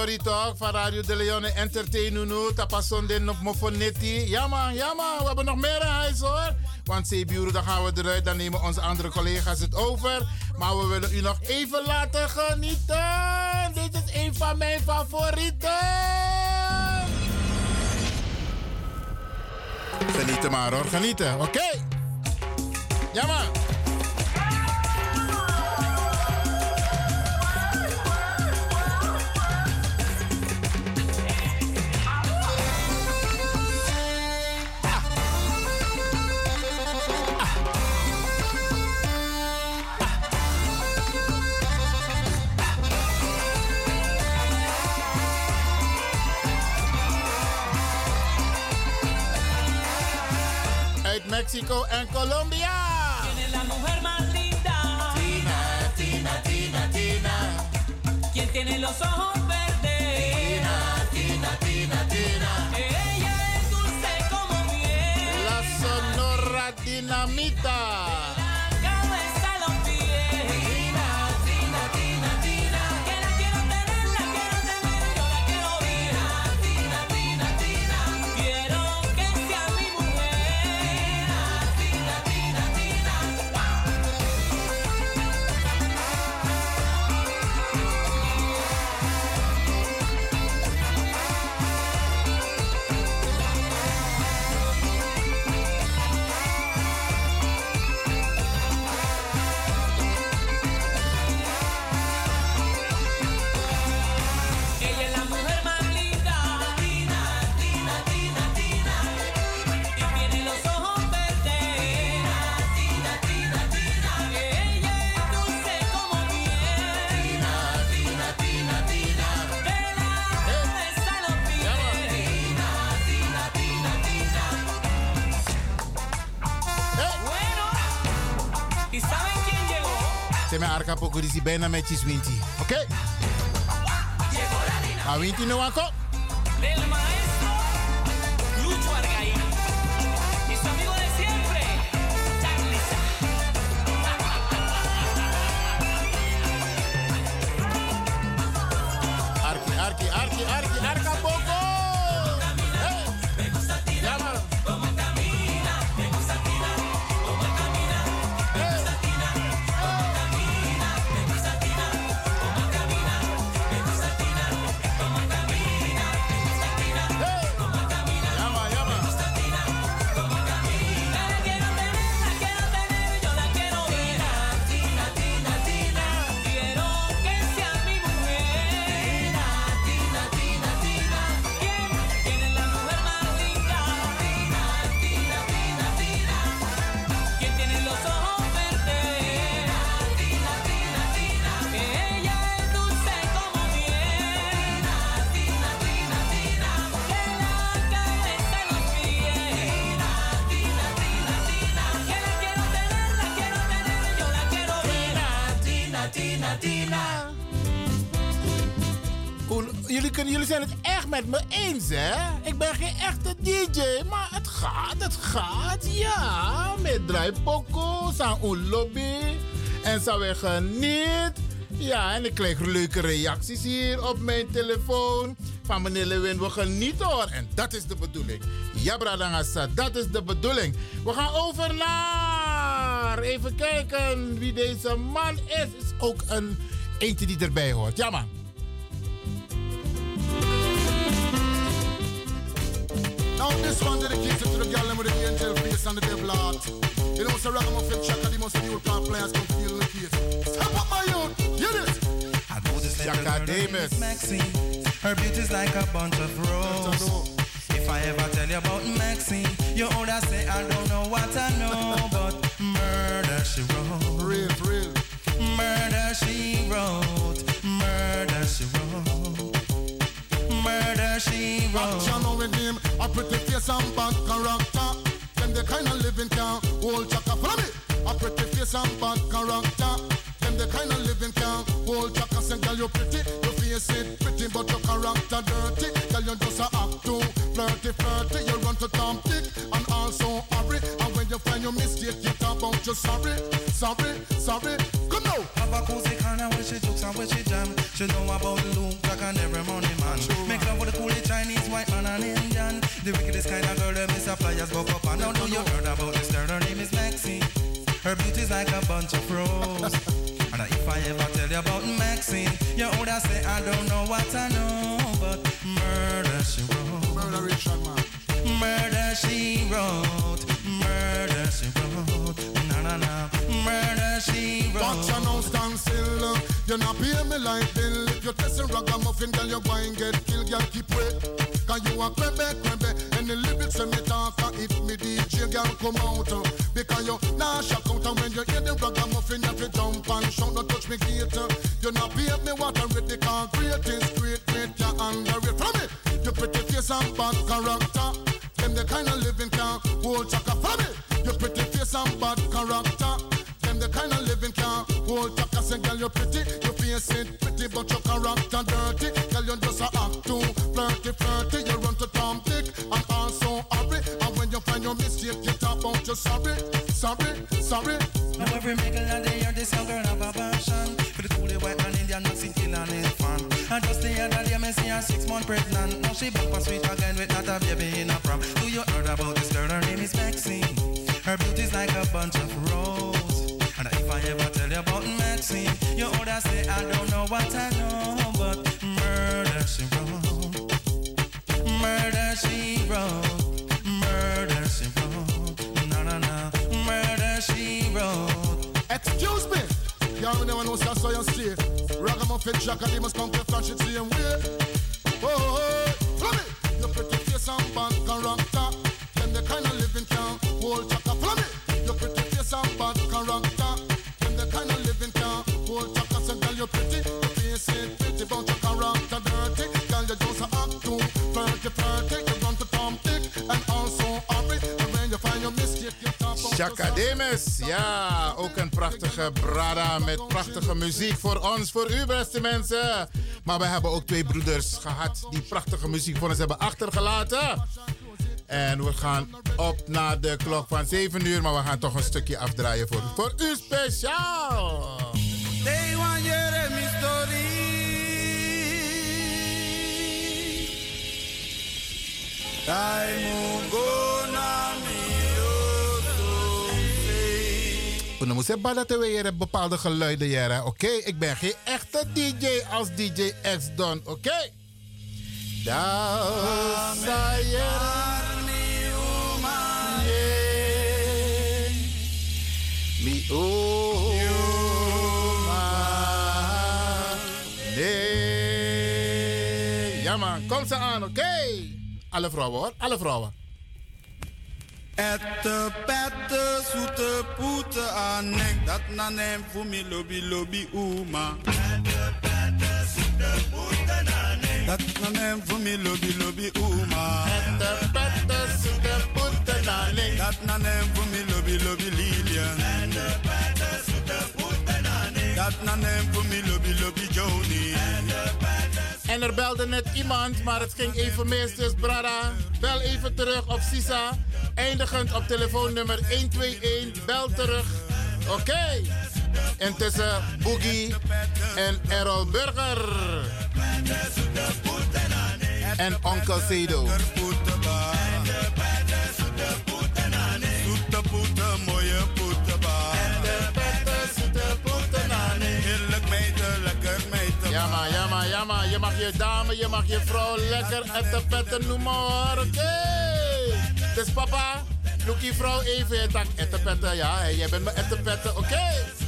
Story Talk van Radio De Leone Entertain tapason Tapasonde op Mofonetti. Ja man, we hebben nog meer huis hoor. Want Zeeburen, dan gaan we eruit. Dan nemen onze andere collega's het over. Maar we willen u nog even laten genieten. Dit is een van mijn favorieten. Genieten maar hoor, genieten. Oké. Okay. Bijna met je. Oké? A winti no wako? Jullie, kunnen, jullie zijn het echt met me eens, hè? Ik ben geen echte DJ, maar het gaat, het gaat, ja. Met draai poco, san un lobby. En zo weer geniet. Ja, en ik krijg leuke reacties hier op mijn telefoon. Van meneer Lewin, we genieten hoor. En dat is de bedoeling. Ja, Bradangasa, dat is de bedoeling. We gaan over naar... Even kijken wie deze man is. Is ook een eentje die erbij hoort. Ja, man. Now this one dedicated to the girl with the angel face and the devil heart. You know, so ragamuffin check and the most new players come feel the case. Step up my youth, hear this. I know this little girl named Maxine. Her beauty's like a bunch of roses. If I ever tell you about Maxine, you older say I don't know what I know, but murder she wrote. Real, real. Murder she wrote. Murder she wrote. Murder she wrote. Action with him, a pretty face and bad character. Them the kind of living can hold chaka. Follow me. A pretty face and bad character. Them the kind of living can hold chaka. Say, girl, you pretty, your face it pretty, but your character dirty. Girl, you just a act too flirty, flirty. You run to Tom Dick and also hurry. And when you find your mistake, you talk about you sorry, sorry, sorry. Come now. Have a cozy corner where she jokes and where she jam. She know about Luke, Jack and every money man. Make love with a coolie Chinese, white man and Indian. The wickedest kind of girl, is a flyers go up and down. Know you heard about this girl, her name is Maxine. Her beauty's like a bunch of roses. and if I ever tell you about Maxine, you older say I don't know what I know, but murder she wrote. Murder Richard man. Murder she wrote. Murder she wrote. Na na na. Murder she wrote. Watch you now stand still. You not pay me like bill. If you test a ragamuffin, girl, you go and get killed. Girl, keep wait. Cause you a crebe, crebe. And the lyrics when me talk, uh, if me DJ, girl, come out. uh, Because you nah shock out. And when you hear the ragamuffin, you have to jump and shout. Don't touch me gate. You not pay me what I read. The concrete is great, great. You underrate. From me, you pretty face and bad character. Them the kind of living can't hold chaka. From me, you pretty face and bad character. Them the kind of living can't hold chaka. Say, girl, you're pretty, you face it pretty, but your character dirty. Girl, you just a act too flirty, flirty. You run to Tom Dick and also hurry. And when you find your mistake, you talk about you sorry, sorry, sorry. Now every mingle and they hear this young girl me see her six month pregnant. Now she back for sweet again with not a baby in a prom. Do you heard about this girl? Her name is Maxine. Her beauty's like a bunch of roses And if I ever tell you about Maxine You older say I don't know what I know But murder she wrote. Murder she wrote. Murder she wrote. Na na na. Murder she wrote. Excuse me. Y'all never know so so you see. Ragamuffin Jack and they must come to flash it same way. Oh, oh, oh. follow me. Your pretty face and bad character. Them the kind of living can hold Demes, ja, ook een prachtige brada met prachtige muziek voor ons, voor u beste mensen. Maar we hebben ook twee broeders gehad die prachtige muziek voor ons hebben achtergelaten. En we gaan op naar de klok van 7 uur, maar we gaan toch een stukje afdraaien voor, voor u speciaal. They want Jeremy story. Time go We moeten zeggen dat we bepaalde geluiden hier. Oké, ik ben geen echte DJ als DJ X Don. Oké. Saya Mi. Ja man, kom ze aan, oké. Alle vrouwen hoor, alle vrouwen. Ette pette zoete poete anek dat na nem voor mi lobby lobby uma. Ette pette zoete poete anek dat na nem voor mi lobby lobby uma. Ette pette zoete poete anek dat na nem voor mi lobby lobby Lilian. Ette pette zoete poete anek dat na nem voor mi lobby lobby Joni. En er belde net iemand, maar het ging even mis, dus brada, bel even terug op Sisa. Eindigend op telefoonnummer 121, bel terug. Oké. En tussen Boogie en Errol Burger. En Onkel Sedo. Maar, maar. Je mag je dame, je mag je vrouw lekker ettenpetten noemen hoor. Oké. Dus papa, look je vrouw even. Tak ettenpetten, ja. Jij bent mijn ettenpetten, oké. Ja,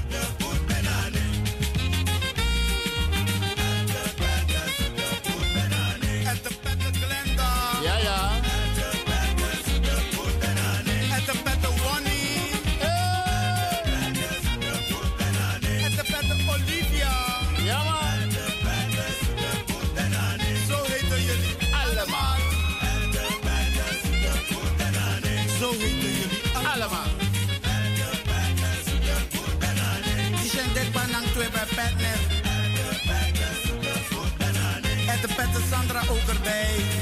Sandra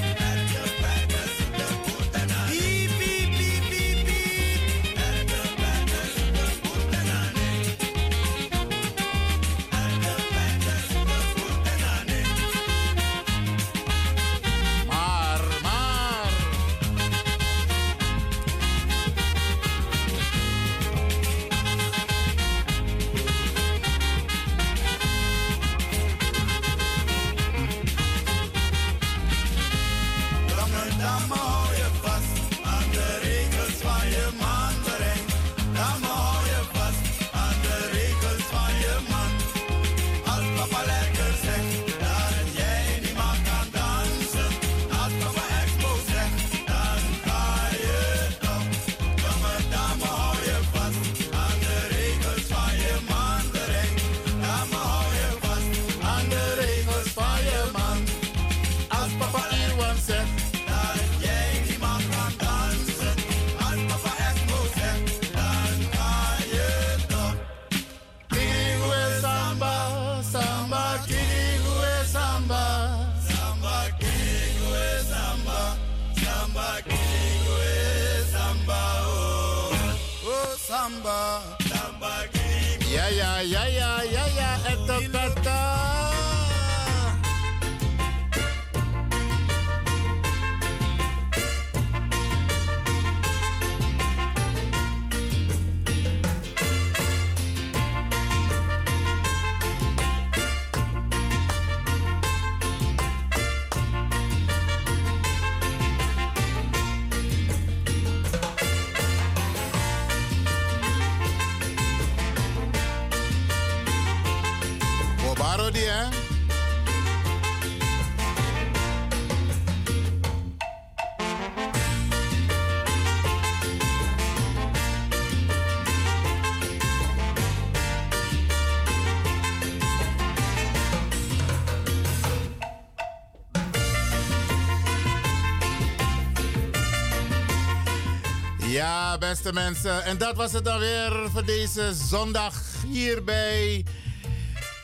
beste mensen. En dat was het dan weer voor deze zondag hier bij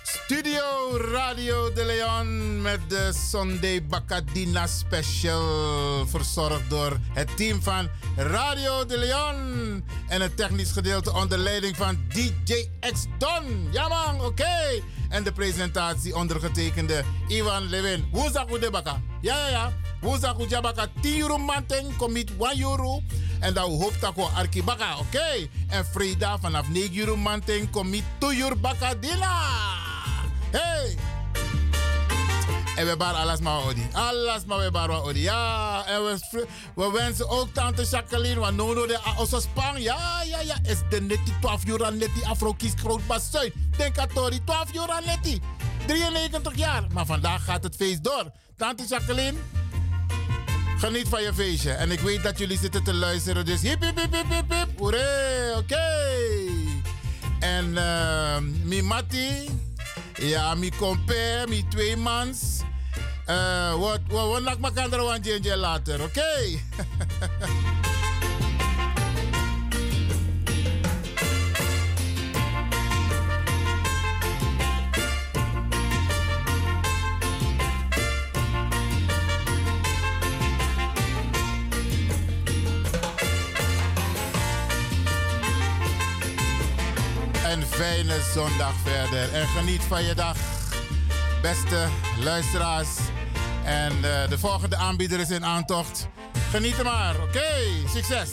Studio Radio de Leon met de Sunday Bacadina Special. Verzorgd door het team van Radio de Leon. En het technisch gedeelte onder leiding van DJ X Don. Ja man, oké. En de presentatie ondergetekende Ivan Levin. Woensdag de baka. Ja, ja, ja. Woensdag de baka 10 euro manten, commit 1 euro. En dan hoop dat we arki baka, oké. En vrijdag vanaf 9 euro manten, commit 2 euro baka dina. Hey! En we waren alles maar odi. Alles maar we waren odi. Ja, en we, we wensen ook tante Jacqueline, want nono de onze spang. Ja, ja, ja. Is de netti 12 euro netti afro groot. Denk aan Tori, 12 euro netti. 93 jaar. Maar vandaag gaat het feest door. Tante Jacqueline, geniet van je feestje. En ik weet dat jullie zitten te luisteren, dus hip hip hip hip hip hip. Oké. En uh, mi mati, ja, mi compare, mi twee mans. Uh, wat, wat, wat wan jenje later, oké? fijne zondag verder. En geniet van je dag, beste luisteraars. En uh, de volgende aanbieder is in aantocht. Geniet er maar, oké? Succes!